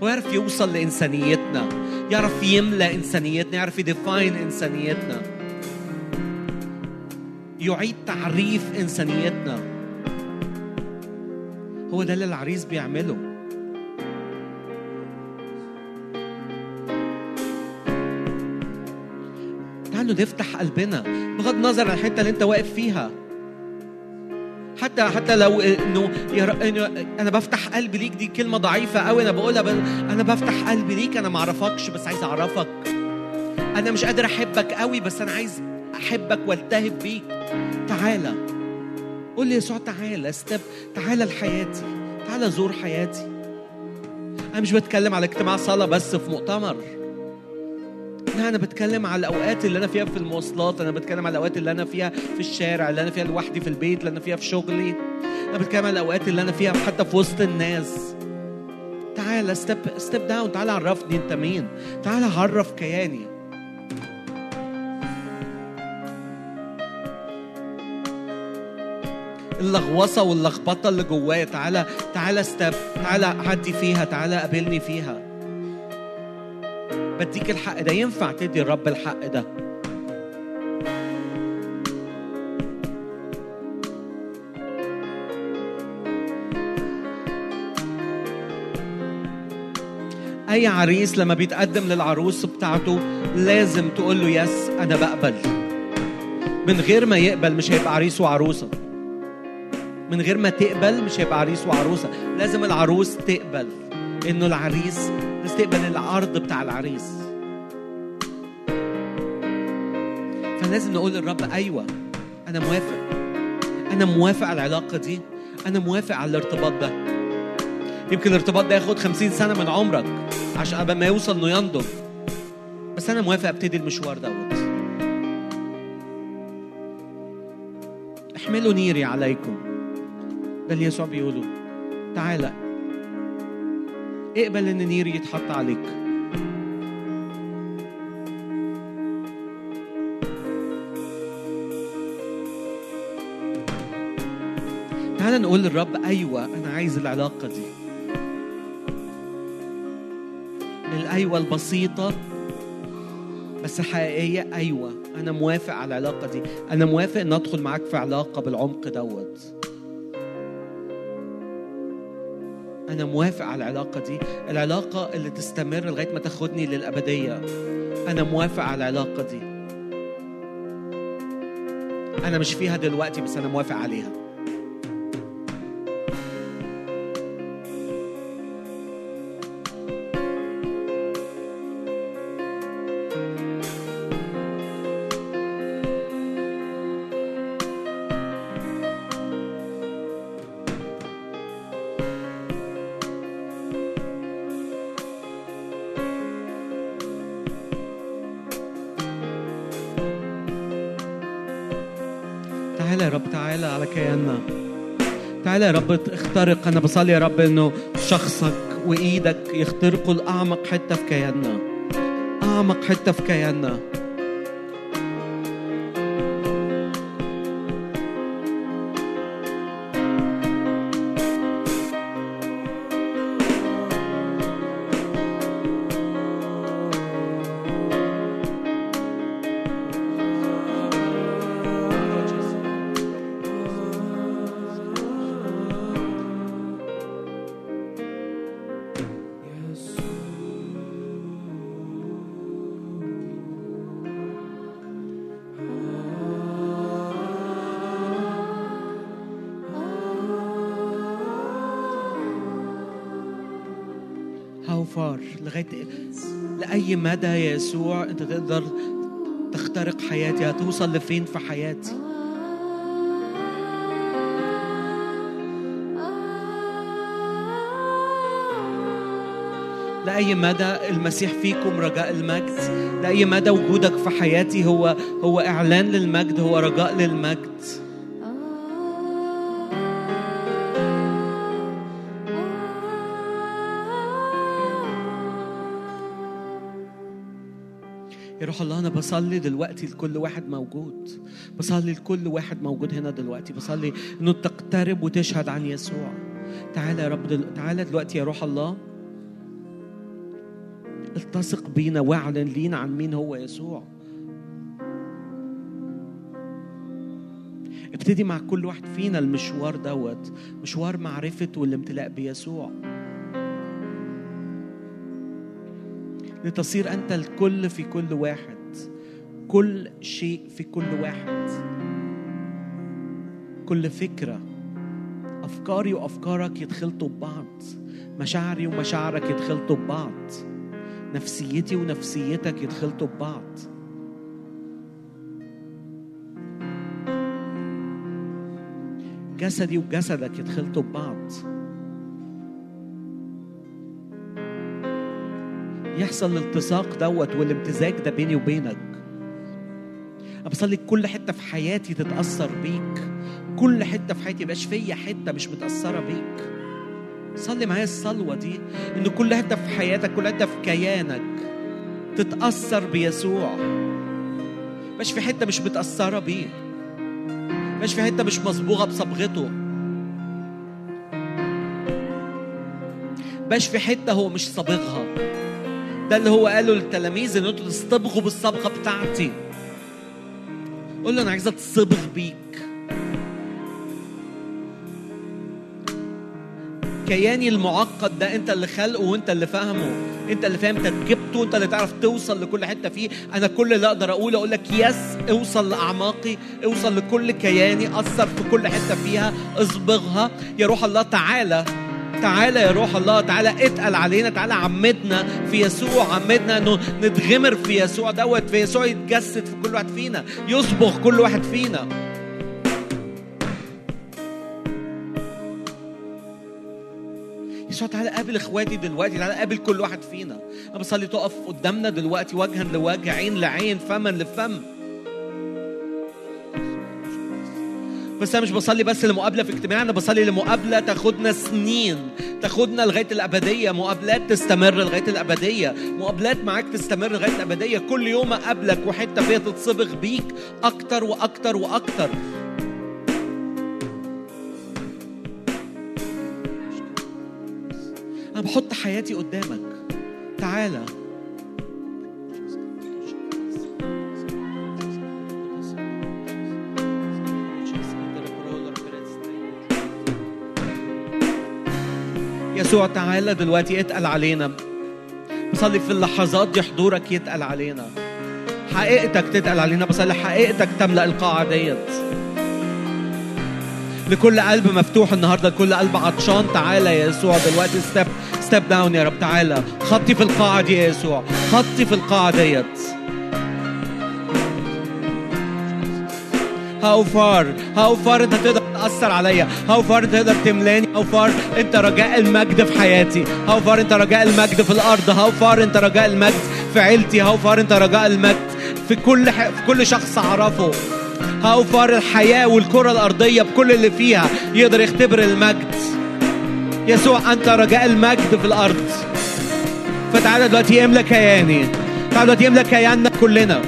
ويعرف يوصل لإنسانيتنا. يعرف يملى إنسانيتنا. يعرف يديفاين إنسانيتنا. يعيد تعريف إنسانيتنا. هو ده اللي العريس بيعمله. تعالوا نفتح قلبنا بغض النظر عن الحتة اللي أنت واقف فيها. حتى حتى لو إنه أنا بفتح قلبي ليك دي كلمة ضعيفة قوي أنا بقولها ب... أنا بفتح قلبي ليك أنا ما أعرفكش بس عايز أعرفك. أنا مش قادر أحبك قوي بس أنا عايز أحبك وألتهب بيك. تعالى. قول لي يسوع تعالى استب تعالى لحياتي. تعالى زور حياتي. أنا مش بتكلم على اجتماع صلاة بس في مؤتمر. لا أنا بتكلم على الأوقات اللي أنا فيها في المواصلات أنا بتكلم على الأوقات اللي أنا فيها في الشارع اللي أنا فيها لوحدي في البيت اللي أنا فيها في شغلي. أنا بتكلم على الأوقات اللي أنا فيها حتى في وسط الناس. تعال step step down تعال عرفني أنت مين. تعال عرف كياني. اللغوصة واللخبطة اللي جوايا تعالى تعالى ستيب تعالى عدي فيها تعالى قابلني فيها. بديك الحق ده ينفع تدي الرب الحق ده. أي عريس لما بيتقدم للعروس بتاعته لازم تقول له يس أنا بقبل. من غير ما يقبل مش هيبقى عريس وعروسة. من غير ما تقبل مش هيبقى عريس وعروسة. لازم العروس تقبل. إنه العريس لازم تقبل العرض بتاع العريس. فلازم نقول للرب أيوه أنا موافق. أنا موافق على العلاقة دي. أنا موافق على الارتباط ده. يمكن الارتباط ده ياخد خمسين سنة من عمرك عشان قبل ما يوصل إنه ينضج. بس أنا موافق أبتدي المشوار دوت. احملوا نيري عليكم. ده اللي يسوع بيقوله. تعالى اقبل إن نيري يتحط عليك. تعالى نقول للرب أيوه أنا عايز العلاقة دي. الأيوة البسيطة بس حقيقية أيوه أنا موافق على العلاقة دي. أنا موافق إن أدخل معاك في علاقة بالعمق دوت. أنا موافق على العلاقة دي. العلاقة اللي تستمر لغاية ما تاخدني للأبدية. أنا موافق على العلاقة دي. أنا مش فيها دلوقتي بس أنا موافق عليها. تعالى يا رب تعالى على كياننا. تعالى يا رب اخترق. أنا بصلي يا رب إنه شخصك وإيدك يخترقوا الاعمق حتة في كياننا. أعمق حتة في كياننا. لاي مدى يسوع أنت تقدر تخترق حياتي هتوصل لفين في حياتي؟ لأي مدى المسيح فيكم رجاء المجد؟ لأي مدى وجودك في حياتي هو هو إعلان للمجد هو رجاء للمجد. بصلي دلوقتي لكل واحد موجود. بصلي لكل واحد موجود هنا دلوقتي. بصلي إنه تقترب وتشهد عن يسوع. تعالى يا رب دل... تعالى دلوقتي يا روح الله. التصق بينا واعلن لينا عن مين هو يسوع. ابتدي مع كل واحد فينا المشوار دوت. مشوار معرفة والامتلاء بيسوع. لتصير أنت الكل في كل واحد. كل شيء في كل واحد. كل فكرة أفكاري وأفكارك يتخلطوا ببعض. مشاعري ومشاعرك يتخلطوا ببعض. نفسيتي ونفسيتك يتخلطوا ببعض. جسدي وجسدك يتخلطوا ببعض. يحصل الالتصاق دوت والامتزاج ده بيني وبينك. بصلي كل حتة في حياتي تتأثر بيك. كل حتة في حياتي يبقاش فيا حتة مش متأثرة بيك. صلي معايا الصلوة دي إن كل حتة في حياتك كل حتة في كيانك تتأثر بيسوع. مش في حتة مش متأثرة بيه. مش في حتة مش مصبوغة بصبغته. باش في حتة هو مش صابغها. ده اللي هو قاله للتلاميذ إن أنتوا تصطبغوا بالصبغة بتاعتي. قول له أنا عايز أتصبغ بيك. كياني المعقد ده أنت اللي خلقه وأنت اللي فاهمه أنت اللي فاهم تركيبته أنت اللي تعرف توصل لكل حتة فيه. أنا كل اللي أقدر أقوله أقول لك يس اوصل لأعماقي اوصل لكل كياني أثر في كل حتة فيها اصبغها. يا روح الله تعالى تعالى يا روح الله تعالى اتقل علينا تعالى عمدنا في يسوع عمدنا إنه نتغمر في يسوع دوت في يسوع يتجسد في كل واحد فينا يصبغ كل واحد فينا. يسوع تعالى قابل إخواتي دلوقتي تعالى قابل كل واحد فينا. أنا بصلي تقف قدامنا دلوقتي وجها لوجه عين لعين فما لفم. بس أنا مش بصلي بس لمقابلة في اجتماع أنا بصلي لمقابلة تاخدنا سنين تاخدنا لغاية الأبدية مقابلات تستمر لغاية الأبدية مقابلات معاك تستمر لغاية الأبدية. كل يوم أقابلك وحتة فيها تتصبغ بيك أكتر وأكتر وأكتر. أنا بحط حياتي قدامك. تعالى. يسوع تعالى دلوقتي اتقل علينا. بصلي في اللحظات دي حضورك يتقل علينا. حقيقتك تتقل علينا. بصلي حقيقتك تملأ القاعة ديت. لكل قلب مفتوح النهارده. لكل قلب عطشان. تعالى يا يسوع دلوقتي step step down يا رب. تعالى. خطي في القاعة دي يا يسوع. خطي في القاعة ديت. how far how far انت تقدر تأثر عليا. how far انت تقدر تملاني؟ how far انت رجاء المجد في حياتي. how far انت رجاء المجد في الأرض. how far انت رجاء المجد في عيلتي. how far انت رجاء المجد في كل ح... في كل شخص أعرفه. how far الحياة والكرة الأرضية بكل اللي فيها يقدر يختبر المجد. يسوع أنت رجاء المجد في الأرض. فتعالى دلوقتي املى كياني. تعالى دلوقتي املى كياننا كلنا.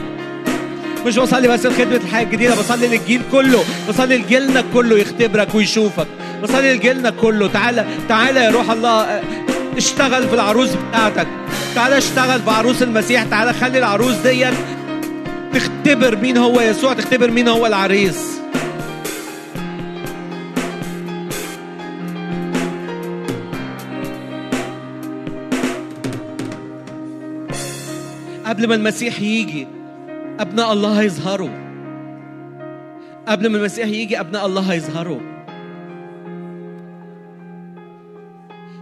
مش بصلي بس لخدمة الحياة الجديدة بصلي للجيل كله بصلي لجيلنا كله يختبرك ويشوفك. بصلي لجيلنا كله. تعالى تعالى يا روح الله آه، اشتغل في العروس بتاعتك. تعالى اشتغل في عروس المسيح. تعالى خلي العروس ديت تختبر مين هو يسوع تختبر مين هو العريس. قبل ما المسيح يجي أبناء الله هيظهروا قبل ما المسيح يجي أبناء الله هيظهروا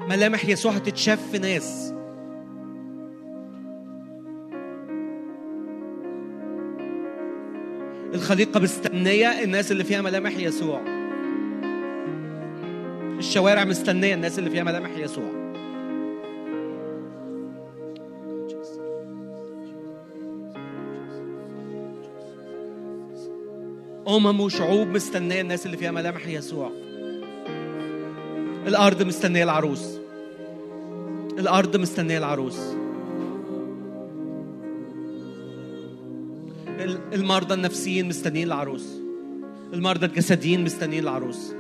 ملامح يسوع هتتشاف في ناس. الخليقة مستنية الناس اللي فيها ملامح يسوع. الشوارع مستنية الناس اللي فيها ملامح يسوع. أمم وشعوب مستنية الناس اللي فيها ملامح يسوع. الأرض مستنية العروس. الأرض مستنية العروس. ال- المرضى النفسيين مستنيين العروس. المرضى الجسديين مستنيين العروس.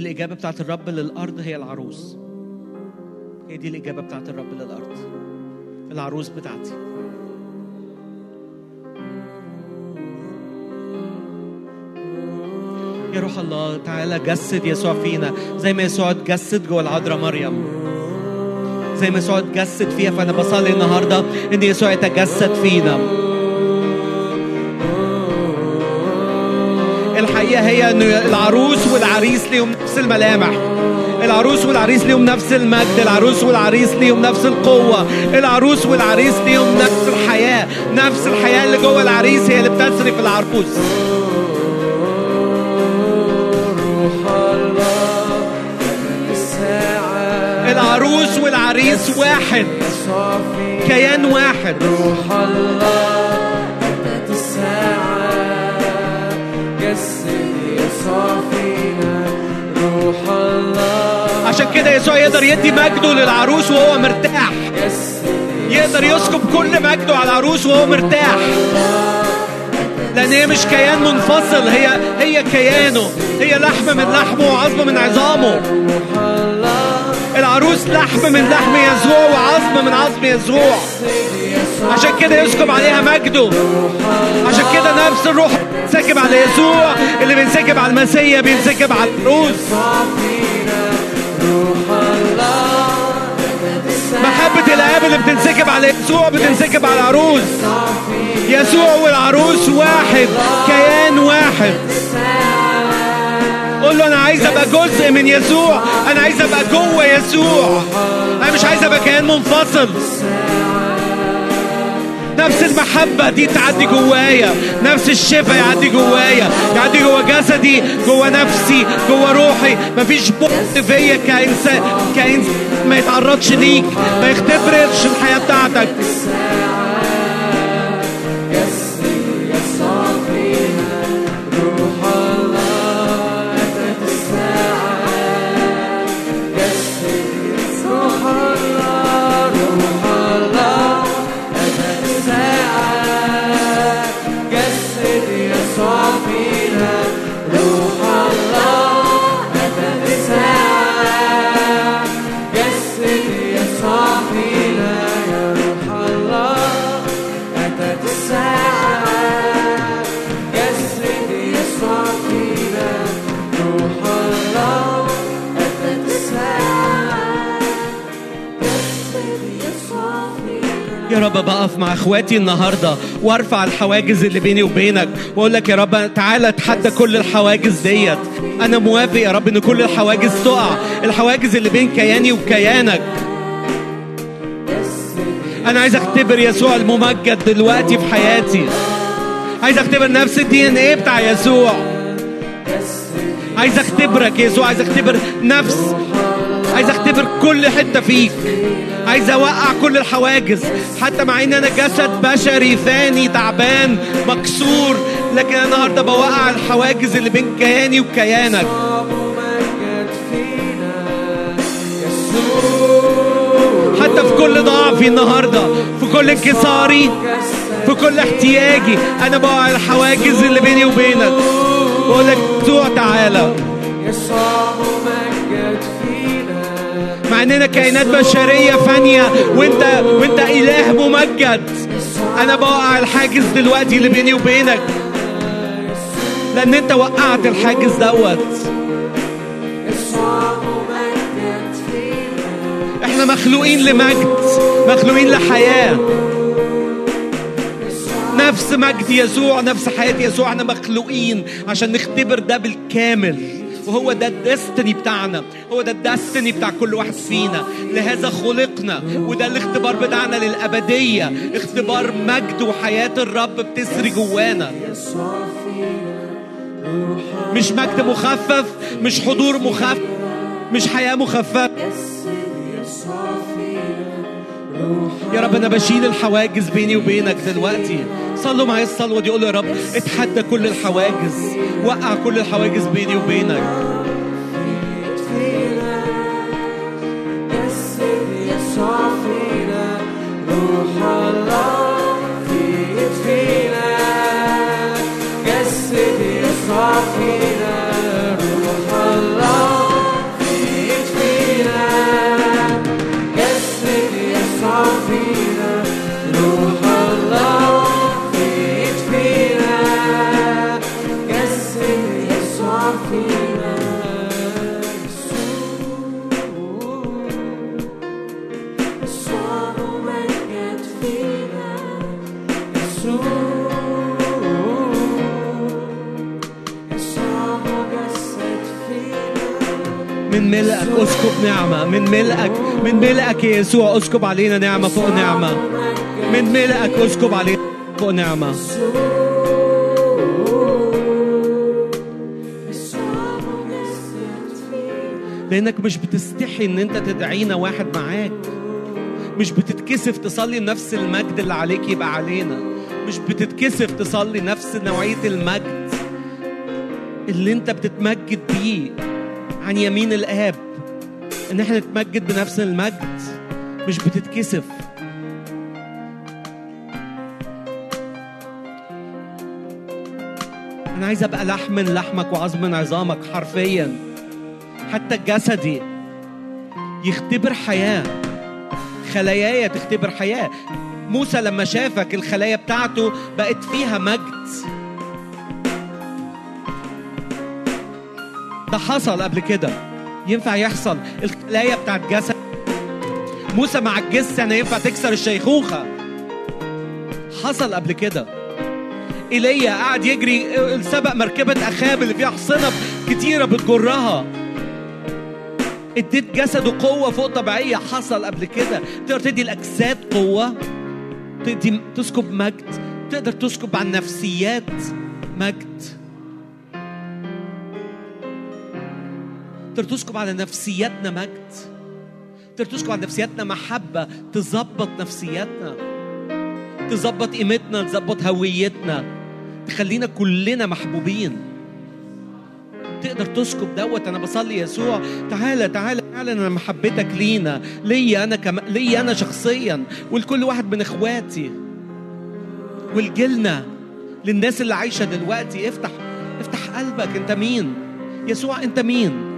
الإجابة بتاعت الرب للأرض هي العروس. هي دي الإجابة بتاعت الرب للأرض. العروس بتاعتي. يا روح الله تعالى جسد يسوع فينا. زي ما يسوع اتجسد جوه العذراء مريم. زي ما يسوع اتجسد فيها فأنا بصلي النهارده إن يسوع يتجسد فينا. الحقيقة هي ان العروس والعريس ليهم نفس الملامح. العروس والعريس ليهم نفس المجد. العروس والعريس ليهم نفس القوة. العروس والعريس ليهم نفس الحياة. نفس الحياة اللي جوه العريس هي اللي بتسري في العروس. العروس والعريس واحد. كيان واحد. روح الله فينا كده يسوع يقدر يدي مجده للعروس وهو مرتاح. يقدر يسكب كل مجده على العروس وهو مرتاح. لأن هي مش كيان منفصل هي هي كيانه. هي لحم من لحمه وعظم من عظامه. العروس لحم من لحم يسوع وعظم من عظم يسوع. عشان كده يسكب عليها مجده. عشان كده نفس الروح بينسكب على يسوع اللي بينسكب على المسيا بينسكب على العروس محبة الآب اللي بتنسكب على يسوع بتنسكب على العروس يسوع والعروس واحد كيان واحد. قول له أنا عايز أبقى جزء من يسوع أنا عايز أبقى جوه يسوع. أنا مش عايز أبقى كيان منفصل. نفس المحبة دي تعدي جوايا نفس الشفاء يعدي جوايا يعدي جوا جسدي جوا نفسي جوا روحي. مفيش بؤس فيا كإنسان كإنسان ما يتعرضش ليك ما يختبرش الحياة بتاعتك. بقف مع أخواتي النهارده وأرفع الحواجز اللي بيني وبينك وأقول لك يا رب تعالى اتحدى كل الحواجز ديت. أنا موافق يا رب إن كل الحواجز تقع. الحواجز اللي بين كياني وكيانك. أنا عايز أختبر يسوع الممجد دلوقتي في حياتي. عايز أختبر نفس الدي ان إيه بتاع يسوع. عايز أختبرك يسوع. عايز أختبر نفس. عايز أختبر كل حتة فيك. عايز أوقع كل الحواجز. حتى مع إن أنا جسد بشري فاني تعبان مكسور لكن أنا النهارده بوقع الحواجز اللي بين كياني وكيانك. حتى في كل ضعفي النهارده في كل انكساري في كل احتياجي أنا بوقع الحواجز اللي بيني وبينك. بقول لك يسوع تعالى. مع اننا كائنات بشرية فانية. وانت وانت إله ممجد. أنا بوقع الحاجز دلوقتي اللي بيني وبينك. لأن أنت وقعت الحاجز دوت. إحنا مخلوقين لمجد. مخلوقين لحياة. نفس مجد يسوع نفس حياة يسوع. إحنا مخلوقين عشان نختبر ده بالكامل. وهو ده الدستني بتاعنا هو ده الدستني بتاع كل واحد فينا. لهذا خلقنا وده الاختبار بتاعنا للأبدية. اختبار مجد وحياة الرب بتسري جوانا. مش مجد مخفف مش حضور مخفف مش حياة مخففة. يا رب أنا بشيل الحواجز بيني وبينك دلوقتي. صلوا معايا الصلوة دي قول يا رب اتحدى كل الحواجز وقع كل الحواجز بيني وبينك. اسكب نعمة. من ملئك من ملئك يا يسوع اسكب علينا نعمة فوق نعمة. من ملئك اسكب علينا فوق نعمة. لأنك مش بتستحي إن أنت تدعينا واحد معاك. مش بتتكسف تصلي نفس المجد اللي عليك يبقى علينا. مش بتتكسف تصلي نفس نوعية المجد اللي أنت بتتمجد بيه عن يمين الآب. إن إحنا نتمجد بنفس المجد مش بتتكسف. أنا عايز أبقى لحم من لحمك وعظم من عظامك حرفيا. حتى الجسدي يختبر حياة. خلاياي تختبر حياة. موسى لما شافك الخلايا بتاعته بقت فيها مجد. ده حصل قبل كده. ينفع يحصل الخلايا بتاعت جسد موسى مع الجس يعني ينفع تكسر الشيخوخة؟ حصل قبل كده. إيليا قاعد يجري سبق مركبة أخاب اللي فيها حصنة كتيرة بتجرها. اديت جسده قوة فوق طبيعية حصل قبل كده. تقدر تدي الأجساد قوة؟ تدي تسكب مجد؟ تقدر تسكب عن نفسيات مجد؟ تقدر تسكب على نفسياتنا مجد. تقدر تسكب على نفسياتنا محبة. تظبط نفسياتنا. تظبط قيمتنا. تظبط هويتنا. تخلينا كلنا محبوبين. تقدر تسكب دوت. أنا بصلي يسوع. تعالى تعالى تعالى. أنا محبتك لينا. ليا أنا كم... ليا أنا شخصيا. ولكل واحد من إخواتي. ولجيلنا للناس اللي عايشة دلوقتي. افتح افتح قلبك. أنت مين؟ يسوع أنت مين؟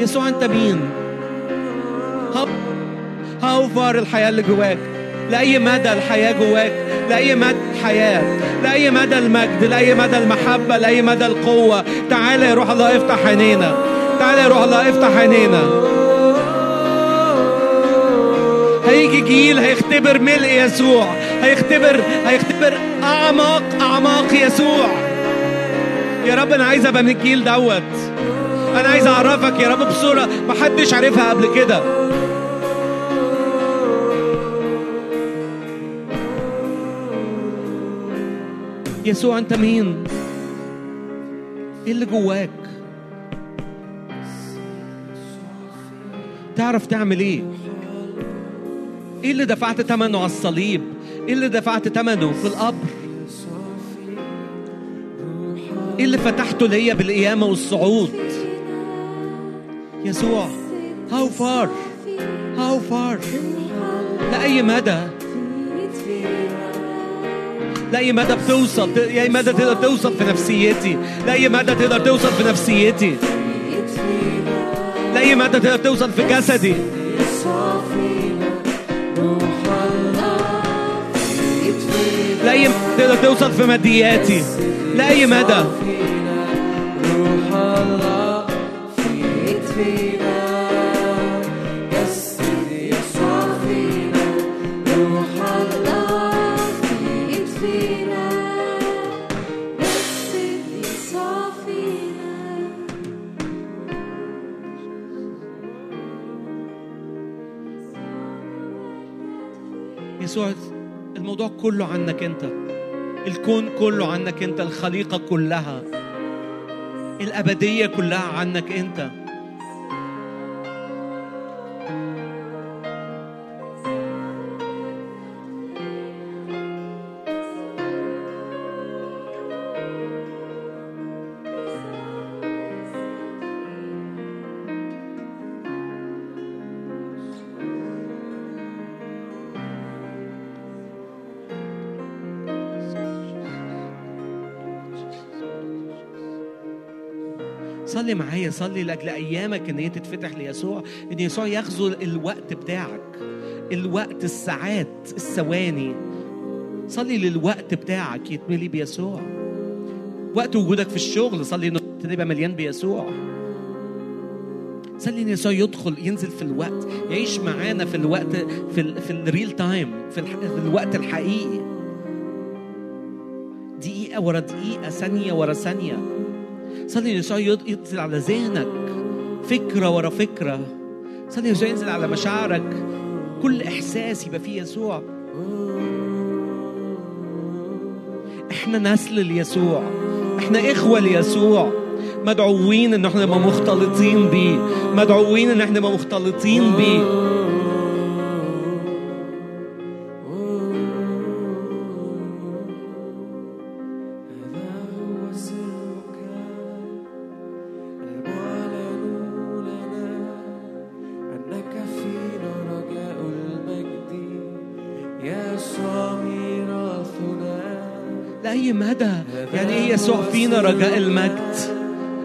يسوع أنت مين؟ هاو هاو فار الحياة اللي جواك؟ لأي مدى الحياة جواك؟ لأي مدى الحياة؟ لأي مدى المجد؟ لأي مدى المحبة؟ لأي مدى القوة؟ تعالى يا روح الله افتح عينينا. تعالى يا روح الله افتح عينينا. هيجي جيل هيختبر ملء يسوع. هيختبر هيختبر أعماق أعماق يسوع. يا رب أنا عايز أبقى من الجيل دوت. أنا عايز أعرفك يا رب بصورة محدش عارفها قبل كده. يسوع أنت مين؟ إيه اللي جواك؟ تعرف تعمل إيه؟ إيه اللي دفعت ثمنه على الصليب؟ إيه اللي دفعت ثمنه في القبر؟ إيه اللي فتحته ليا بالقيامة والصعود؟ يسوع. هاو فار هاو فار لأي مدى؟ لأي مدى بتوصل لأي مدى تقدر توصل في نفسيتي؟ لأي مدى تقدر توصل في نفسيتي؟ لأي مدى تقدر توصل في جسدي؟ لأي مدى تقدر توصل في مادياتي؟ لأي مدى؟ يسوع الموضوع كله عنك انت. الكون كله عنك انت. الخليقة كلها. الأبدية كلها عنك انت. صلي معايا صلي لأجل أيامك إن هي تتفتح ليسوع إن يسوع يغزو الوقت بتاعك الوقت الساعات الثواني. صلي للوقت بتاعك يتملي بيسوع. وقت وجودك في الشغل صلي إنه تبقى مليان بيسوع. صلي إن يسوع يدخل ينزل في الوقت يعيش معانا في الوقت في ال في الريل تايم في, في الوقت الحقيقي. دقيقة ورا دقيقة ثانية ورا ثانية. صلي يسوع ينزل على ذهنك فكرة ورا فكرة. صلي يسوع ينزل على مشاعرك. كل إحساس يبقى فيه يسوع. إحنا نسل ليسوع. إحنا إخوة ليسوع. مدعوين إن إحنا نبقى مختلطين بيه. مدعوين إن إحنا نبقى مختلطين بيه. فينا رجاء المجد.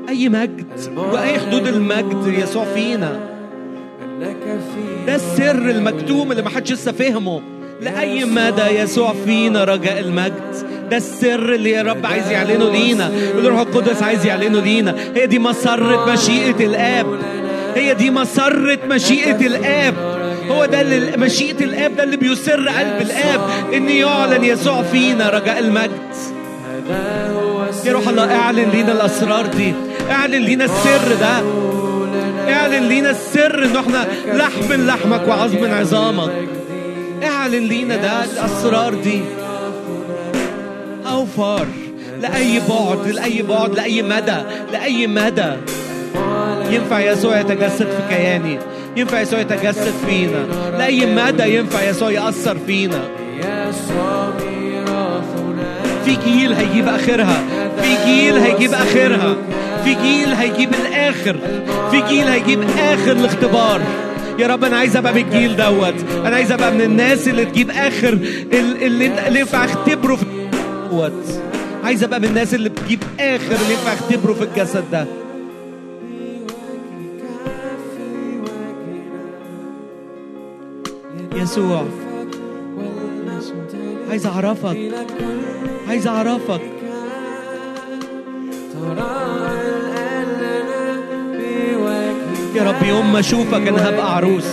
أي مجد؟ وأي حدود المجد يسوع فينا. ده السر المكتوم اللي محدش لسه فهمه لأي مدى يسوع فينا رجاء المجد؟ ده السر اللي يا رب عايز يعلنه لينا. والروح القدس عايز يعلنه لينا. هي دي مسرة مشيئة الآب. هي دي مسرة مشيئة الآب. هو ده اللي مشيئة الآب ده اللي بيسر قلب الآب. إن يعلن يسوع فينا رجاء المجد. يا روح الله اعلن لينا الأسرار دي. اعلن لينا السر ده. اعلن لينا السر إن إحنا لحم لحمك وعظم عظامك. اعلن لينا ده الأسرار دي. أو فار لأي بعد لأي بعد لأي مدى لأي مدى. ينفع يسوع يتجسد في كياني. ينفع يسوع يتجسد فينا. لأي مدى ينفع يسوع يأثر فينا. في جيل هيجيب آخرها. في جيل هيجيب آخرها. في جيل هيجيب الآخر. في جيل هيجيب آخر الاختبار. يا رب أنا عايز أبقى من الجيل دوت. أنا عايز أبقى من الناس اللي تجيب آخر ال- اللي اللي ينفع أختبره في دوت. عايز أبقى من الناس اللي بتجيب آخر اللي ينفع أختبره في الجسد ده. يسوع. عايز أعرفك. عايز أعرفك. يا رب يوم ما أشوفك أنا هبقى عروس.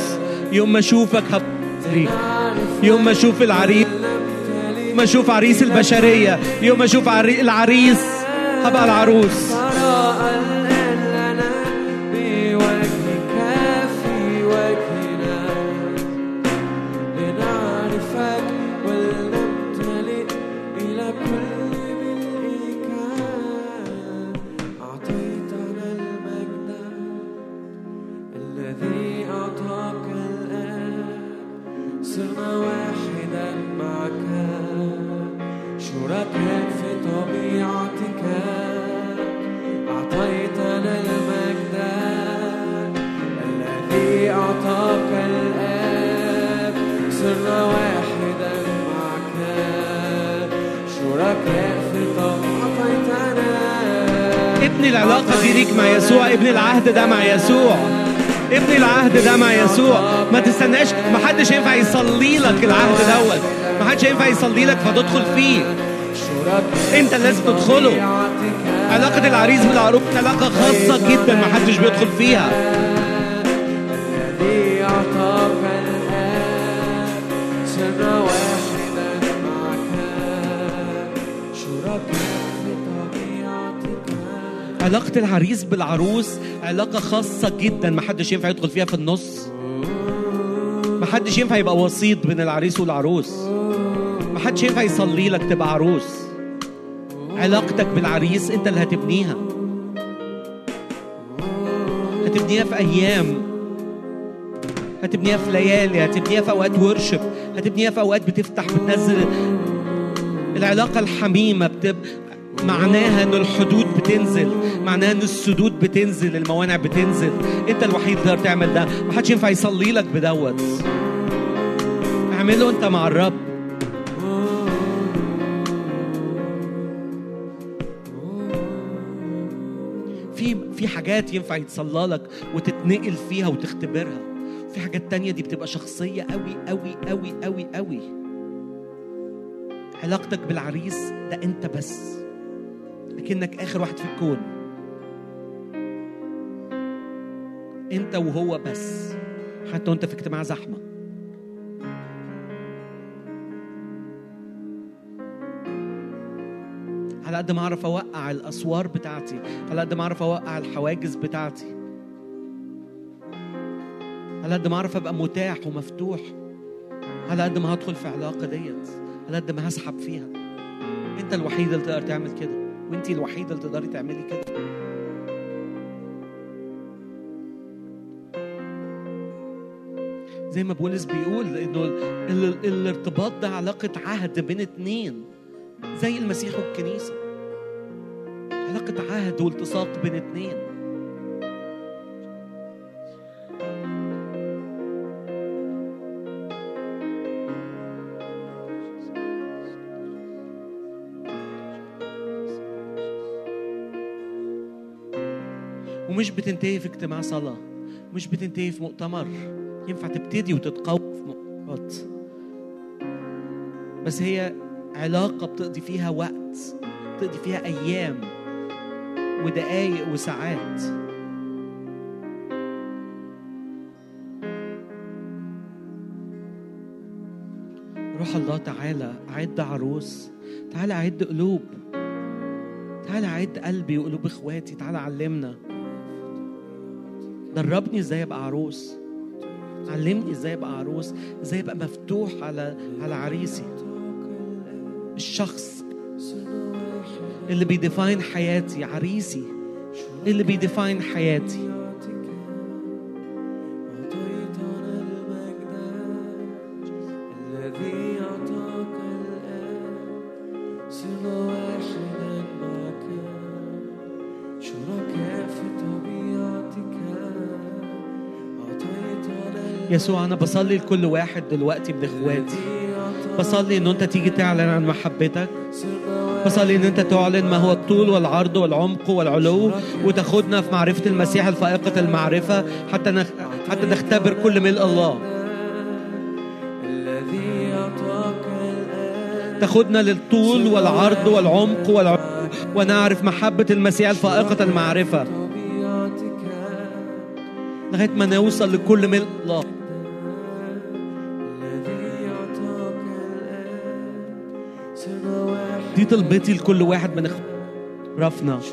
يوم ما أشوفك هبقى يوم ما أشوف العريس يوم ما أشوف عريس البشرية. يوم ما أشوف عري... العريس هبقى العروس. مع يسوع. ابني العهد ده مع يسوع. ابني العهد ده مع يسوع. ما تستناش. ما حدش ينفع يصلي لك العهد دوت. ما حدش ينفع يصلي لك فتدخل فيه. انت لازم تدخله علاقة العريس بالعروس علاقة خاصة جدا ما حدش بيدخل فيها. علاقة العريس بالعروس علاقة خاصة جدا ما حدش ينفع يدخل فيها في النص. ما حدش ينفع يبقى وسيط بين العريس والعروس. ما حدش ينفع يصلي لك تبقى عروس. علاقتك بالعريس انت اللي هتبنيها. هتبنيها في أيام. هتبنيها في ليالي. هتبنيها في أوقات ورشب هتبنيها في أوقات بتفتح بتنزل. العلاقة الحميمة بتب... معناها ان الحدود بتنزل معناها ان السدود بتنزل الموانع بتنزل. أنت الوحيد تقدر تعمل ده. محدش ينفع يصلي لك بدوت. اعمله أنت مع الرب. في في حاجات ينفع يتصلى لك وتتنقل فيها وتختبرها. في حاجات تانية دي بتبقى شخصية قوي قوي قوي قوي قوي علاقتك بالعريس ده أنت بس. لكنك آخر واحد في الكون. أنت وهو بس حتى وأنت في اجتماع زحمة. على قد ما أعرف أوقع الأسوار بتاعتي على قد ما أعرف أوقع الحواجز بتاعتي. على قد ما أعرف أبقى متاح ومفتوح. على قد ما هدخل في علاقة ديت على قد ما هسحب فيها. أنت الوحيد اللي تقدر تعمل كده. وانت الوحيدة اللي تقدري تعملي كده. زي ما بولس بيقول إنه ال- ال- الارتباط ده علاقة عهد بين اتنين زي المسيح والكنيسة. علاقة عهد والتصاق بين اتنين. بتنتهي في اجتماع صلاة مش بتنتهي في مؤتمر. ينفع تبتدي وتتقوى في مؤتمرات. بس هي علاقة بتقضي فيها وقت بتقضي فيها أيام ودقايق وساعات. روح الله تعالى أعد عروس تعالى أعد قلوب. تعالى أعد قلبي وقلوب إخواتي تعالى علمنا. دربني إزاي أبقى عروس؟ علمني إزاي أبقى عروس؟ إزاي أبقى مفتوح على على عريسي؟ الشخص اللي بي define حياتي عريسي اللي بي define حياتي. يسوع أنا بصلي لكل واحد دلوقتي من إخواتي. بصلي إن أنت تيجي تعلن عن محبتك. بصلي إن أنت تعلن ما هو الطول والعرض والعمق والعلو وتاخدنا في معرفة المسيح الفائقة المعرفة حتى نخ... حتى نختبر كل ملء الله. تاخدنا للطول والعرض والعمق والعلو ونعرف محبة المسيح الفائقة المعرفة. طبيعتك لغاية ما نوصل لكل ملء الله. دي طلبتي لكل واحد من رفنا في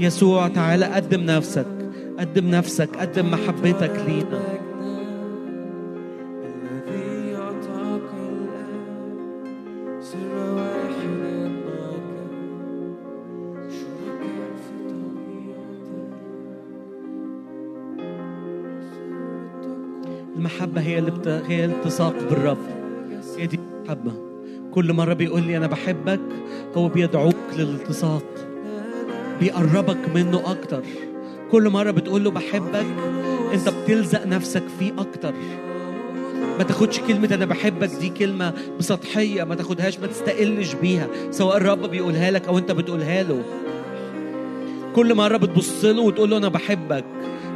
يسوع تعالى قدم نفسك. قدم نفسك قدم محبتك لينا. في المحبة هي التصاق بالرب. هي دي المحبة. كل مرة بيقول لي أنا بحبك هو بيدعوك للالتصاق بيقربك منه أكتر. كل مرة بتقول له بحبك أنت بتلزق نفسك فيه أكتر. ما تاخدش كلمة أنا بحبك دي كلمة بسطحية ما تاخدهاش ما تستقلش بيها سواء الرب بيقولها لك أو أنت بتقولها له. كل مرة بتبص له وتقول له أنا بحبك.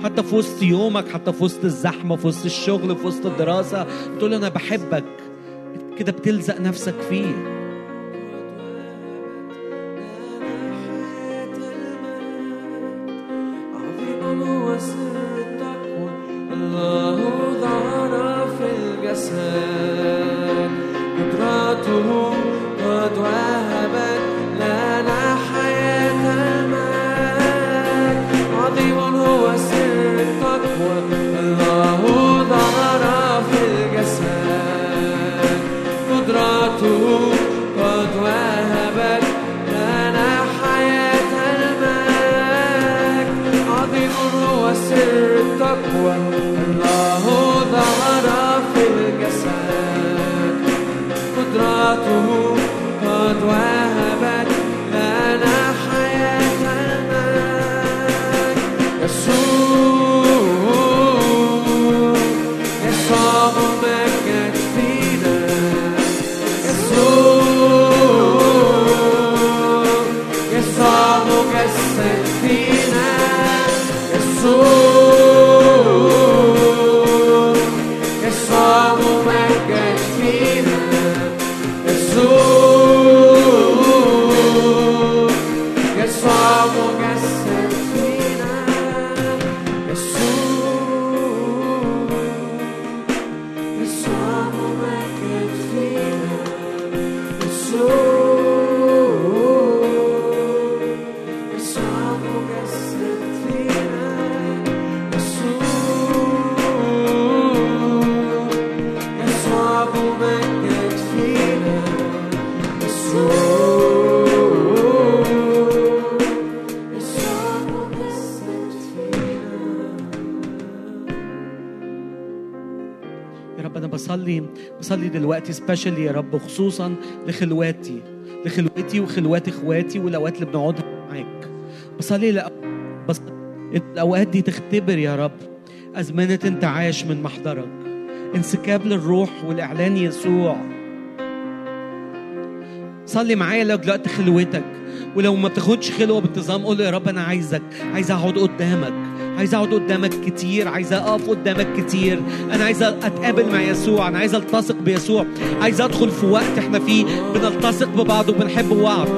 حتى في وسط يومك حتى في وسط الزحمة في وسط الشغل في وسط الدراسة بتقول له أنا بحبك. كده بتلزق نفسك فيه. دلوقتي سبيشالي يا رب خصوصا لخلواتي. لخلوتي وخلوات إخواتي والأوقات اللي بنقعدها معاك. بصلي لأ... بص... الأوقات دي تختبر يا رب أزمنة انتعاش من محضرك. انسكاب للروح والإعلان يسوع. صلي معايا لو دلوقتي خلوتك. ولو ما بتاخدش خلوة بانتظام قول يا رب أنا عايزك عايز أقعد قدامك عايز أقعد قدامك كتير عايز أقف قدامك كتير. أنا عايز أتقابل مع يسوع أنا عايز ألتصق بيسوع. عايز أدخل في وقت إحنا فيه بنلتصق ببعض وبنحب بعض.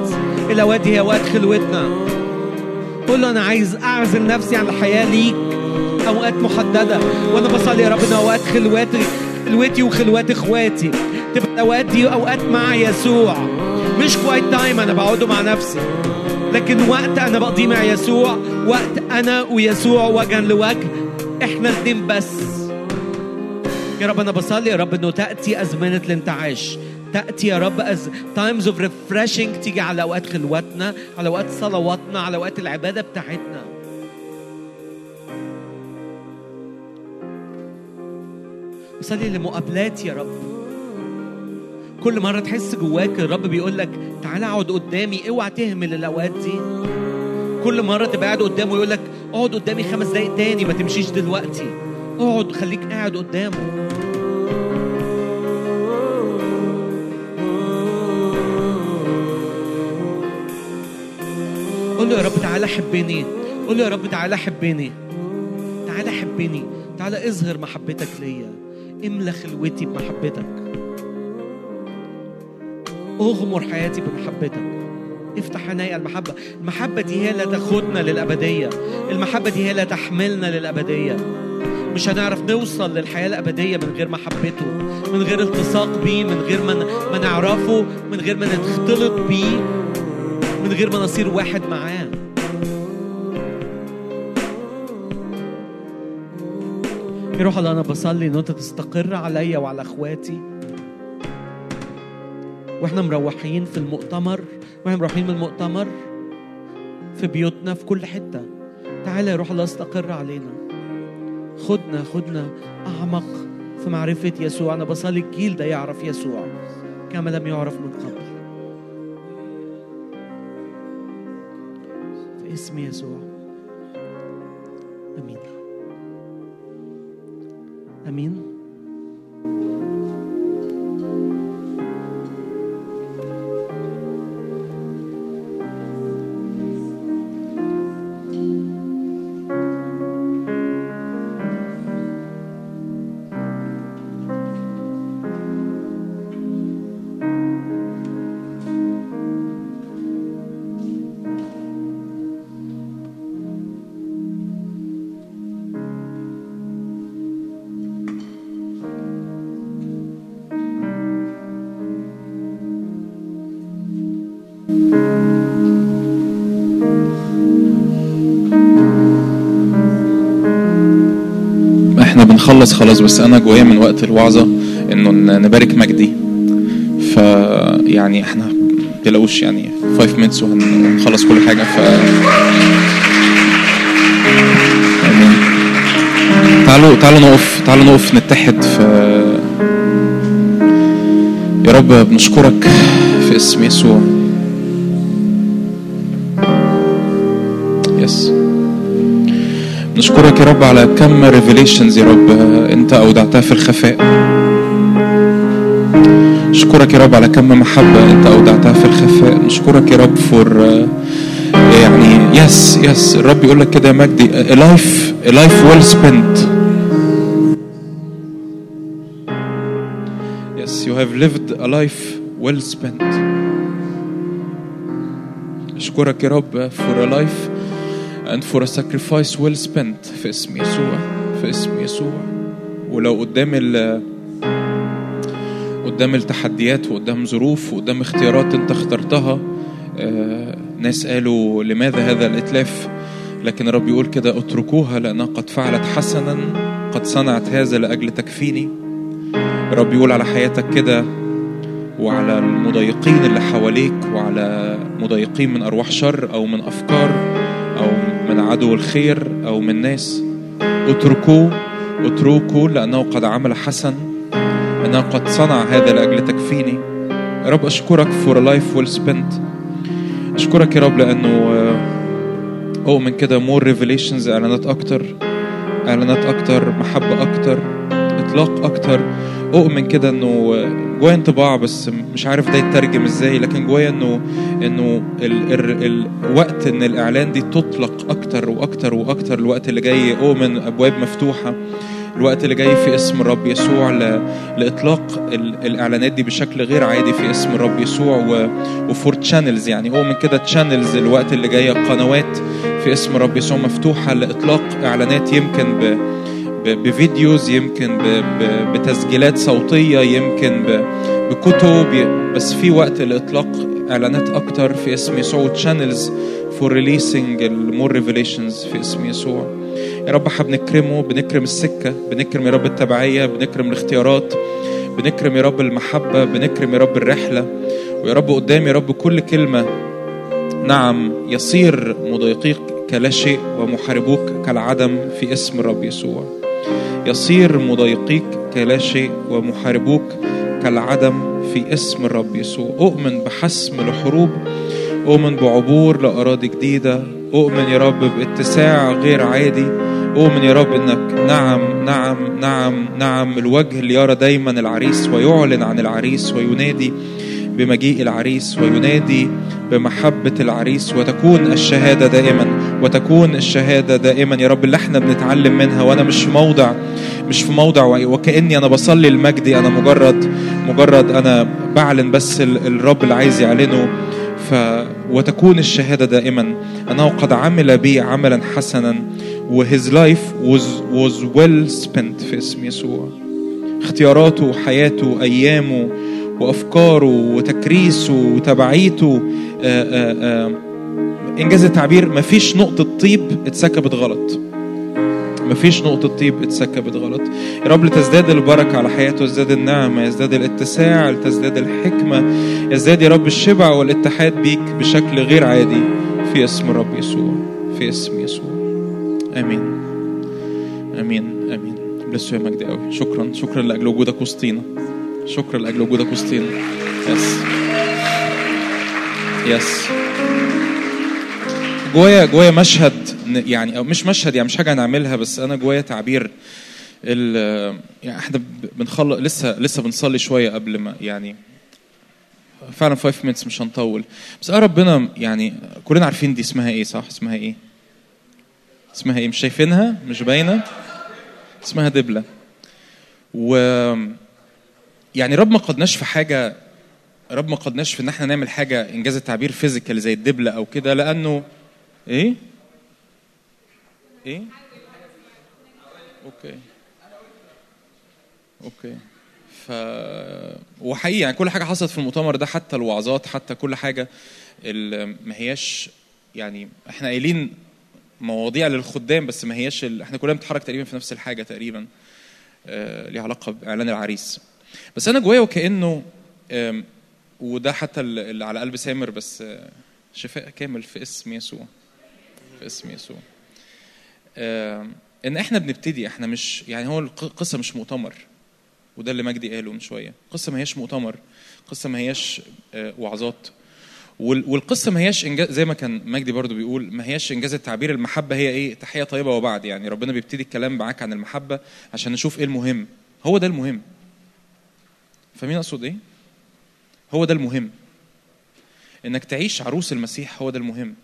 الأوقات هي وقت خلوتنا. قول له أنا عايز أعزل نفسي عن الحياة ليك. أوقات محددة. وأنا بصلي يا رب ان أوقات خلواتي خلوتي وخلوات إخواتي. تبقى الاوقات دي أوقات مع يسوع. مش quiet time أنا بقعده مع نفسي. لكن وقت أنا بقضيه مع يسوع وقت أنا ويسوع وجها لوجه إحنا الاتنين بس. يا رب أنا بصلي يا رب إنه تأتي أزمنة الانتعاش تأتي يا رب as times of refreshing تيجي على أوقات خلوتنا على أوقات صلواتنا على أوقات العبادة بتاعتنا. بصلي لمقابلات يا رب. كل مرة تحس جواك الرب بيقول لك تعالى اقعد قدامي اوعى تهمل الأوقات دي. كل مرة تبقى قاعد قدامه يقول لك اقعد قدامي خمس دقايق تاني ما تمشيش دلوقتي. اقعد خليك قاعد قدامه. قول له يا رب تعالى حبني. قول له يا رب تعالى حبني. تعالى حبني. تعالى اظهر محبتك ليا. املى خلوتي بمحبتك. أغمر حياتي بمحبتك. افتح عيني المحبة. المحبة دي هي اللي تاخدنا للأبدية. المحبة دي هي اللي تحملنا للأبدية. مش هنعرف نوصل للحياة الأبدية من غير محبته من غير التصاق بيه من غير ما ما نعرفه من غير ما نختلط بيه من غير ما نصير واحد معاه. يا روح الله أنا بصلي ان انت تستقر عليا وعلى أخواتي. وإحنا مروحين في المؤتمر وإحنا مروحين من المؤتمر في بيوتنا في كل حتة. تعالى يا روح الله استقر علينا. خدنا خدنا أعمق في معرفة يسوع. أنا بصلي الجيل ده يعرف يسوع كما لم يعرف من قبل. في اسم يسوع. آمين. آمين. بنخلص خلاص بس أنا جوايا من وقت الوعظة إنه نبارك مجدي ف يعني إحنا متقلقوش يعني 5 minutes وهن- وهنخلص كل حاجة ف آمين. تعالوا تعالوا نقف تعالوا نقف نتحد في يا رب بنشكرك في اسم يسوع نشكرك يا رب على كم revelations يا رب انت أودعتها في الخفاء. نشكرك يا رب على كم محبة انت أودعتها في الخفاء. نشكرك يا رب for يعني yes yes الرب يقول لك كده يا مجدي a life well spent. Yes you have lived a life well spent. اشكرك يا رب for a life and for a sacrifice well spent. في اسم يسوع في اسم يسوع ولو قدام ال قدام التحديات وقدام ظروف وقدام اختيارات انت اخترتها آه، ناس قالوا لماذا هذا الإتلاف؟ لكن الرب يقول كده اتركوها لأنها قد فعلت حسنا قد صنعت هذا لأجل تكفيني. الرب يقول على حياتك كده وعلى المضايقين اللي حواليك وعلى مضايقين من أرواح شر أو من أفكار أو من عدو الخير أو من ناس. اتركوه اتركوا لأنه قد عمل حسن أنه قد صنع هذا لأجل تكفيني. يا رب أشكرك for life well spent أشكرك يا رب لأنه آه، اؤمن كده more revelations إعلانات أكتر إعلانات أكتر محبة أكتر إطلاق أكتر. اؤمن كده إنه آه، جوايا انطباع بس مش عارف ده يترجم إزاي لكن جوايا انه انه ال ال الوقت إن الإعلان دي تطلق أكتر وأكتر وأكتر الوقت اللي جاي اؤمن أبواب مفتوحة الوقت اللي جاي في اسم الرب يسوع ل... لإطلاق ال... الإعلانات دي بشكل غير عادي في اسم الرب يسوع و... و for channels يعني هو من كده channels الوقت اللي جاية قنوات في اسم الرب يسوع مفتوحة لإطلاق إعلانات يمكن ب... بفيديوز يمكن. بتسجيلات صوتية يمكن. بكتب بس في وقت لاطلاق إعلانات أكتر في اسم يسوع channels for releasing ال more revelations في اسم يسوع يا رب إحنا بنكرمه بنكرم السكة بنكرم يا رب التبعية بنكرم الاختيارات بنكرم يا رب المحبة بنكرم يا رب الرحلة ويا رب قدام يا رب كل كلمة نعم يصير مضايقيك كلا شيء ومحاربوك كالعدم في اسم الرب يسوع يصير مضايقيك كلا شيء ومحاربوك كالعدم في اسم الرب يسوع. أؤمن بحسم لحروب أؤمن بعبور لأراضي جديدة أؤمن يا رب باتساع غير عادي أؤمن يا رب إنك نعم نعم نعم نعم الوجه اللي يرى دايما العريس ويعلن عن العريس وينادي بمجيء العريس وينادي بمحبة العريس وتكون الشهادة دائما. وتكون الشهادة دائما. يا رب اللي إحنا بنتعلم منها وأنا مش في موضع مش في موضع وكأني أنا بصلي لمجدي أنا مجرد مجرد أنا بعلن بس ال- الرب اللي عايز يعلنه. ف وتكون الشهادة دائما. أنه قد عمل بي عملا حسنا. و his life was, was well spent في اسم يسوع. اختياراته وحياته أيامه وأفكاره وتكريسه وتبعيته آآ آآ إنجاز التعبير مفيش نقطة طيب اتسكبت غلط. مفيش نقطة طيب اتسكبت غلط. يا رب لتزداد البركة على حياته يزداد النعمة يزداد الاتساع لتزداد الحكمة. يزداد يا رب الشبع والاتحاد بيك بشكل غير عادي في اسم الرب يسوع في اسم يسوع. آمين. آمين. آمين. بلسه يا مجدي قوي شكرا. شكرا لأجل وجودك وسطينا. شكرا لأجل وجودك وسطينا. يس يس جوايا جوايا مشهد يعني أو مش مشهد يعني مش حاجة هنعملها بس أنا جوايا تعبير ال يعني إحنا بنخلص لسه لسه بنصلي شوية قبل ما يعني فعلا 5 minutes مش هنطول. بس انا ربنا يعني كلنا عارفين دي اسمها إيه صح؟ اسمها إيه؟ اسمها إيه؟ مش شايفينها؟ مش باينة؟ اسمها دبلة. و يعني رب ما قدناش في حاجة رب ما قدناش في إن إحنا نعمل حاجة إنجاز التعبير physical زي الدبلة أو كده لأنه إيه؟ إيه؟ okay. okay. ف وحقيقي يعني كل حاجة حصلت في المؤتمر ده حتى الوعظات حتى كل حاجة ما هياش يعني إحنا قايلين مواضيع للخدام بس ما هياش ال... إحنا كلنا بنتحرك تقريبا في نفس الحاجة تقريبا آه ليها علاقة بإعلان العريس. بس أنا جوايا وكأنه وده حتى ال- اللي على قلب سامر بس آه، شفاء كامل في اسم يسوع. في اسم يسوع. آم، إن إحنا بنبتدي إحنا مش يعني هو الق- القصة مش مؤتمر وده اللي مجدي قاله من شوية. قصة ما هياش مؤتمر قصة ما هياش آه، وعظات. وال- والقصة ما هياش إنجاز زي ما كان مجدي برضو بيقول ما هياش إنجاز التعبير المحبة هي إيه؟ تحية طيبة وبعد. يعني ربنا بيبتدي الكلام معاك عن المحبة عشان نشوف إيه المهم. هو ده المهم. فاهمين أقصد إيه؟ هو ده المهم. إنك تعيش عروس المسيح هو ده المهم.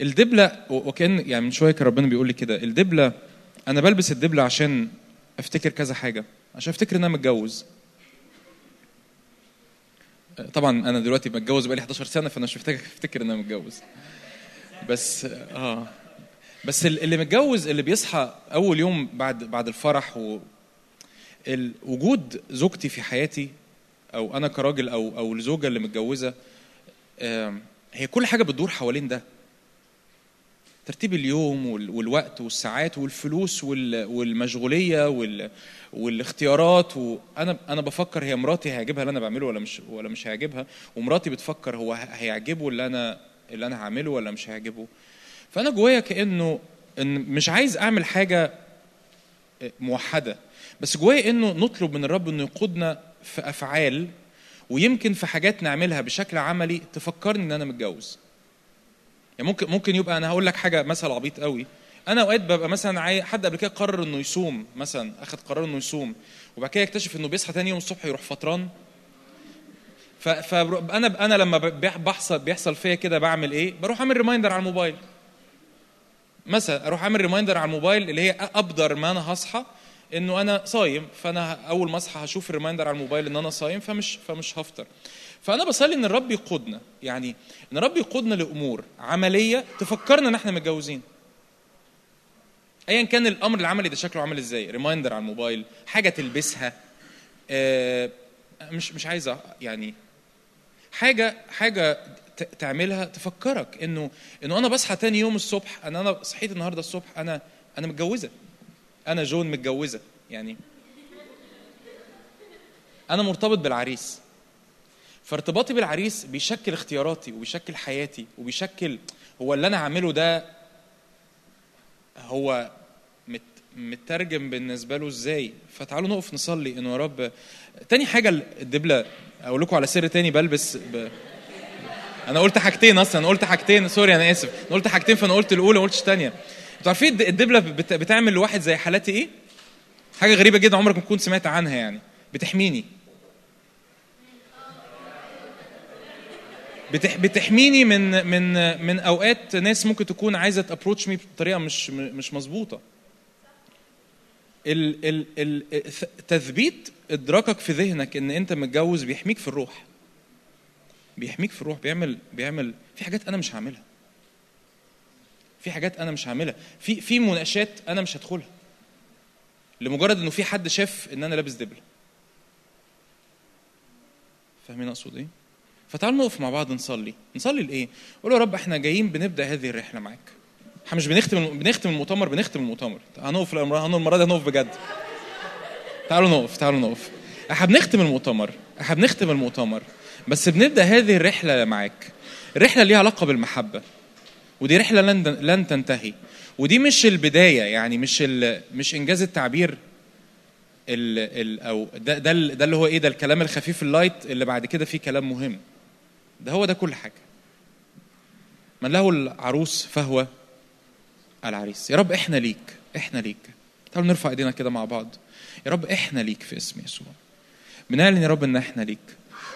الدبلة وكأن يعني من شوية كان ربنا بيقول لي كده الدبلة أنا بلبس الدبلة عشان أفتكر كذا حاجة عشان أفتكر إن أنا متجوز. طبعا أنا دلوقتي متجوز بقالي 11 سنة فأنا مش محتاج أفتكر إن أنا متجوز. بس آه. بس ال- اللي متجوز اللي بيصحى أول يوم بعد بعد الفرح و وجود زوجتي في حياتي أو أنا كراجل أو أو الزوجة اللي متجوزة هي كل حاجة بتدور حوالين ده. ترتيب اليوم وال- والوقت والساعات والفلوس وال- والمشغولية وال- والاختيارات وأنا أنا بفكر هي مراتي هيعجبها اللي أنا بعمله ولا مش ولا مش هيعجبها ومراتي بتفكر هو هيعجبه اللي أنا اللي أنا هعمله ولا مش هيعجبه. فأنا جوايا كأنه إن مش عايز أعمل حاجة موحدة بس جوايا إنه نطلب من الرب إنه يقودنا في أفعال ويمكن في حاجات نعملها بشكل عملي تفكرني إن أنا متجوز. يعني ممكن ممكن يبقى أنا هقول لك حاجة مثل عبيط قوي. أنا أوقات ببقى مثلا عاي... حد قبل كده قرر إنه يصوم مثلا اخذ قرار إنه يصوم وبعد كده يكتشف إنه بيصحى تاني يوم الصبح يروح فطران. فانا أنا لما ب- بيحصل بيحصل فيا كده بعمل إيه؟ بروح أعمل reminder على الموبايل. مثلا أروح أعمل reminder على الموبايل اللي هي ابدر ما أنا هصحى إنه أنا صايم فأنا أول ما أصحى هشوف ال reminder على الموبايل إن أنا صايم فمش فمش هفطر. فأنا بصلي إن الرب يقودنا. يعني إن الرب يقودنا لأمور عملية تفكرنا إن إحنا متجوزين. ايا كان الأمر العملي ده شكله عامل إزاي؟ ريمايندر على الموبايل حاجة تلبسها آه، مش مش عايزة يعني حاجة حاجة تعملها تفكرك إنه إنه أنا بصحى تاني يوم الصبح أنا أنا صحيت النهارده الصبح أنا أنا متجوزة. أنا جون متجوزة يعني. أنا مرتبط بالعريس. فارتباطي بالعريس بيشكل اختياراتي وبيشكل حياتي وبيشكل هو اللي أنا هعمله ده هو مت مترجم بالنسبة له إزاي؟ فتعالوا نقف نصلي انه يا رب. تاني حاجة الدبلة أقول لكم على سر تاني بلبس ب... أنا قلت حاجتين أصلا أنا قلت حاجتين سوري أنا آسف. أنا قلت حاجتين فأنا قلت الأولى ما قلتش الثانية أنتوا عارفين الد- الدبلة بت... بتعمل لواحد زي حالاتي إيه؟ حاجة غريبة جدا عمرك ما تكون سمعت عنها يعني. بتحميني. بتح... بتحميني من من من أوقات ناس ممكن تكون عايزة تابروتش مي بطريقة مش مش مظبوطة. ال ال ال تثبيت إدراكك في ذهنك إن أنت متجوز بيحميك في الروح. بيحميك في الروح بيعمل بيعمل في حاجات أنا مش هعملها. في حاجات أنا مش هعملها. في في مناقشات أنا مش هدخلها. لمجرد إنه في حد شاف إن أنا لابس دبله فاهمين أقصد إيه؟ فتعالوا نقف مع بعض نصلي. نصلي لإيه؟ قول يا رب إحنا جايين بنبدأ هذه الرحلة معاك. إحنا مش بنختم بنختم المؤتمر بنختم المؤتمر. هنقف المرة دي هنقف بجد. تعالوا نقف تعالوا نقف. إحنا بنختم المؤتمر إحنا بنختم المؤتمر. بس بنبدأ هذه الرحلة معاك. الرحله ليها علاقة بالمحبة. ودي رحلة لن لن تنتهي. ودي مش البداية يعني مش ال... مش إنجاز التعبير ال... ال... أو ده ده اللي هو إيه ده الكلام الخفيف اللايت اللي بعد كده فيه كلام مهم. ده هو ده كل حاجة. من له العروس فهو العريس. يا رب إحنا ليك إحنا ليك. تعالوا نرفع إيدينا كده مع بعض. يا رب إحنا ليك في اسم يسوع. بنعلن يا رب إن إحنا ليك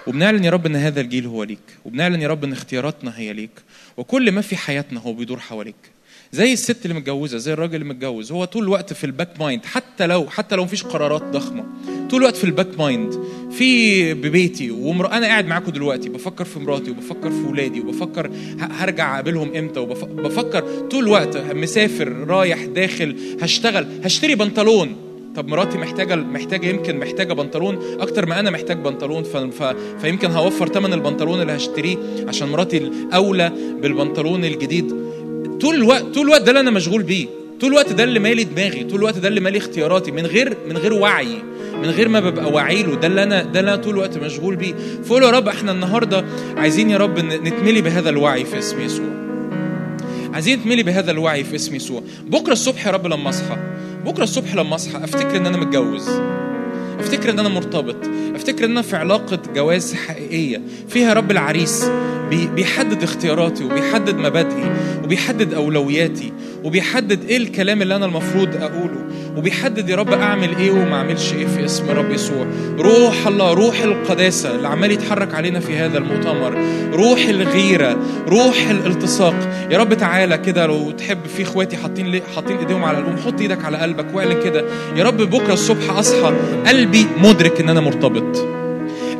وبنعلن يا رب إن هذا الجيل هو ليك وبنعلن يا رب إن اختياراتنا هي ليك وكل ما في حياتنا هو بيدور حواليك. زي الست اللي متجوزة زي الراجل اللي متجوز. هو طول الوقت في ال back mind حتى لو حتى لو مفيش قرارات ضخمة. طول الوقت في ال back mind. في ببيتي ومر... أنا قاعد معاكم دلوقتي بفكر في مراتي وبفكر في ولادي وبفكر هرجع أقابلهم إمتى وبفكر طول الوقت مسافر رايح داخل هشتغل. هشتري بنطلون. طب مراتي محتاجة محتاجة يمكن محتاجة بنطلون أكتر ما أنا محتاج بنطلون ف... ف... فيمكن هوفر ثمن البنطلون اللي هشتريه عشان مراتي الأولى بالبنطلون الجديد. طول الوقت طول الوقت ده اللي أنا مشغول بيه. طول الوقت ده اللي مالي دماغي. طول الوقت ده اللي مالي اختياراتي. من غير من غير وعي. من غير ما ببقى واعي له ده اللي أنا ده اللي أنا طول الوقت مشغول بيه. فقول يا رب إحنا النهارده عايزين يا رب نتملي بهذا الوعي في اسم يسوع. عايزين نتملي بهذا الوعي في اسم يسوع. بكرة الصبح يا رب لما أصحى. بكرة الصبح لما أصحى أفتكر إن أنا متجوز. أفتكر إن أنا مرتبط. أفتكر إن أنا في علاقة جواز حقيقية. فيها رب العريس بي- بيحدد اختياراتي وبيحدد مبادئي وبيحدد أولوياتي وبيحدد إيه الكلام اللي أنا المفروض أقوله. وبيحدد يا رب أعمل إيه وما أعملش إيه في اسم رب يسوع. روح الله روح القداسة اللي عمال يتحرك علينا في هذا المؤتمر. روح الغيرة روح الالتصاق. يا رب تعالى كده لو تحب في إخواتي حاطين حاطين إيديهم على قلبهم حط إيدك على قلبك واعلن كده. يا رب بكرة الصبح اصحى قلبي مدرك إن أنا مرتبط.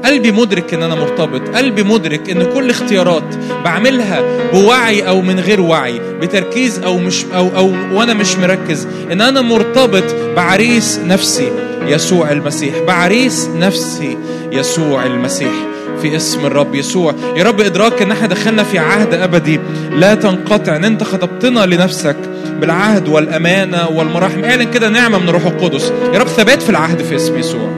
قلبي مدرك إن أنا مرتبط. قلبي مدرك إن كل اختيارات بعملها بوعي أو من غير وعي بتركيز أو مش أو أو وأنا مش مركز. إن أنا مرتبط بعريس نفسي يسوع المسيح. بعريس نفسي يسوع المسيح. في اسم الرب يسوع. يا رب إدراك إن إحنا دخلنا في عهد أبدي. لا تنقطع إن أنت خطبتنا لنفسك بالعهد والأمانة والمراحم. اعلن كده نعمة من روح القدس. يا رب ثبات في العهد في اسم يسوع.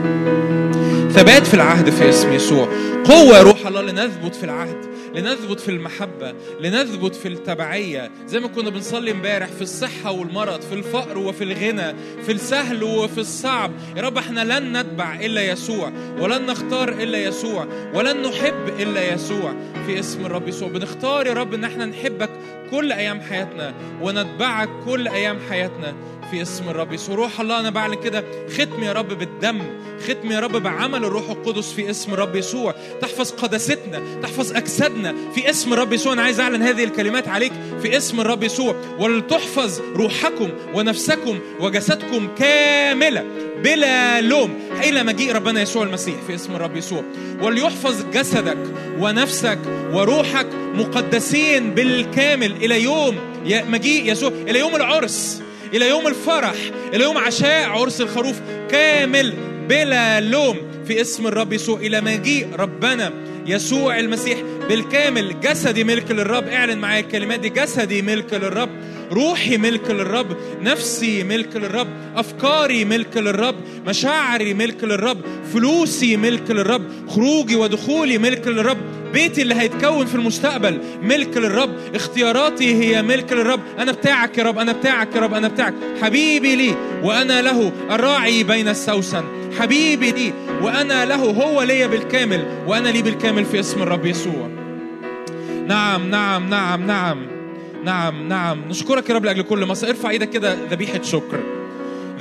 ثبات في العهد في اسم يسوع. قوة يا روح الله لنثبت في العهد لنثبت في المحبة لنثبت في التبعية. زي ما كنا بنصلي امبارح في الصحة والمرض في الفقر وفي الغنى في السهل وفي الصعب. يا رب إحنا لن نتبع إلا يسوع ولن نختار إلا يسوع ولن نحب إلا يسوع. في اسم الرب يسوع بنختار يا رب إن إحنا نحبك كل أيام حياتنا ونتبعك كل أيام حياتنا. في اسم الرب يسوع. روح الله أنا بعلن كده. ختم يا رب بالدم. ختم يا رب بعمل الروح القدس في اسم الرب يسوع. تحفظ قداستنا تحفظ أجسادنا في اسم الرب يسوع. أنا عايز أعلن هذه الكلمات عليك في اسم الرب يسوع. ولتحفظ روحكم ونفسكم وجسدكم كاملة بلا لوم. إلى مجيء ربنا يسوع المسيح في اسم الرب يسوع. وليحفظ جسدك ونفسك وروحك مقدسين بالكامل إلى يوم مجيء يسوع إلى يوم العرس. إلى يوم الفرح إلى يوم عشاء عرس الخروف كامل بلا لوم. في اسم الرب يسوع إلى مجيء ربنا. يسوع المسيح بالكامل جسدي ملك للرب. اعلن معايا الكلمات دي. جسدي ملك للرب. روحي ملك للرب. نفسي ملك للرب. أفكاري ملك للرب. مشاعري ملك للرب. فلوسي ملك للرب. خروجي ودخولي ملك للرب. بيتي اللي هيتكون في المستقبل ملك للرب اختياراتي هي ملك للرب. أنا بتاعك يا رب أنا بتاعك يا رب أنا بتاعك. حبيبي لي وأنا له الراعي بين السوسن. حبيبي لي وأنا له هو ليا بالكامل وأنا لي بالكامل في اسم الرب يسوع. نعم نعم نعم نعم. نعم نعم. نشكرك يا رب لأجل كل مصر ارفع إيدك كده ذبيحة شكر.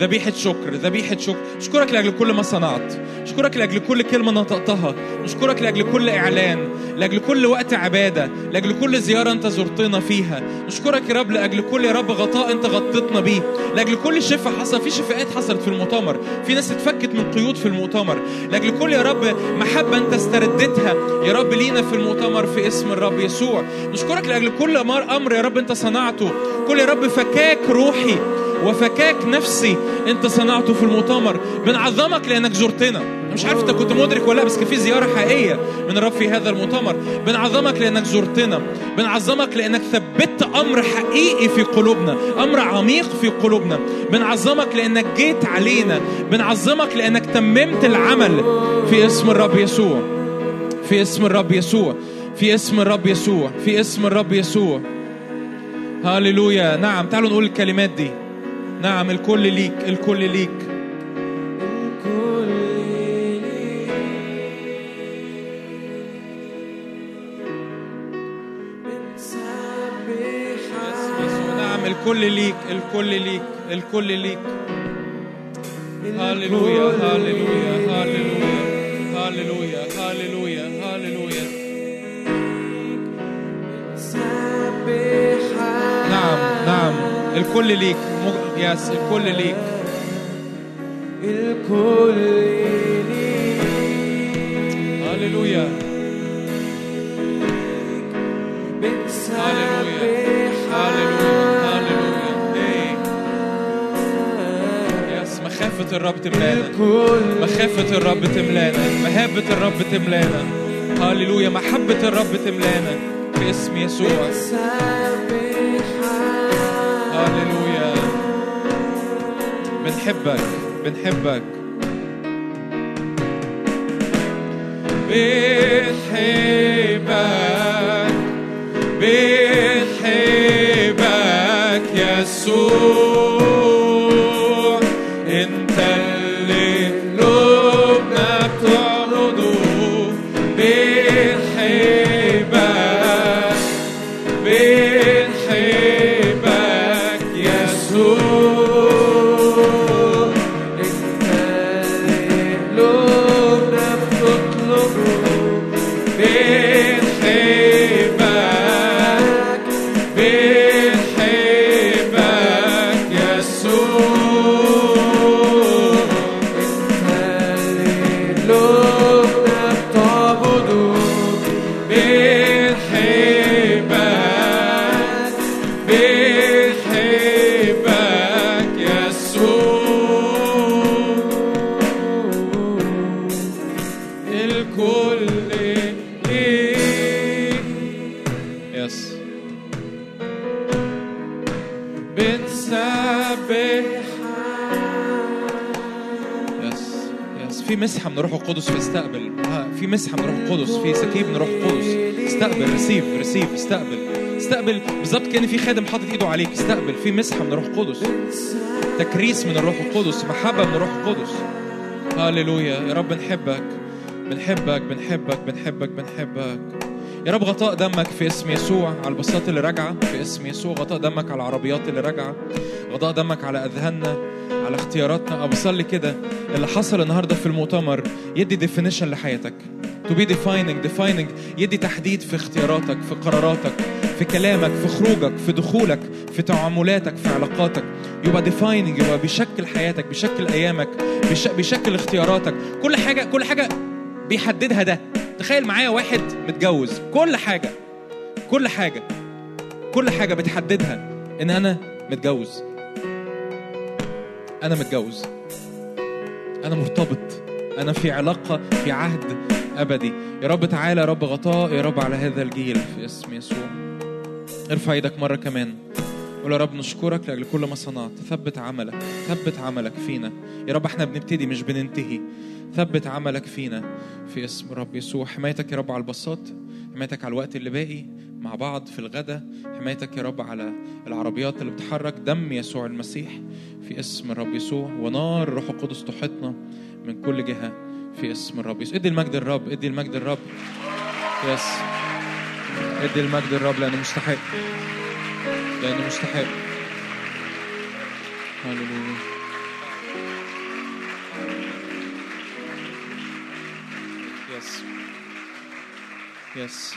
ذبيحة شكر ذبيحة شكر. أشكرك لأجل كل ما صنعت. أشكرك لأجل كل كلمة نطقتها. أشكرك لأجل كل إعلان. لأجل كل وقت عبادة. لأجل كل زيارة أنت زرتنا فيها. نشكرك يا رب لأجل كل يا رب غطاء أنت غطيتنا بيه. لأجل كل شفاء حصل في شفاءات حصلت في المؤتمر. في ناس اتفكت من قيود في المؤتمر. لأجل كل يا رب محبة أنت استردتها يا رب لينا في المؤتمر في اسم الرب يسوع. نشكرك لأجل كل أمر يا رب أنت صنعته. كل يا رب فكاك روحي. وفكاك نفسي انت صنعته في المؤتمر. بنعظمك لأنك زرتنا. مش عارف انت كنت مدرك ولا لأ بس كان في زيارة حقيقية من الرب في هذا المؤتمر. بنعظمك لأنك زرتنا. بنعظمك لأنك ثبتت أمر حقيقي في قلوبنا. أمر عميق في قلوبنا. بنعظمك لأنك جيت علينا. بنعظمك لأنك تممت العمل في اسم الرب يسوع. في اسم الرب يسوع. في اسم الرب يسوع. في اسم الرب يسوع. هاليلويا نعم تعالوا نقول الكلمات دي. نعم الكل ليك الكل ليك. نعم الكل ليك الكل ليك الكل ليك. هاليلويا هاليلويا هاليلويا هاليلويا هاليلويا هاليلويا نعم. نعم. الكل ليك. يس الكل ليك. الكل ليك. هاليلويا هاليلويا هاليلويا إيه. يس مخافة الرب تملانا. مخافة الرب تملانا. مهابة الرب تملانا. هاليلويا محبة الرب تملانا. في اسم يسوع هاليلويا بنحبك بنحبك. بنحبك بنحبك يسوع مسحة من روح القدس فاستقبل. ها، في مسحة من روح القدس في سكيب من روح القدس. استقبل receive receive استقبل. استقبل. بالظبط كان في خادم حاطط إيده عليك. استقبل. في مسحة من روح القدس. تكريس من الروح القدس محبة من الروح القدس. هاليلويا يا رب بنحبك. بنحبك بنحبك بنحبك بنحبك. يا رب غطاء دمك في اسم يسوع على الباصات اللي راجعه في اسم يسوع غطاء دمك على العربيات اللي راجعه غطاء دمك على أذهاننا. على اختياراتنا. بصلي كده اللي حصل النهارده في المؤتمر يدي ديفينيشن لحياتك. To be defining defining يدي تحديد في اختياراتك في قراراتك في كلامك في خروجك في دخولك في تعاملاتك في علاقاتك. يبقى defining يبقى بيشكل حياتك بيشكل أيامك بيش- بيشكل اختياراتك. كل حاجة كل حاجة بيحددها ده. تخيل معايا واحد متجوز. كل حاجة كل حاجة كل حاجة بتحددها إن أنا متجوز. أنا متجوز. أنا مرتبط. أنا في علاقة في عهد أبدي. يا رب تعالى يا رب غطاء يا رب على هذا الجيل. في اسم يسوع. ارفع إيدك مرة كمان. قول يا رب نشكرك لأجل كل ما صنعت. ثبت عملك. ثبت عملك فينا. يا رب إحنا بنبتدي مش بننتهي. ثبت عملك فينا. في اسم رب يسوع. حمايتك يا رب على البساط. حمايتك على الوقت اللي باقي. مع بعض في الغدا. حمايتك يا رب على العربيات اللي بتحرك دم يسوع المسيح في اسم الرب يسوع ونار الروح القدس تحيطنا من كل جهة في اسم الرب يسوع. ادي المجد الرب ادي المجد الرب. يس ادي المجد الرب لأنه مستحق لأنه مستحق هللويا يس يس